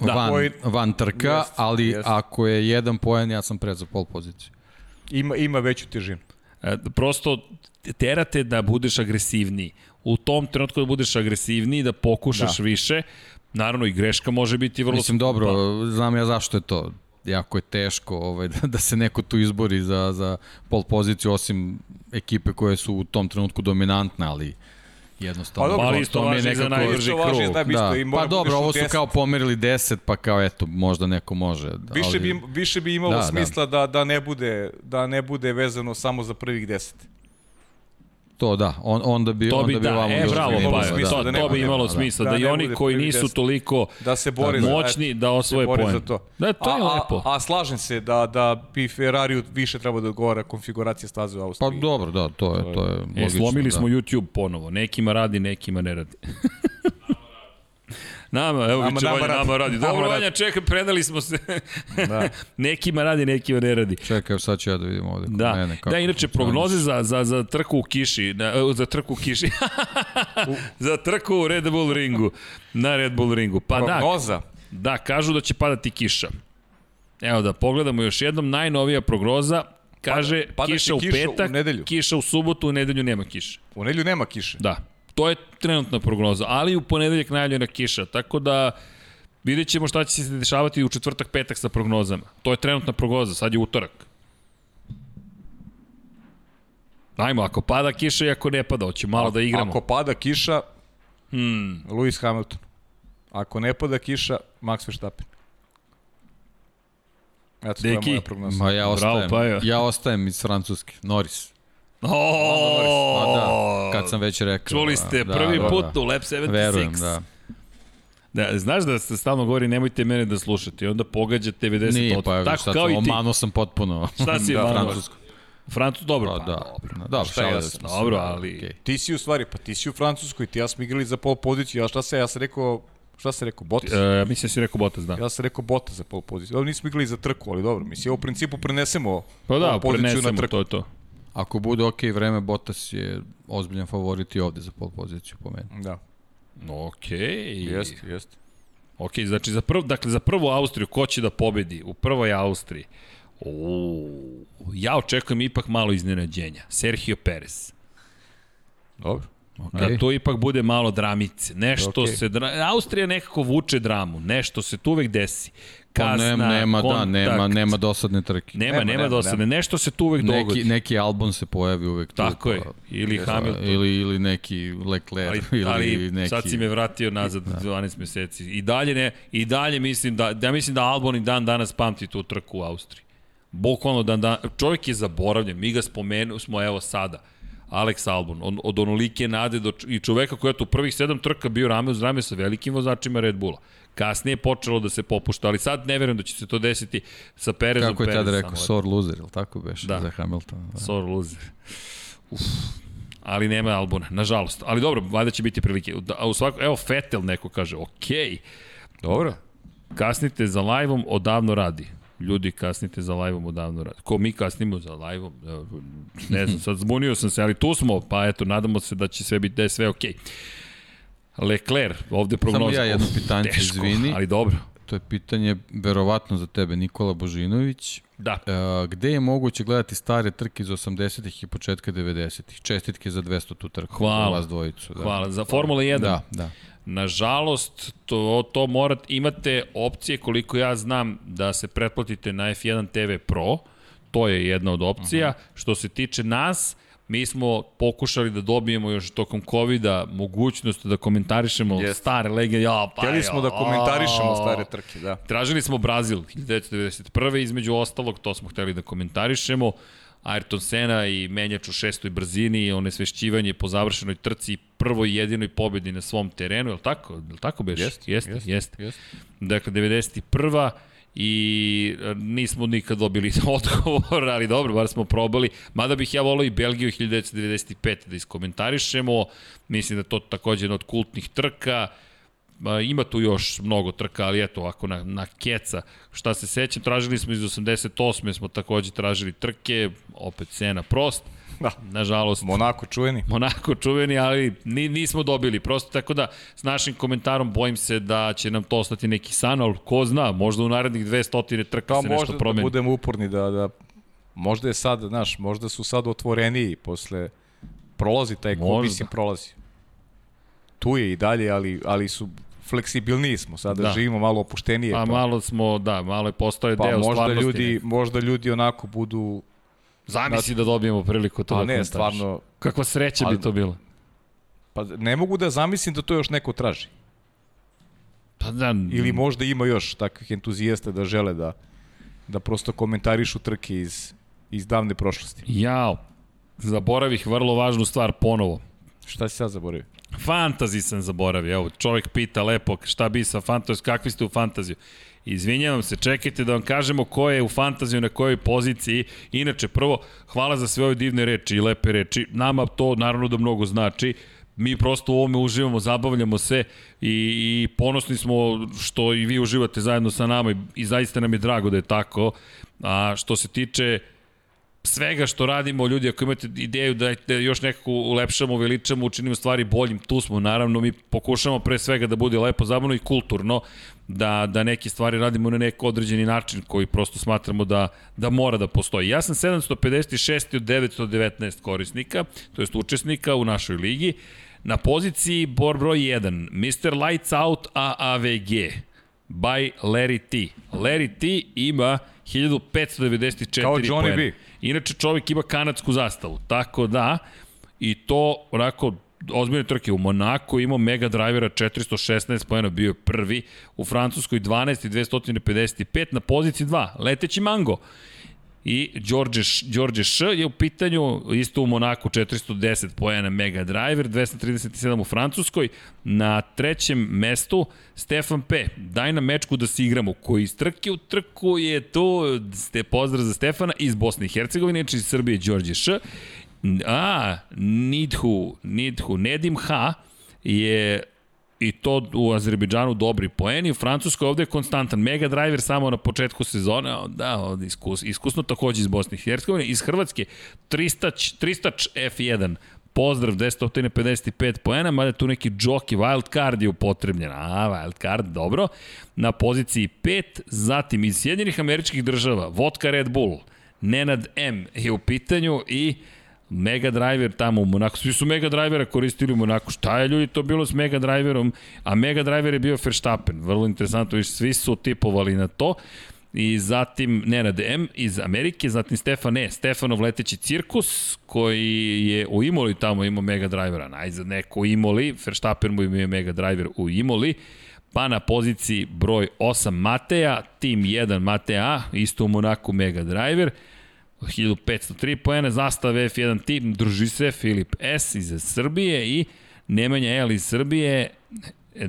Da. van, Poen- van trka, Jest, ali jest. ako je jedan poen, ja sam pre za pol poziciju. Ima, ima veću težinu. E, Prosto terate da budeš agresivniji. U tom trenutku da budeš agresivniji, da pokušaš da. Da. više. Naravno i greška može biti vrlo... Mislim, dobro, znam ja zašto je to. Jako je teško ovaj, <laughs> da, da se neko tu izbori za, za pol poziciju, osim ekipe koje su u tom trenutku dominantne, ali jednostavno. Pa dobro, ali isto je važi za najbrži Isto važi krug. za najbrži Da, krug i mora pa dobro, ovo su 10. kao pomerili 10, pa kao eto, možda neko može. da, Više ali, bi, više bi imalo Da, da, da. smisla da. Da, ne bude, da ne bude vezano samo za prvih 10. To da, on, onda bi, To bi, onda bi da, ovamo e, bilo bravo, pa, smisla to, da to nema- bi imalo da. smisla, da, Da i ne oni koji nisu toliko Da se bori za, moćni da osvoje poen. to. Da, to je a, lepo. A, a slažem se da, da bi Ferrariju više treba da odgovara konfiguracija staze u Pa Austriji. dobro, da, to je, to je E, logično. slomili da. smo YouTube ponovo. Nekima radi, nekima ne radi. <laughs> Nama, evo Nama- nama, Vanja, nama radi. nama radi. Nama Dobro, radi. Vanja, čekaj, predali smo se. Da. <laughs> nekima radi, nekima ne radi. Čekaj, sad ću ja da vidim ovde Da, mene. Kako da inače, prognoze za, za, za trku u kiši, na, za trku u kiši, <laughs> za trku u Red Bull ringu, na Red Bull ringu. Pa da, Prognoza. da, kažu da će padati kiša. Evo da pogledamo još jednom, najnovija prognoza, kaže Pada- padaće kiša u kiša u petak, nedelju. kiša u subotu, u nedelju nema kiše. U nedlju nema kiše. Da, to je trenutna prognoza, ali u ponedeljak najavljena kiša, tako da vidjet ćemo šta će se dešavati u četvrtak, petak sa prognozama. To je trenutna prognoza, sad je utorak. Ajmo, ako pada kiša i ako ne pada, hoćemo malo da igramo. Ako pada kiša, Hmm, Lewis Hamilton. Ako ne pada kiša, Max Verstappen. Eto, to je Deki. moja prognoza. Ma ja Bravo, ostajem, Pajo. ja ostajem iz Francuske, Norris. O, Pa da, kad sam već rekao. Čuli ste, da, prvi da, put da. u Lab 76. Verujem, da. Da, znaš da se stalno govori nemojte mene da slušate i onda pogađate 90 Nije, od... pa Tako sad kao i ti. omano sam potpuno. Šta si <laughs> da, omano? Francusku. Francus, dobro, Pa pa, da, dobro. dobro, Šta sam- smo se, dobro, da, ali- okej. Ti si u stvari, pa ti si u Francuskoj, ti ja smo igrali za pol poziciju, a šta se, ja sam rekao, šta sam rekao, Bottas? E, mislim da si rekao Bottas, da. Ja sam rekao Bottas za pol poziciju. Dobro, nismo igrali za trku, ali dobro, mislim, u principu prenesemo Pa da, poziciju na prenesemo, trku. to je to. Ako bude ok vreme, Bottas je ozbiljan favorit i ovde za pol poziciju po meni. Da, Okej. jeste, jeste. Ok, znači za prv, dakle za prvu Austriju ko će da pobedi u prvoj Austriji? O, ja očekujem ipak malo iznenađenja. Sergio Perez. Dobro. Okay. Da to ipak bude malo dramice. Nešto okay. se... Dra... Austrija nekako vuče dramu. Nešto se tu uvek desi. Pa Kasna, nema, nema, da, kontakt. nema, nema dosadne trke. Nema, Nema, nema, nema, dosadne. Nešto se tu uvek neki, dogodi. neki album se pojavi uvek tu. Tako je. pa- Ili Hamilton. Ili, ili neki Leclerc. ali, <laughs> ili ali neki... sad si me vratio nazad da. 12 meseci. I dalje ne, i dalje mislim da, da mislim da Albon i dan danas pamti tu trku u Austriji. Bukvalno dan, dan, čovjek je zaboravljen, mi ga spomenu smo evo sada. Alex Albon, on, od onolike nade do, i čoveka koja je tu prvih sedam trka bio rame uz rame sa velikim vozačima Red Bulla. Kasnije je počelo da se popušta, ali sad ne verujem da će se to desiti sa Perezom. Kako je tada rekao, sore loser, ili tako beš, Da. za Hamiltona? Da. Sore loser. Uf. Ali nema Albona, nažalost. Ali dobro, valjda će biti prilike. Da, A u svako, evo Fetel neko kaže, okej, dobro, kasnite za live-om, odavno radi. Ljudi, kasnite za live-om, odavno radi. Ko mi kasnimo za live-om? Ne znam, sad zbunio sam se, ali tu smo, pa eto, nadamo se da će sve biti, da je sve okej. Leclerc, ovde prognoza. ja jedno Uf, pitanje, teško, izvini. Ali dobro. To je pitanje verovatno za tebe, Nikola Božinović. Da. E, gde je moguće gledati stare trke iz 80-ih i početka 90-ih? Čestitke za 200 tu trku. Hvala. Vas dvojicu. Da. Hvala. Za Formula 1. Da, da. Nažalost, to, to morate, imate opcije koliko ja znam da se pretplatite na F1 TV Pro, to je jedna od opcija. Uh -huh. Što se tiče nas, mi smo pokušali da dobijemo još tokom COVID-a mogućnost da komentarišemo Jeste. stare legende. Ja, pa Htjeli smo da komentarišemo stare trke, da. Tražili smo Brazil 1991. između ostalog, to smo hteli da komentarišemo. Ayrton Senna i menjač u šestoj brzini i onesvešćivanje po završenoj trci i prvoj jedinoj pobedi na svom terenu, je li tako? Je li tako beš? Jeste, jeste, jeste, jeste. Dakle, 91 i e, nismo nikad dobili <laughs> odgovor, ali dobro, bar smo probali. Mada bih ja volao i Belgiju 1995 da iskomentarišemo. Mislim da to takođe jedna od kultnih trka. Ma, ima tu još mnogo trka, ali eto, ovako na, na keca. Šta se sećam, tražili smo iz 88. smo takođe tražili trke, opet Sena Prost. Da. Nažalost, Monako čuveni. Monako čuveni, ali ni, nismo dobili. Prosto tako da s našim komentarom bojim se da će nam to ostati neki san, ali ko zna, možda u narednih 200 trka Pa se možda nešto da promeni. budemo uporni da, da možda je sad, znaš, možda su sad otvoreniji posle prolazi taj ko, Možda. mislim prolazi. Tu je i dalje, ali, ali su fleksibilniji smo, sada Da. da. živimo malo opuštenije. Pa malo smo, da, malo je postao pa deo možda stvarnosti. ljudi, možda ljudi onako budu, Zamisli da dobijemo priliku to a da ne, komentariš. stvarno, Kakva sreća bi Ali- to bila. pa ne mogu da zamislim da to još neko traži. Pa da, Ili možda ima još takvih entuzijasta da žele da, da prosto komentarišu trke iz, iz davne prošlosti. Jao, zaboravih vrlo važnu stvar ponovo. Šta si sad zaboravio? Fantazi sam zaboravio. Evo, čovjek pita lepo šta bi sa fantazijom, kakvi ste u fantaziju. Izvinjavam se, čekajte da vam kažemo ko je u fantaziju na kojoj poziciji. Inače, prvo, hvala za sve ove divne reči i lepe reči. Nama to naravno da mnogo znači. Mi prosto u ovome uživamo, zabavljamo se i, i ponosni smo što i vi uživate zajedno sa nama i, i zaista nam je drago da je tako. A što se tiče svega što radimo, ljudi, ako imate ideju da, da još nekako ulepšamo, uveličamo, učinimo stvari boljim, tu smo, naravno, mi pokušamo pre svega da bude lepo, zabavno i kulturno, da, da neke stvari radimo na neko određeni način koji prosto smatramo da, da mora da postoji. Ja sam 756. od 919 korisnika, to jest učesnika u našoj ligi, na poziciji bor broj 1, Mr. Lights Out AAVG, by Larry T. Larry T ima 1594 Kao Johnny poena. B. Inače čovjek ima kanadsku zastavu, tako da i to onako ozbiljne trke u Monaku imao Mega Drivera 416 pojena, bio je prvi, u Francuskoj 12 i 255, na poziciji 2, leteći Mango. I Đorđe, Đorđe Š je u pitanju, isto u Monaku 410 pojena Mega Driver, 237 u Francuskoj. Na trećem mestu Stefan P. Daj na mečku da se igramo, koji iz trke u trku je to, ste pozdrav za Stefana iz Bosne i Hercegovine, znači iz Srbije Đorđe Š. A, Nidhu, Nidhu, Nedim H je i to u Azerbejdžanu dobri poeni, u Francuskoj ovde je konstantan Mega Driver samo na početku sezone, da, ovde iskus, iskusno takođe iz Bosne i Hercegovine, iz Hrvatske 300, 300 F1, pozdrav 255 poena, mada tu neki jockey, wild card je upotrebljen, a wild card, dobro, na poziciji 5, zatim iz Sjedinjenih američkih država, Vodka Red Bull, Nenad M je u pitanju i Mega Driver tamo u Monaku, svi su Mega Drivera koristili u Monaku, šta je ljudi to bilo s Mega Driverom, a Mega Driver je bio Verstappen, vrlo interesantno, viš, svi su tipovali na to. I zatim Nenad M iz Amerike, zatim Stefan E, Stefanov leteći cirkus, koji je u Imoli tamo imao Mega Drivera, najzad neko Imoli, Verstappen mu imao Mega Driver u Imoli, pa na poziciji broj 8 Mateja, tim 1 Mateja, isto u Monaku Mega Driver, 1503 poena, zastava F1 tim, druži se Filip S iz Srbije i Nemanja L iz Srbije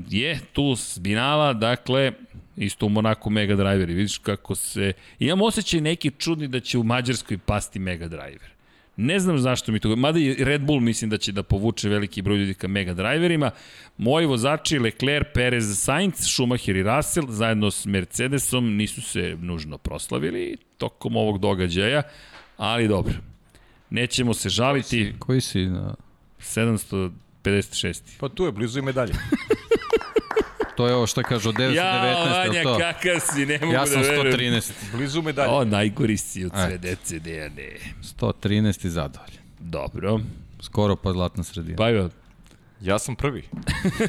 je tu zbinala, dakle, isto u Monaku Mega Driver i vidiš kako se... Imam osjećaj neki čudni da će u Mađarskoj pasti Mega Driver. Ne znam zašto mi to... Mada i Red Bull mislim da će da povuče veliki broj ljudi ka Mega Driverima. Moji vozači Leclerc, Perez, Sainz, Schumacher i Russell zajedno s Mercedesom nisu se nužno proslavili tokom ovog događaja, ali dobro. Nećemo se žaliti. Koji si na... 756. Pa tu je, blizu i medalje. <laughs> To je ovo što kažu 919, Ja, Vanja, to? kakav si, ne mogu Ja sam da verujem. 113. Blizu medalje. O, najgori si od sve dece, Dejane. 113 i zadovoljan. Dobro. Skoro pa zlatna sredina. Pa evo, Ja sam prvi.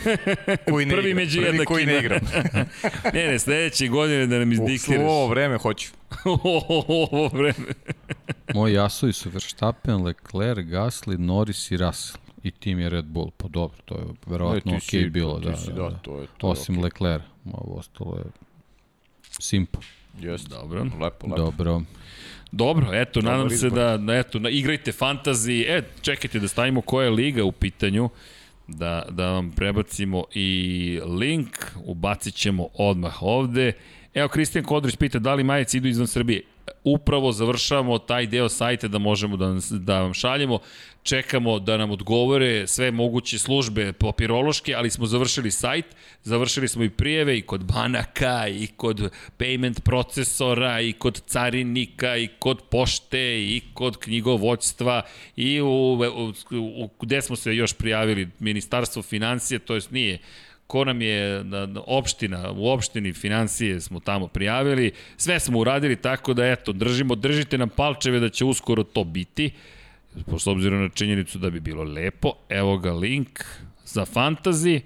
<laughs> koji ne Prvi igram. među prvi koji ne igram. <laughs> ne, ne, sledeće godine da nam U izdiktiraš. ovo vreme hoću. <laughs> Ovo vreme. Moji jasovi su Verstappen, Leclerc, Gasly, Norris i Russell. I tim je Red Bull. Pa dobro, to je verovatno Ne, okej si- bilo. Da, si- da, da, da. to je- to Osim okej. Leclerc. Ovo ostalo je simpa. Jeste. Dobro. Lepo, lepo. Dobro. Dobro, eto, Dobar nadam se izbor. da, da eto, na, igrajte fantasy. E, čekajte da stavimo koja je liga u pitanju, da, da vam prebacimo i link, ubacit ćemo odmah ovde. Evo, Kristijan Kodrić pita da li majice idu izvan Srbije. Upravo završavamo taj deo sajta da možemo da, da vam šaljemo. Čekamo da nam odgovore sve moguće službe papirološke, ali smo završili sajt, završili smo i prijeve i kod banaka, i kod payment procesora, i kod carinika, i kod pošte, i kod knjigovođstva, i u, u, u, gde smo se još prijavili, Ministarstvo financije, to jest nije, ko nam je na opština, u opštini financije smo tamo prijavili, sve smo uradili tako da eto, držimo, držite nam palčeve da će uskoro to biti, s obzirom na činjenicu da bi bilo lepo, evo ga link za fantasy,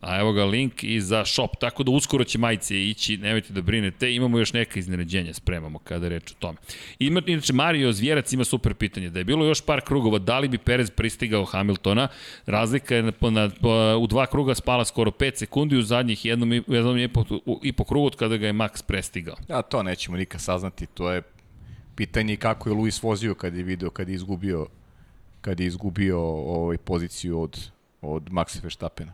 a evo ga link i za shop, tako da uskoro će majice ići, nemojte da brinete, imamo još neka iznenađenja, spremamo kada reč o tome. Ima, inače, Mario Zvjerac ima super pitanje, da je bilo još par krugova, da li bi Perez pristigao Hamiltona, razlika je na, na, na, u dva kruga spala skoro 5 sekundi, u zadnjih jednom, jednom i, po, i po krugu od kada ga je Max prestigao. A to nećemo nikad saznati, to je pitanje kako je Luis vozio kad je video, kad je izgubio kad je izgubio ovaj poziciju od od Maxa Verstappena.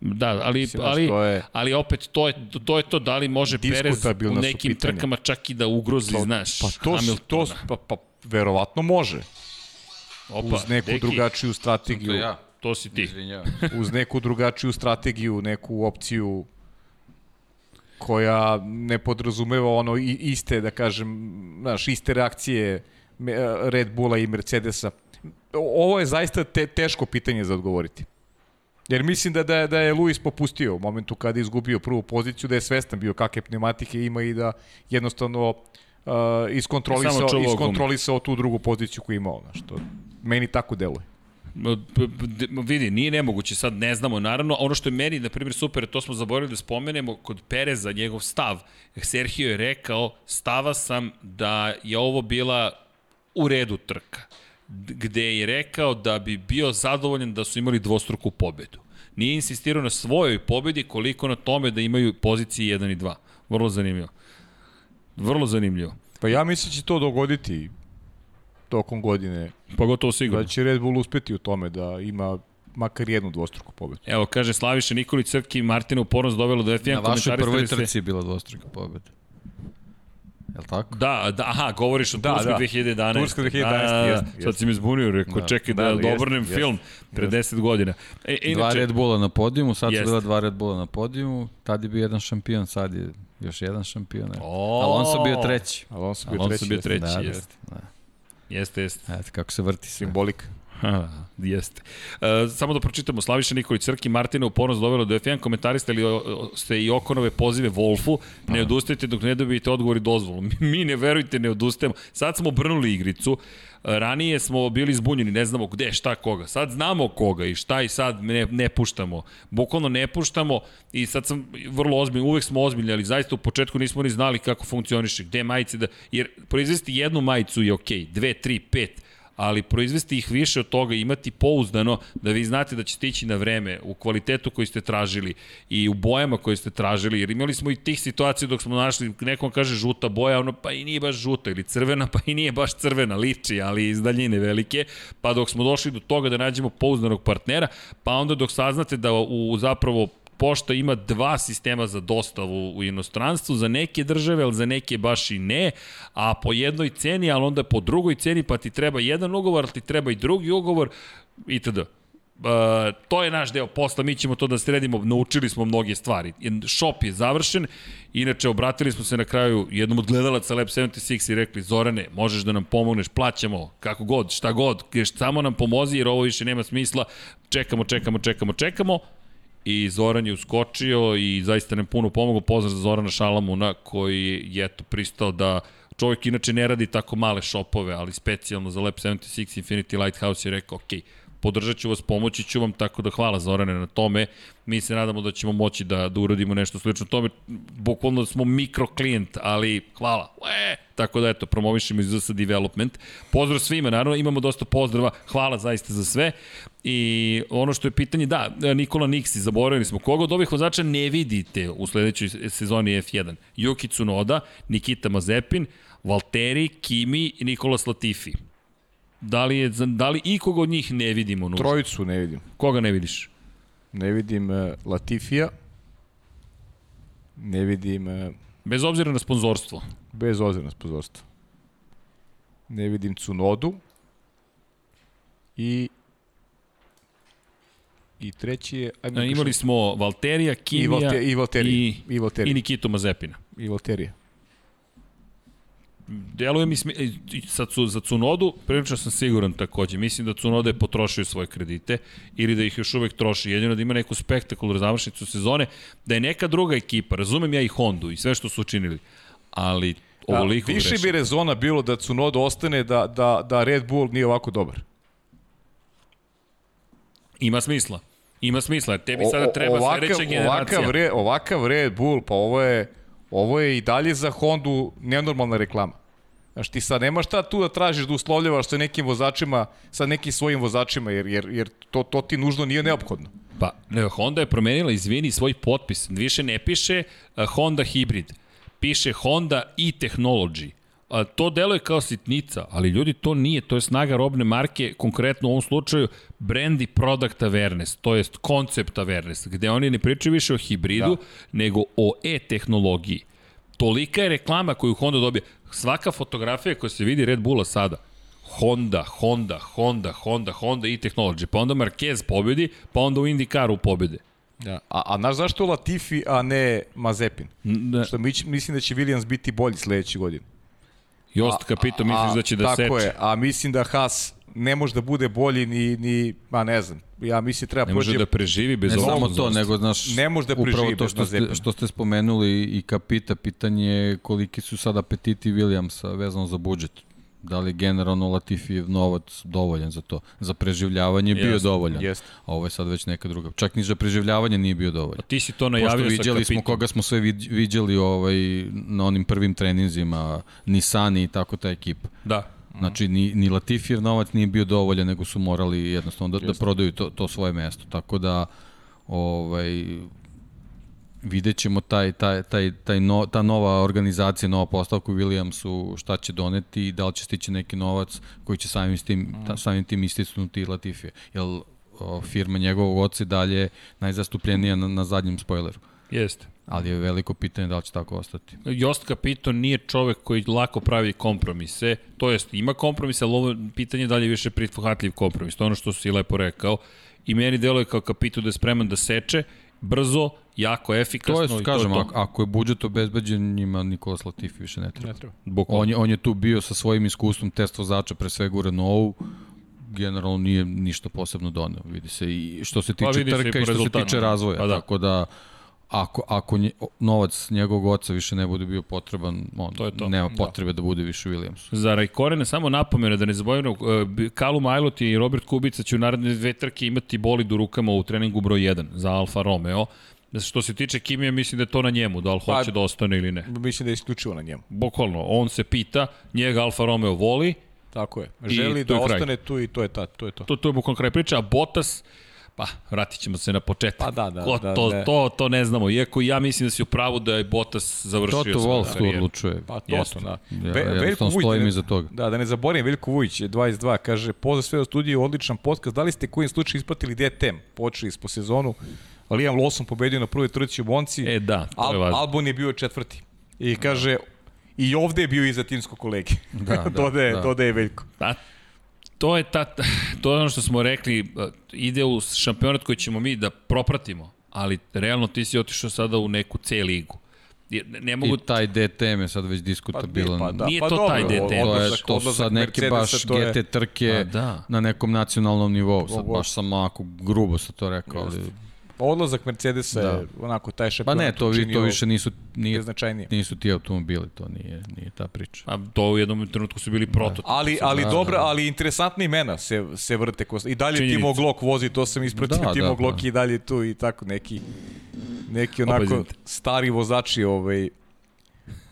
Da, ali, Mislim, ali, to je- ali opet to je, to je to da li može Perez u nekim pitanja. trkama čak i da ugrozi, znaš, Pa to, s- to pa, pa verovatno može. Opa, uz neku deki, drugačiju strategiju. To ja. To si ti. Izvinjavam. uz neku drugačiju strategiju, neku opciju koja ne podrazumeva ono iste, da kažem, znaš, iste reakcije me- Red Bulla i Mercedesa. Ovo je zaista te, teško pitanje za odgovoriti. Jer mislim da, da, da je Luis popustio u momentu kada je izgubio prvu poziciju, da je svestan bio kakve pneumatike ima i da jednostavno uh, iskontrolisao, iskontrolisao tu drugu poziciju koju je imao. Znaš, to meni tako deluje. Vidi, nije nemoguće, sad ne znamo. Naravno, ono što je meni, na primjer, super, to smo zaboravili da spomenemo, kod Pereza, njegov stav, Sergio je rekao, stava sam da je ovo bila u redu trka, gde je rekao da bi bio zadovoljan da su imali dvostruku pobedu. Nije insistirao na svojoj pobedi koliko na tome da imaju pozicije 1 i 2. Vrlo zanimljivo. Vrlo zanimljivo. Pa ja mislim da će to dogoditi tokom godine. Pogotovo sigurno. Da će Red Bull uspeti u tome da ima makar jednu dvostruku pobedu. Evo, kaže Slaviša Nikolić Crki i Martina u ponos dovelo do F1 Na vašoj prvoj komentarisali ste- trci je bila dvostruka pobeda. Jel tako? Da, da, aha, govoriš o Da, Turskoj da. 2011. Turska 2011, Da, da, da. Sad si me zbunio, rekao, Da. čekaj da, Da, da, obrnem jeste, film pre 10 godina. E, Inače, dva Red Bulla na podijumu, sad Jeste. su bila dva Red Bulla na podijumu, tad je bio jedan šampion, sad je još jedan šampion. eto. O! Alonso bio treći. Alonso bio Alonso treći. bio treći, Da, da, jeste. da. Jeste, jeste. Eto, kako se vrti sve. Simbolika. <laughs> Ha, jeste. E, samo da pročitamo, Slaviša Nikolić, Crki Martina u ponos dovelo do F1, komentariste li ste i Okonove pozive Wolfu, ne odustajte dok ne dobijete odgovor i dozvolu. <laughs> Mi ne verujte, ne odustajemo. Sad smo obrnuli igricu, ranije smo bili zbunjeni, ne znamo gde, šta, koga. Sad znamo koga i šta i sad ne, ne puštamo. Bukvalno ne puštamo i sad sam vrlo ozbiljno, uvek smo ozbiljni, ali zaista u početku nismo ni znali kako funkcioniše, gde majice da... Jer proizvesti jednu majicu je okej, okay, dve, tri, pet, ali proizvesti ih više od toga, imati pouzdano da vi znate da ćete ići na vreme u kvalitetu koji ste tražili i u bojama koje ste tražili, jer imali smo i tih situacija dok smo našli, nekom kaže žuta boja, ono pa i nije baš žuta, ili crvena, <laughs> pa i nije baš crvena, liči, ali iz daljine velike, pa dok smo došli do toga da nađemo pouzdanog partnera, pa onda dok saznate da u zapravo pošta ima dva sistema za dostavu u inostranstvu, za neke države, ali za neke baš i ne, a po jednoj ceni, ali onda po drugoj ceni, pa ti treba jedan ugovor, ali ti treba i drugi ugovor, itd. Uh, to je naš deo posla, mi ćemo to da sredimo, naučili smo mnoge stvari. Shop je završen, inače obratili smo se na kraju jednom od gledalaca Lab 76 i rekli, Zorane, možeš da nam pomogneš, plaćamo, kako god, šta god, samo nam pomozi jer ovo više nema smisla, čekamo, čekamo, čekamo, čekamo, i Zoran je uskočio i zaista nam puno pomogao. Pozdrav za Zorana Šalamuna koji je eto pristao da čovjek inače ne radi tako male šopove, ali specijalno za Lab 76 Infinity Lighthouse je rekao, ok, podržat ću vas, pomoći ću vam, tako da hvala Zorane na tome. Mi se nadamo da ćemo moći da, da uradimo nešto slično tome. Bukvalno smo mikroklijent, ali hvala. Ue! Tako da eto, promovišemo iz ZS Development. Pozdrav svima, naravno, imamo dosta pozdrava. Hvala zaista za sve. I ono što je pitanje, da, Nikola Niksi, zaboravili smo, koga od ovih vozača ne vidite u sledećoj sezoni F1? Yuki Tsunoda, Nikita Mazepin, Valtteri, Kimi i Nikola Latifi. Da li, je, da li ikoga od njih ne vidimo? Nužno? Trojicu ne vidim. Koga ne vidiš? Ne vidim uh, Latifija. Ne vidim... Uh, bez obzira na sponzorstvo. Bez obzira na sponzorstvo. Ne vidim Cunodu. I I treći je... Ajmo A, imali smo Valterija, Kimija i, Valte, i, Valterija, i, i, Valterija. i Nikitu Mazepina. I Valterija deluje mi smi... sad su za Cunodu, prilično sam siguran takođe. Mislim da Cunoda je potrošio svoje kredite ili da ih još uvek troši. Jedino da ima neku spektakularnu završnicu sezone, da je neka druga ekipa, razumem ja i Hondu i sve što su učinili, ali ovoliko A, Više bi rezona bilo da Cunoda ostane da, da, da Red Bull nije ovako dobar. Ima smisla. Ima smisla. Tebi sada treba ovakav, sledeća generacija. Ovakav, re, ovakav Red Bull, pa ovo je, ovo je i dalje za Hondu nenormalna reklama. Znaš, ti sad nemaš šta tu da tražiš da uslovljavaš sa nekim vozačima, sa nekim svojim vozačima, jer, jer, jer to, to ti nužno nije neophodno. Pa, Honda je promenila, izvini, svoj potpis. Više ne piše uh, Honda Hybrid, piše Honda e-Technology. A, to deluje kao sitnica, ali ljudi to nije, to je snaga robne marke, konkretno u ovom slučaju brand i product awareness, to jest koncept awareness, gde oni ne pričaju više o hibridu, da. nego o e-tehnologiji. Tolika je reklama koju Honda dobija svaka fotografija koja se vidi Red Bulla sada, Honda, Honda, Honda, Honda, Honda i Technology, pa onda Marquez pobedi, pa onda u IndyCaru pobede. Da. A, a znaš zašto Latifi, a ne Mazepin? Da. Što mi, mislim da će Williams biti bolji sledeći godin. Jost Kapito misliš da će da tako seče? Tako je, a mislim da Haas ne može da bude bolji ni, ni ma ne znam, ja mislim treba ne može da preživi bez ne samo to, nego znaš, ne može da preživi upravo to što ste, što ste spomenuli i kapita, pitanje koliki su sad apetiti Williamsa vezano za budžet. Da li generalno Latifijev novac dovoljan za to? Za preživljavanje jest, bio dovoljan. Jest. A ovo je sad već neka druga. Čak ni za preživljavanje nije bio dovoljan. A ti si to najavio Pošto viđali smo koga smo sve viđali ovaj, na onim prvim treninzima, Nisani i tako ta ekipa. Da. Znači, ni, ni Latifijev novac nije bio dovoljan, nego su morali jednostavno da, da prodaju to, to svoje mesto. Tako da, ovaj, vidjet ćemo taj, taj, taj, taj no, ta nova organizacija, nova postavka u Williamsu, šta će doneti i da li će stići neki novac koji će samim, s tim, ta, samim tim istisnuti Latifije. Jer firma njegovog oca dalje najzastupljenija na, na zadnjem spojleru. Jeste. Ali je veliko pitanje da li će tako ostati. Jost Capito nije čovek koji lako pravi kompromise, to jest ima kompromise, ali ovo pitanje da li je više prihvatljiv kompromis, to je ono što si lepo rekao. I meni deluje kao Capito da je spreman da seče, brzo, jako efikasno. To je, kažem, to, to. ako je budžet obezbeđen, njima Nikola Latifi više ne treba. Ne treba. On, je, on je tu bio sa svojim iskustvom test vozača, pre svega u Renaultu, generalno nije ništa posebno doneo, vidi se i što se tiče Pa se i trka i što se tiče da. razvoja, Pa da. tako da ako, ako nje, novac njegovog oca više ne bude bio potreban, on To je to. nema potrebe da. bude više u Williamsu. Za Rajkorene samo napomenu da ne zaboravimo, e, Kalu Majlot i Robert Kubica će u naredne dve trke imati bolid u rukama u treningu broj 1 za Alfa Romeo. Što se tiče Kimija, mislim da je to na njemu, da li Pa- hoće da ostane ili ne. Mislim da je isključivo na njemu. Bukvalno, on se pita, njega Alfa Romeo voli, Tako je. Želi da je kraj. ostane tu i to je, ta, to je to. to, to je bukvalno kraj priče, a Bottas, pa vratit ćemo se na početak. Pa da, da, Ko da, to, ne. to, to ne znamo, iako ja mislim da si u pravu da je Bottas završio Toto svoju Wolff tu odlučuje. Pa to Jeste. to, da. Ja, Ve- Veljko Vujić, stojim da iza toga. Da, da ne zaboravim, Veljko Vujić je 22, kaže, pozdrav sve u studiju, odličan podcast, da li ste kojim slučaju ispratili DTM? Počeli smo sezonu, Liam Lawson pobedio na prvoj trci u Monci, E, da, to je Al, važno. Albon je bio četvrti. I kaže, i ovde je bio iza timskog kolege. Da, <laughs> da, dodaje, da. dodaje Veljko. Pa, to je, ta, to je ono što smo rekli, e, ide u šampionat koji ćemo mi da propratimo, ali realno ti si otišao sada u neku C ligu. Ne, ne mogu... I taj DTM je sad već diskutabilan. Pa da, Nije pa to dobro, taj DTM. To, je, odlazak- to su odlazak sad neke baš to je- GT trke Pa da. na nekom nacionalnom nivou. Sad baš sam onako grubo sa to rekao, ali... Odlazak Mercedesa Da. je onako taj Pa šampionat ne, to, vi, to više nisu, nije, značajnije. nisu ti automobili, to nije, nije ta priča. A to u jednom trenutku su bili prototipi. Ali, ali Da, dobra, da. ali interesantna imena se, se vrte. Ko, I dalje Činjenica. Timo Glock vozi, to sam ispratio, Da, Timo da, Glock da. i dalje tu i tako neki neki onako izvinite. stari vozači ovaj,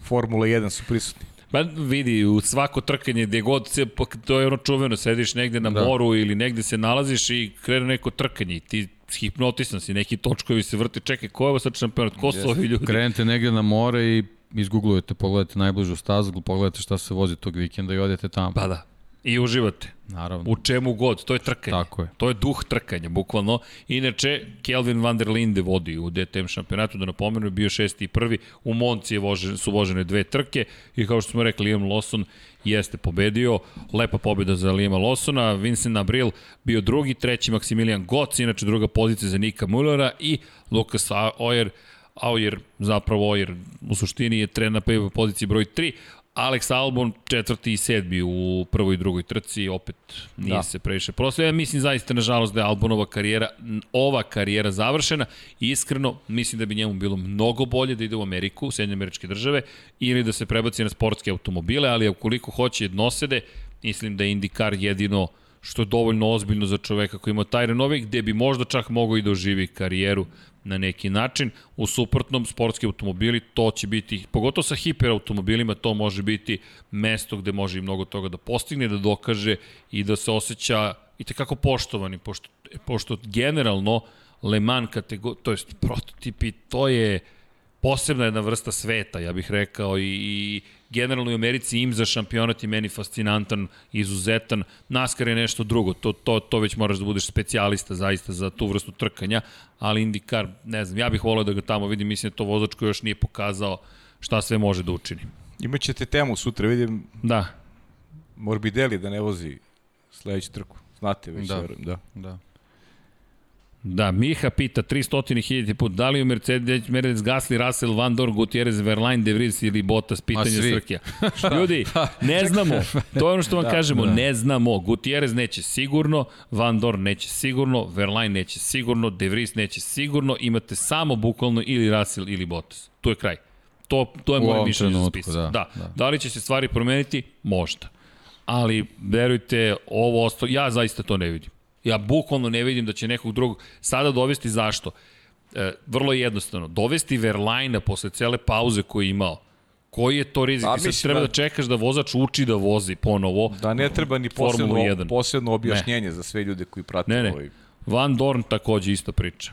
Formula 1 su prisutni. Pa vidi, u svako trkanje gde god se, to je ono čuveno, sediš negde na Da. moru ili negde se nalaziš i krene neko trkanje i ti hipnotisan si, neki točkovi se vrte, čekaj, ko je ovo sad šampionat, ko su ovi ljudi? Krenete negdje na more i izgooglujete, pogledate najbližu stazu, pogledate šta se vozi tog vikenda i odete tamo. Pa da. I uživate. Naravno. U čemu god, to je trkanje. Tako je. To je duh trkanja, bukvalno. Inače, Kelvin van der Linde vodi u DTM šampionatu, da napomenu, je bio šesti i prvi. U Monci je vožen, su vožene dve trke i kao što smo rekli, Liam Lawson jeste pobedio. Lepa pobjeda za Liama Lawsona. Vincent Abril bio drugi, treći Maximilian Goc, inače druga pozicija za Nika Mullera i Lukas Oyer, Auer, zapravo Oyer, u suštini je tren na poziciji broj 3, Alex Albon četvrti i sedmi u prvoj i drugoj trci, opet nije da. Se previše prosio. Ja mislim zaista, nažalost, da je Albonova karijera, ova karijera završena iskreno mislim da bi njemu bilo mnogo bolje da ide u Ameriku, u Sjedinje američke države, ili da se prebaci na sportske automobile, ali ukoliko hoće jednosede, mislim da je IndyCar jedino što je dovoljno ozbiljno za čoveka koji ima taj renovi, gde bi možda čak mogao i da karijeru na neki način. U suprotnom, sportski automobili, to će biti, pogotovo sa hiperautomobilima, to može biti mesto gde može i mnogo toga da postigne, da dokaže i da se osjeća i tekako poštovani, pošto, pošto generalno Le Mans kategorija, to jest prototipi, to je posebna jedna vrsta sveta, ja bih rekao, i, i generalno u Americi im za šampionat je meni fascinantan, izuzetan. NASCAR je nešto drugo, to, to, to već moraš da budeš specijalista zaista za tu vrstu trkanja, ali IndyCar, ne znam, ja bih volao da ga tamo vidim, mislim da to vozač koji još nije pokazao šta sve može da učini. Imaćete temu sutra, vidim Da, Morbidelli da ne vozi sledeću trku. Znate već, Da. verujem, da. Da. Da, Miha pita 300.000 put, da li u Mercedes, Mercedes Gasly, Russell, Van Dorn, Gutierrez, Verlaine, De Vries ili Bottas, pitanje. Srkija. <laughs> Ljudi, <laughs> ne znamo, to je ono što vam Da, kažemo, da. ne znamo. Gutierrez neće sigurno, Van Dorn neće sigurno, Verlaine neće sigurno, De Vries neće sigurno, imate samo bukvalno ili Russell ili Bottas. Tu je kraj. To, to je moje mišljenje za trenutku, spis. da, da. da. da li će se stvari promeniti? Možda. Ali, verujte, ovo ostalo, ja zaista to ne vidim. Ja bukvalno ne vidim da će nekog drugog sada dovesti zašto. E, vrlo jednostavno, dovesti Verlajna posle cele pauze koju je imao. Koji je to rizik? A, A, sad mislim treba da- da čekaš da vozač uči da vozi ponovo. Da ne treba ni posebno, 1. posebno objašnjenje za sve ljude koji prate Ne, ne. ovaj Van Dorn takođe ista priča.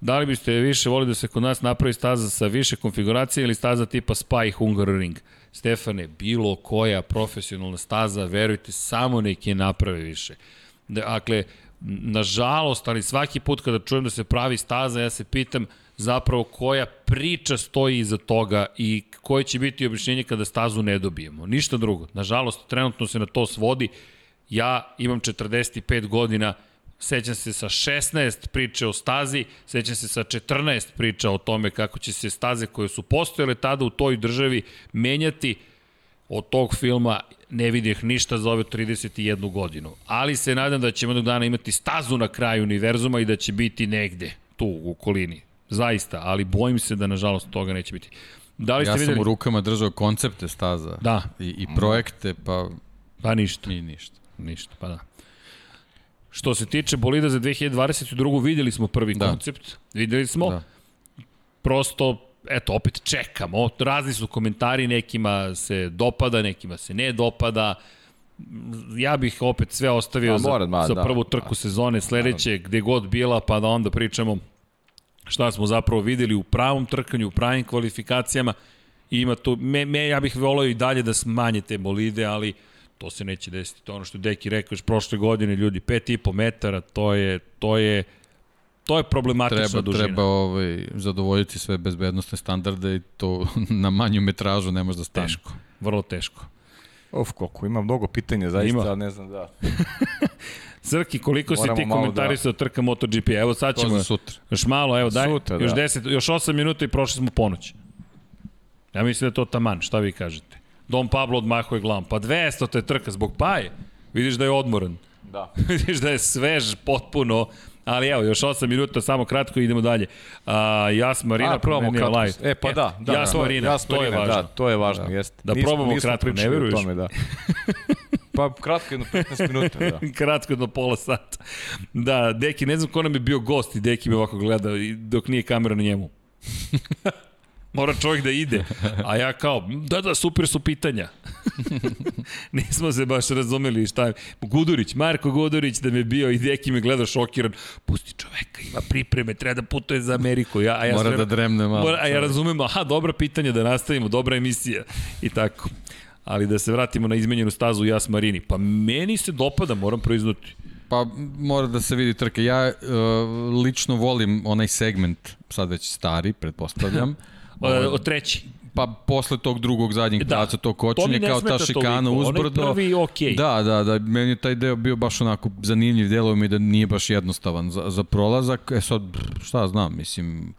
Da li biste više volili da se kod nas napravi staza sa više konfiguracije ili staza tipa Spa i Hungaroring? Stefane, bilo koja profesionalna staza, verujte, samo neki je naprave više. Dakle, nažalost, ali svaki put kada čujem da se pravi staza, ja se pitam zapravo koja priča stoji iza toga i koje će biti objašnjenje kada stazu ne dobijemo. Ništa drugo. Nažalost, trenutno se na to svodi. Ja imam 45 godina, sećam se sa 16 priče o stazi, sećam se sa 14 priča o tome kako će se staze koje su postojale tada u toj državi menjati, od tog filma ne vidih ništa za ove 31 godinu. Ali se nadam da ćemo jednog dana imati stazu na kraju univerzuma i da će biti negde, tu u okolini. Zaista, ali bojim se da nažalost toga neće biti. Da li ste Ja sam videli? u rukama držao koncepte staza Da. i, i projekte, pa Pa ništa. ni ništa. Ništa, pa da. Što se tiče bolida za 2022. videli smo prvi da. Koncept. Videli smo. Da. Prosto, eto, opet čekamo. Razni su komentari, nekima se dopada, nekima se ne dopada. Ja bih opet sve ostavio Pa za, mora, ma, za da, prvu trku da. sezone sledeće, gde god bila, pa da onda pričamo šta smo zapravo videli u pravom trkanju, u pravim kvalifikacijama. I ima tu, me, me, ja bih volao i dalje da smanje te bolide, ali to se neće desiti. To ono što Deki rekao još prošle godine, ljudi, 5,5 metara, to je, to je, to je problematična Treba, dužina. treba ovaj, zadovoljiti sve bezbednostne standarde i to <laughs> na manju metražu ne može da stane. Teško, vrlo teško. Of, koliko, ima mnogo pitanja, zaista, Ima. ne znam da. <laughs> Crki, koliko si Moramo ti malo komentarisao da... trka MotoGP? Evo sad To ćemo, za sutra. još malo, evo daj, Sutra, još da. 10, još 8 minuta i prošli smo ponoć. Ja mislim da je to taman, šta vi kažete? Dom Pablo odmahuje glavom, pa 200 te trka zbog paje. Vidiš da je odmoran. Da. <laughs> Vidiš da je svež potpuno, ali evo, još 8 minuta, samo kratko idemo dalje. A, Jas Marina A, probamo kratko. live. E, pa da, da. Jas da, Marina, Jas to je Marina, važno. Da, to je važno, da. jeste. Da probamo kratko, ne veruješ? Tome, da. <laughs> Pa kratko, jedno 15 minuta, da. <laughs> Kratko jedno pola sata. Da, Deki, ne znam ko nam je bio gost i Deki me ovako gleda i dok nije kamera na njemu. <laughs> Mora čovjek da ide. A ja kao, da, da, super su pitanja. <laughs> Nismo se baš razumeli šta je. Gudurić, Marko Gudurić da me bio i Deki me gleda šokiran. Pusti čoveka, ima pripreme, treba da putuje za Ameriku. Ja, a ja Mora sve- da dremne malo. Mora, a ja razumem, aha, dobra pitanja da nastavimo, dobra emisija i tako. Ali da se vratimo na izmenjenu stazu Jas Marini. Pa meni se dopada, moram proiznuti. Pa mora da se vidi trka. Ja uh, lično volim onaj segment, sad već stari, pretpostavljam. <laughs> O, o treći. Pa posle tog drugog zadnjeg Da. pravca, tog To kočenja, ne kao ta šikana toliko. Onaj uzbrdo. prvi okej. Da, da, da, meni je taj deo bio baš onako zanimljiv, delo mi da nije baš jednostavan za, za prolazak. E sad, šta znam, mislim,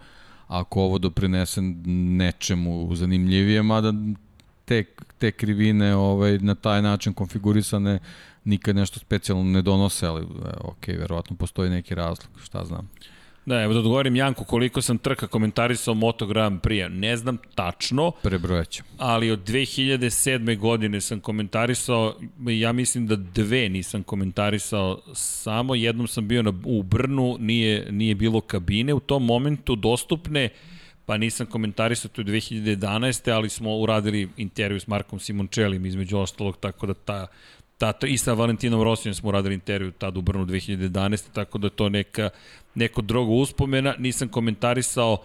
ako ovo doprinese nečemu zanimljivije, mada te, te krivine ovaj, na taj način konfigurisane nikad nešto specijalno ne donose, ali e, ok, verovatno postoji neki razlog, šta znam. Da, evo da odgovorim Janku koliko sam trka komentarisao Moto Grand Prix. Ne znam tačno, Prebrojaćem. ali od 2007. godine sam komentarisao, ja mislim da dve nisam komentarisao, samo jednom sam bio na, u Brnu, nije, nije bilo kabine u tom momentu dostupne, pa nisam komentarisao to je 2011. ali smo uradili intervju s Markom Simončelim između ostalog, tako da ta, ta, ta i sa Valentinom Rosijom smo uradili intervju tad u Brnu 2011. tako da to neka, neko drugo uspomena. Nisam komentarisao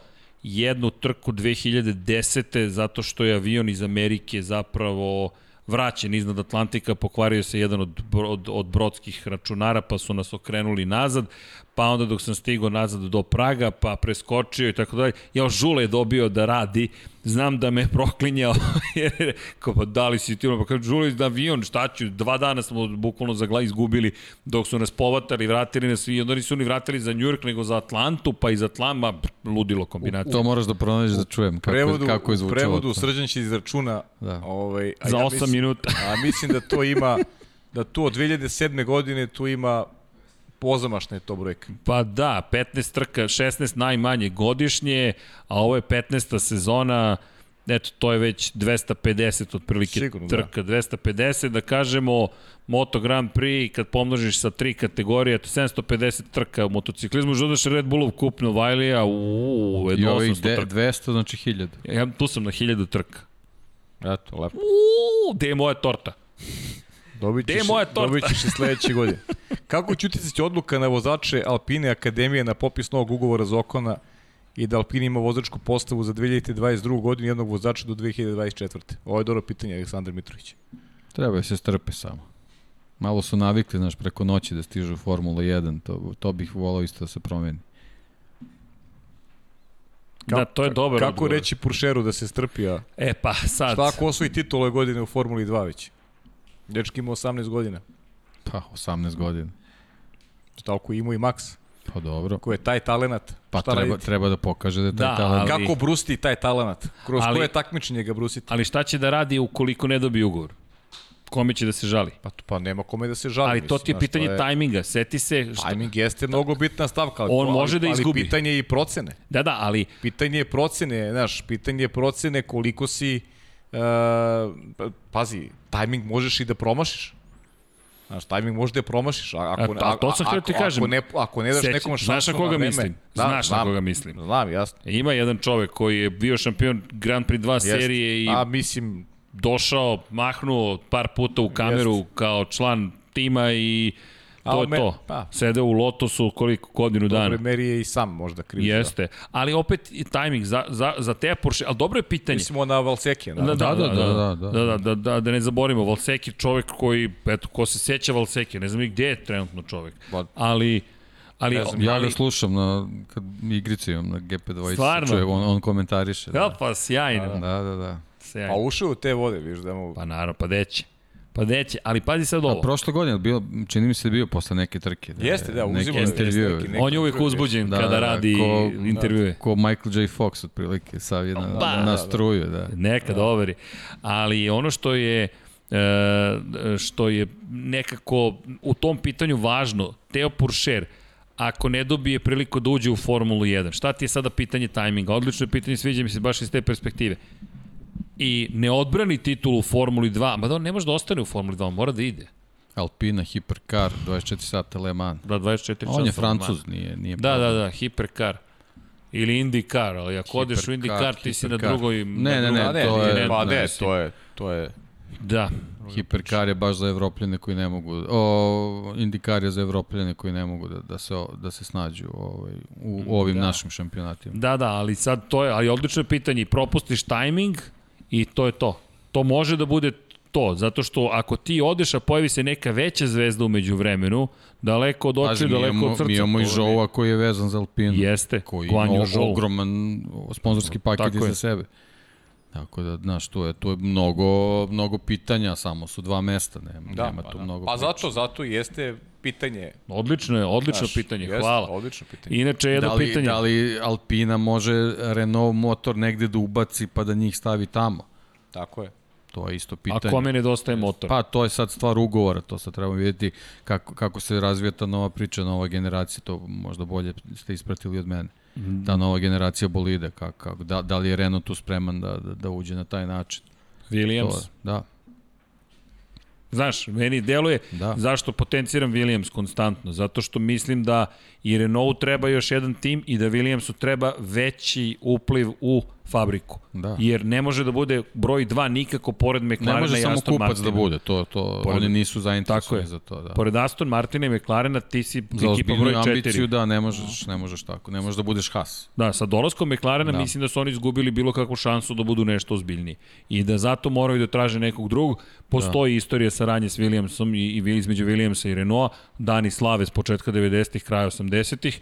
jednu trku 2010. zato što je avion iz Amerike zapravo vraćen iznad Atlantika, pokvario se jedan od, od, od brodskih računara, pa su nas okrenuli nazad, pa onda dok sam stigao nazad do Praga, pa preskočio i tako dalje, ja Žule je dobio da radi, znam da me je proklinjao, <laughs> jer je kao, pa da li si ti, ono, pa kaže, Žule, da avion, šta ću, dva dana smo bukvalno za gla izgubili, dok su nas povatali, vratili nas i onda nisu ni vratili za Njurk, nego za Atlantu, pa iz Atlanta, ludilo kombinacija. To moraš da pronađeš da čujem kako, prevodu, kako je u zvučalo. prevodu to. Srđan će izračuna Da. ovaj, a Za ja 8 mislim- minuta. A mislim da to ima, da tu od 2007. godine tu ima pozamašna je to brojka. Pa da, 15 trka, 16 najmanje godišnje, a ovo je 15. sezona, eto, to je već 250 otprilike Sigurno, da. trka, 250, da kažemo, Moto Grand Prix, kad pomnožiš sa tri kategorije, eto, 750 trka u motociklizmu, dodaš Red Bullov kup Novajlija, uuu, jedno ovih 800 de, trka. 200, znači 1000. Ja tu sam na 1000 trka. Eto, lepo. Uuu, gde je moja torta? Dobit ćeš, moja torta? dobit ćeš i sledeće godine. <laughs> Kako će uticati odluka na vozače Alpine Akademije na popis novog ugovora za Okona i da Alpine ima vozačku postavu za 2022. godinu jednog vozača do 2024. Ovo je dobro pitanje, Aleksandar Mitrović. Treba se strpe samo. Malo su navikli, znaš, preko noći da stižu u Formula 1, to, to bih volao isto da se promeni. da, to je dobar Kako odgovor. reći Puršeru da se strpi, a E pa, sad. šta ako osvoji titul ove godine u Formuli 2 već? Dečki ima 18 godina. Pa, 18 godina. Ako ima i Max? Pa dobro. Ko je taj talenat? Pa Šta treba, raditi? treba da pokaže da je taj Da, talent. ali- Kako brusti taj talenat? Kroz Ali- koje takmičenje ga brusiti? Ali šta će da radi ukoliko ne dobije ugovor? Kome će da se žali? Pa, pa nema kome da se žali. Ali to ti je pitanje je- tajminga. Seti se... Šta... Timing jeste mnogo bitna stavka. ali On može da izgubi. Ali pitanje je i procene. Da, da, ali Pitanje je procene, znaš, pitanje je procene koliko si, uh, pazi, tajming možeš i da promašiš. Znaš, tajming možeš da je promašiš. Ako, A, a to sam htio ti ako- kažem. Ako ne, ako ne daš Seć- nekom šansu znaš na koga vreme- mislim? Da, Znaš na znam, koga mislim? Znam, jasno. ima jedan čovek koji je bio šampion Grand Prix 2 Jeste. serije i A mislim, došao, mahnuo par puta u kameru Jeste. kao član tima i to je me- to. pa. Sede u Lotosu koliko godinu dana. dobre meri je i sam možda kriv. Jeste. Ali opet i tajming za, za, za te Porsche, ali dobro je pitanje. Mislimo na Valsekija. Da, Da, da, da, da, da, da, da, da, da, da, da ne zaborimo, Valseki čovek koji, eto, ko se seća Valseki, ne znam i gde je trenutno čovek, Pa- ali, ali, Ne znam, Ja ali, ga slušam na, kad igricu imam na GP2 Stvarno? čuje, on, on komentariše. ja, Da. pa sjajno, da, da, da. A sjajno. ušao u te vode, viš da mu... Pa naravno, pa deće. Pa deće, ali pazi sad ovo. A prošle godine, bio, čini mi se da je bio posle neke trke. Da, Jeste, da, uzimao je intervju. neki- neki- On je uvijek uzbuđen Da, kada da, radi ko- intervjue. Ko Michael J. Fox otprilike, sav je na, Pa, na, da, struju, da. Nekad overi. Ali ono što je e, što je nekako u tom pitanju važno, Teo Puršer, ako ne dobije priliku da uđe u Formulu 1, šta ti je sada pitanje tajminga? Odlično je pitanje, sviđa mi se baš iz te perspektive. I ne odbrani titulu u Formuli 2, ma da on ne može da ostane u Formuli 2, on mora da ide. Alpina, Hipercar, 24 sata Le Mans. Da, 24 časa. On je francuz, nije, nije Da, da, da, Hipercar. Ili IndyCar, ali ako odeš u IndyCar, ti si na drugoj... Ne, ne, ne, A to je- Pa ne, ne, to je, to je... Da, Hipercar je baš za evropljene koji ne mogu, o, Indikar je za evropljene koji ne mogu da, da, se, da se snađu ovaj, u, u ovim da. našim šampionatima. Da, da, ali sad to je, ali odlično je pitanje, propustiš tajming i to je to. To može da bude to, zato što ako ti odeš, a pojavi se neka veća zvezda umeđu vremenu, daleko od očiju, daleko imamo, od srca. mi imamo i je- Žova koji je vezan za Alpinu. Jeste, koji Zhou. ogroman sponzorski paket Tako iza je. sebe. Tako da, znaš, tu je, tu je mnogo, mnogo pitanja, samo su dva mesta, nema, Da, nema pa, tu da. mnogo pa zato, zato jeste pitanje. Odlično je, odlično znaš, pitanje, jeste, hvala. Odlično pitanje. Inače, jedno da li, pitanje. Da li Alpina može Renault motor negde da ubaci pa da njih stavi tamo? Tako je. To je isto A pitanje. kome nedostaje motor? Pa to je sad stvar ugovora, to sad trebamo vidjeti kako, kako se razvija ta nova priča, nova generacija, to možda bolje ste ispratili od mene. Ta nova generacija bolide, kako, kako, da, da li je Renault tu spreman da, da, da uđe na taj način. Williams. To, da, Znaš, meni deluje Da. zašto potenciram Williams konstantno, zato što mislim da i Renault treba još jedan tim i da Williamsu treba veći upliv u fabriku. Da. Jer ne može da bude broj 2 nikako pored ne McLarena može i samo Aston kupac Martina. da bude, to, to, Pored- oni nisu zainteresovani za to. Da. Pored Aston Martina i McLarena ti si Za ekipa broj 4. ambiciju, da, ne možeš, ne možeš tako, ne možeš da budeš has. Da, sa dolaskom McLarena da. Da. mislim da su oni izgubili bilo kakvu šansu da budu nešto ozbiljniji. I da zato moraju da traže nekog drugog. Postoji da. istorija saranje s Williamsom i, i između Williamsa i Renaulta, dani slave s početka 90-ih, kraja 80-ih.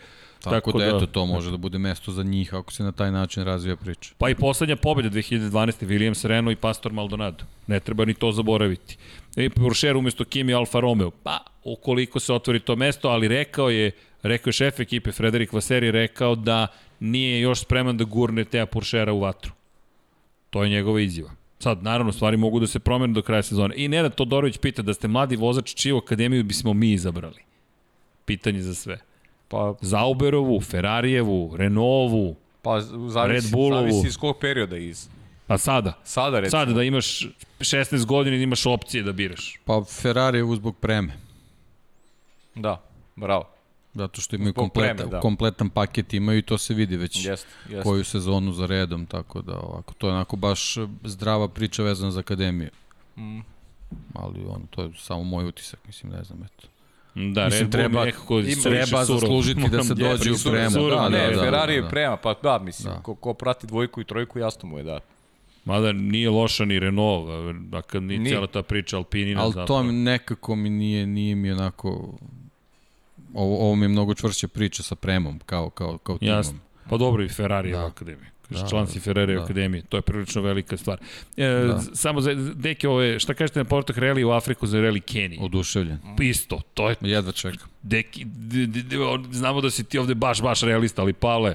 Tako, tako da, eto, to može da bude mesto za njih ako se na taj način razvija priča. Pa i poslednja pobjeda 2012. Williams, Renault i Pastor Maldonado. Ne treba ni to zaboraviti. I Porsche umesto Kimi Alfa Romeo. Pa, ukoliko se otvori to mesto, ali rekao je, rekao je šef ekipe Frederik Vaseri, rekao da nije još spreman da gurne Teja Porschera u vatru. To je njegova izjava. Sad, naravno, stvari mogu da se promene do kraja sezone. I Nenad Todorović pita da ste mladi vozač, čiju akademiju bismo mi izabrali? Pitanje za sve. Pa, Zauberovu, Ferrarijevu, Renaultovu, pa zavisi, Red Bullovu. zavisi iz kog perioda iz. pa sada. Sada recimo. Sada da imaš 16 godina i imaš opcije da biraš. Pa Ferrari je uzbog preme, Da, bravo. zato što imaju Zbog kompletan, preme, da. kompletan paket imaju i to se vidi već Jeste, jeste. koju sezonu za redom, tako da ovako, to je onako baš zdrava priča vezana za akademiju. Mm. Ali ono, to je samo moj utisak, mislim, ne znam, eto. Da, Mislim, Red treba- nekako treba zaslužiti da se dođe u prema. surov, Da, ne, da, da, Ferrari je da. prema, pa da, mislim, Da. ko, ko prati dvojku i trojku, jasno mu je da. Mada nije loša ni Renault, a kad ni Nije. cijela ta priča Alpinina Ali to mi nekako mi nije, nije mi onako... Ovo, ovo mi je mnogo čvršća priča sa premom, kao, kao, kao timom. Jasno. Pa dobro i Ferrari da. u Da. akademiji. Da, član si Ferrari da. Akademije. To je prilično velika stvar. E, da. Samo za, deke, ove, šta kažete na Porto Rally u Afriku za Rally Kenije? Oduševljen. Isto, to je Jedva čekam. Deki, d, d, d, znamo da si ti ovde baš, baš realista, ali Pavle,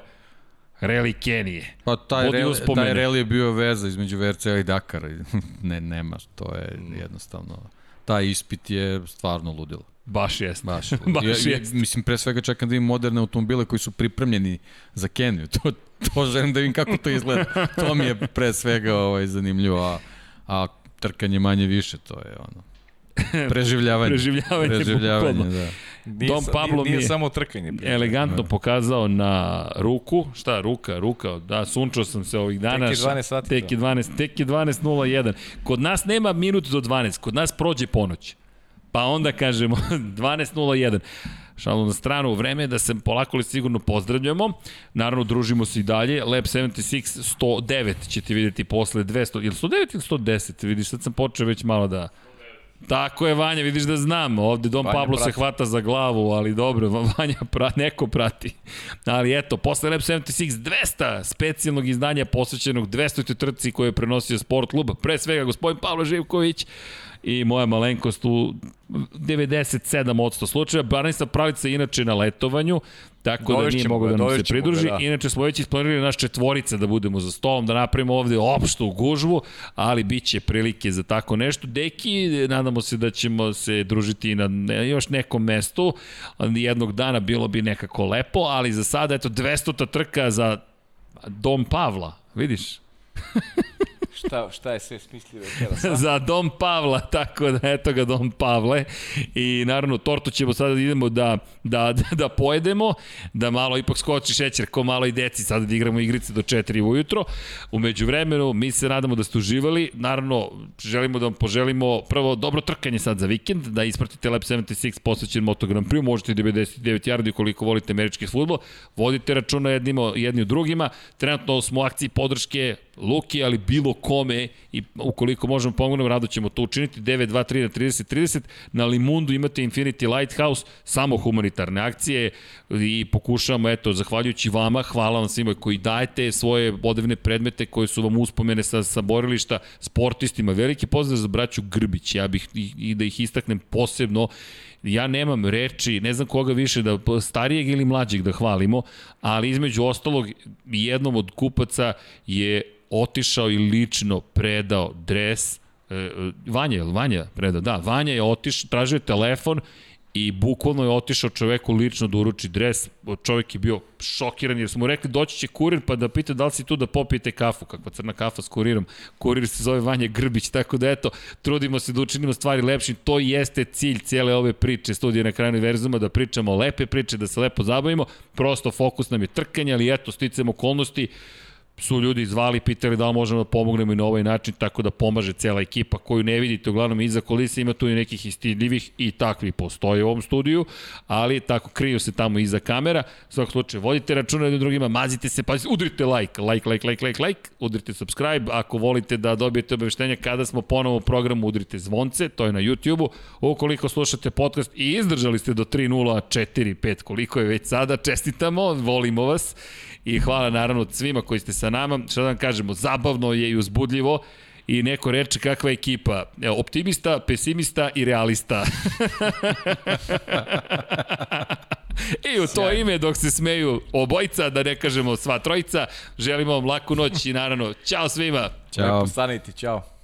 Reli Kenije. Pa taj, reli, taj reli je bio veza između VRC-a i Dakara. <laughs> ne, nema, to je jednostavno... Taj ispit je stvarno ludilo. Baš jeste. Baš. <laughs> baš ja, jeste. Mislim, pre svega čekam da vidim moderne automobile koji su pripremljeni za Keniju. <laughs> To, to želim da vidim kako to izgleda. To mi je pre svega ovaj, zanimljivo, a, a trkanje manje više, to je ono... <laughs> Preživljavanje. Preživljavanje, Preživljavanje, bukvalno. da. Nije, Dom Pablo nije, nije mi je- samo trkanje. bre. Elegantno pokazao na ruku. Šta, ruka, ruka. Da, sunčao sam se ovih dana. Tek je 12 sati, Tek je da. 12, tek je 12.01. Kod nas nema minut do 12. Kod nas prođe ponoć. Pa onda kažemo <laughs> 12.01. Šalu na stranu, vreme je da se polako li sigurno pozdravljamo. Naravno, družimo se i dalje. Lab 76 109 ćete vidjeti posle 200. Ili 109 ili 110? Vidiš, sad sam počeo već malo da... Tako je, Vanja, vidiš da znam. Ovde Dom Vanja Pablo se prati. hvata za glavu, ali dobro, <laughs> Vanja pra, neko prati. Ali eto, posle Lab 76 200 specijalnog izdanja posvećenog 200. trci koje je prenosio Sport klub, pre svega gospodin Pavlo Živković i moja malenkost u 97% slučaja. Branisa Pravica inače na letovanju, tako da nije Dovešćemo mogao ga, da nam se dovešćemo ga, pridruži. da. Inače smo već isplanirali naš četvorica da budemo za stolom, da napravimo ovde opštu gužvu, ali bit će prilike za tako nešto. Deki, nadamo se da ćemo se družiti na još nekom mestu. Jednog dana bilo bi nekako lepo, ali za sada, eto, 200 trka za Dom Pavla, vidiš? <laughs> Šta, šta je sve smislio večeras? <laughs> a? za Dom Pavla, tako da eto ga Dom Pavle. I naravno tortu ćemo sada da idemo da, da, da, da pojedemo, da malo ipak skoči šećer ko malo i deci, sada da igramo igrice do 4 ujutro. Umeđu vremenu mi se nadamo da ste uživali, naravno želimo da vam poželimo prvo dobro trkanje sad za vikend, da ispratite Lab 76 posvećen Moto Grand Prix, možete i 99 yardi koliko volite američki futbol, vodite računa jednimo, jedni u drugima, trenutno smo u akciji podrške Luki, ali bilo kome i ukoliko možemo pomognemo, rado ćemo to učiniti. 9, 2, 3 na 30, 30. Na Limundu imate Infinity Lighthouse, samo humanitarne akcije i pokušavamo, eto, zahvaljujući vama, hvala vam svima koji dajete svoje odevne predmete koje su vam uspomene sa, sa borilišta sportistima. Veliki pozdrav za braću Grbić, ja bih i, i da ih istaknem posebno ja nemam reči, ne znam koga više da starijeg ili mlađeg da hvalimo, ali između ostalog jednom od kupaca je otišao i lično predao dres e, e, Vanja, Vanja predao? Da, Vanja je otišao, tražio je telefon i bukvalno je otišao čoveku lično da uruči dres. Čovek je bio šokiran jer smo mu rekli doći će kurir pa da pita da li si tu da popijete kafu, kakva crna kafa s kurirom. Kurir se zove Vanja Grbić, tako da eto, trudimo se da učinimo stvari lepšim. To jeste cilj cijele ove priče, studije na kraju univerzuma, da pričamo lepe priče, da se lepo zabavimo. Prosto fokus nam je trkanje, ali eto, sticam okolnosti su ljudi zvali, pitali da li možemo da pomognemo i na ovaj način, tako da pomaže cela ekipa koju ne vidite, uglavnom iza kulisa ima tu i nekih istidljivih i takvi postoje u ovom studiju, ali tako kriju se tamo iza kamera. U svakom slučaju, vodite računa jednim drugima, mazite se, pazite, udrite like, like, like, like, like, like, udrite subscribe, ako volite da dobijete obaveštenja kada smo ponovo u programu, udrite zvonce, to je na YouTube-u. Ukoliko slušate podcast i izdržali ste do 3.0, 4, 5, koliko je već sada, čestitamo, volimo vas i hvala naravno svima koji ste sa nama. Šta da vam kažemo, zabavno je i uzbudljivo i neko reče kakva je ekipa. Evo, optimista, pesimista i realista. I <laughs> u to ime dok se smeju obojica, da ne kažemo sva trojica, želimo vam laku noć i naravno, čao svima! Ćao. Lepo stanite, čao.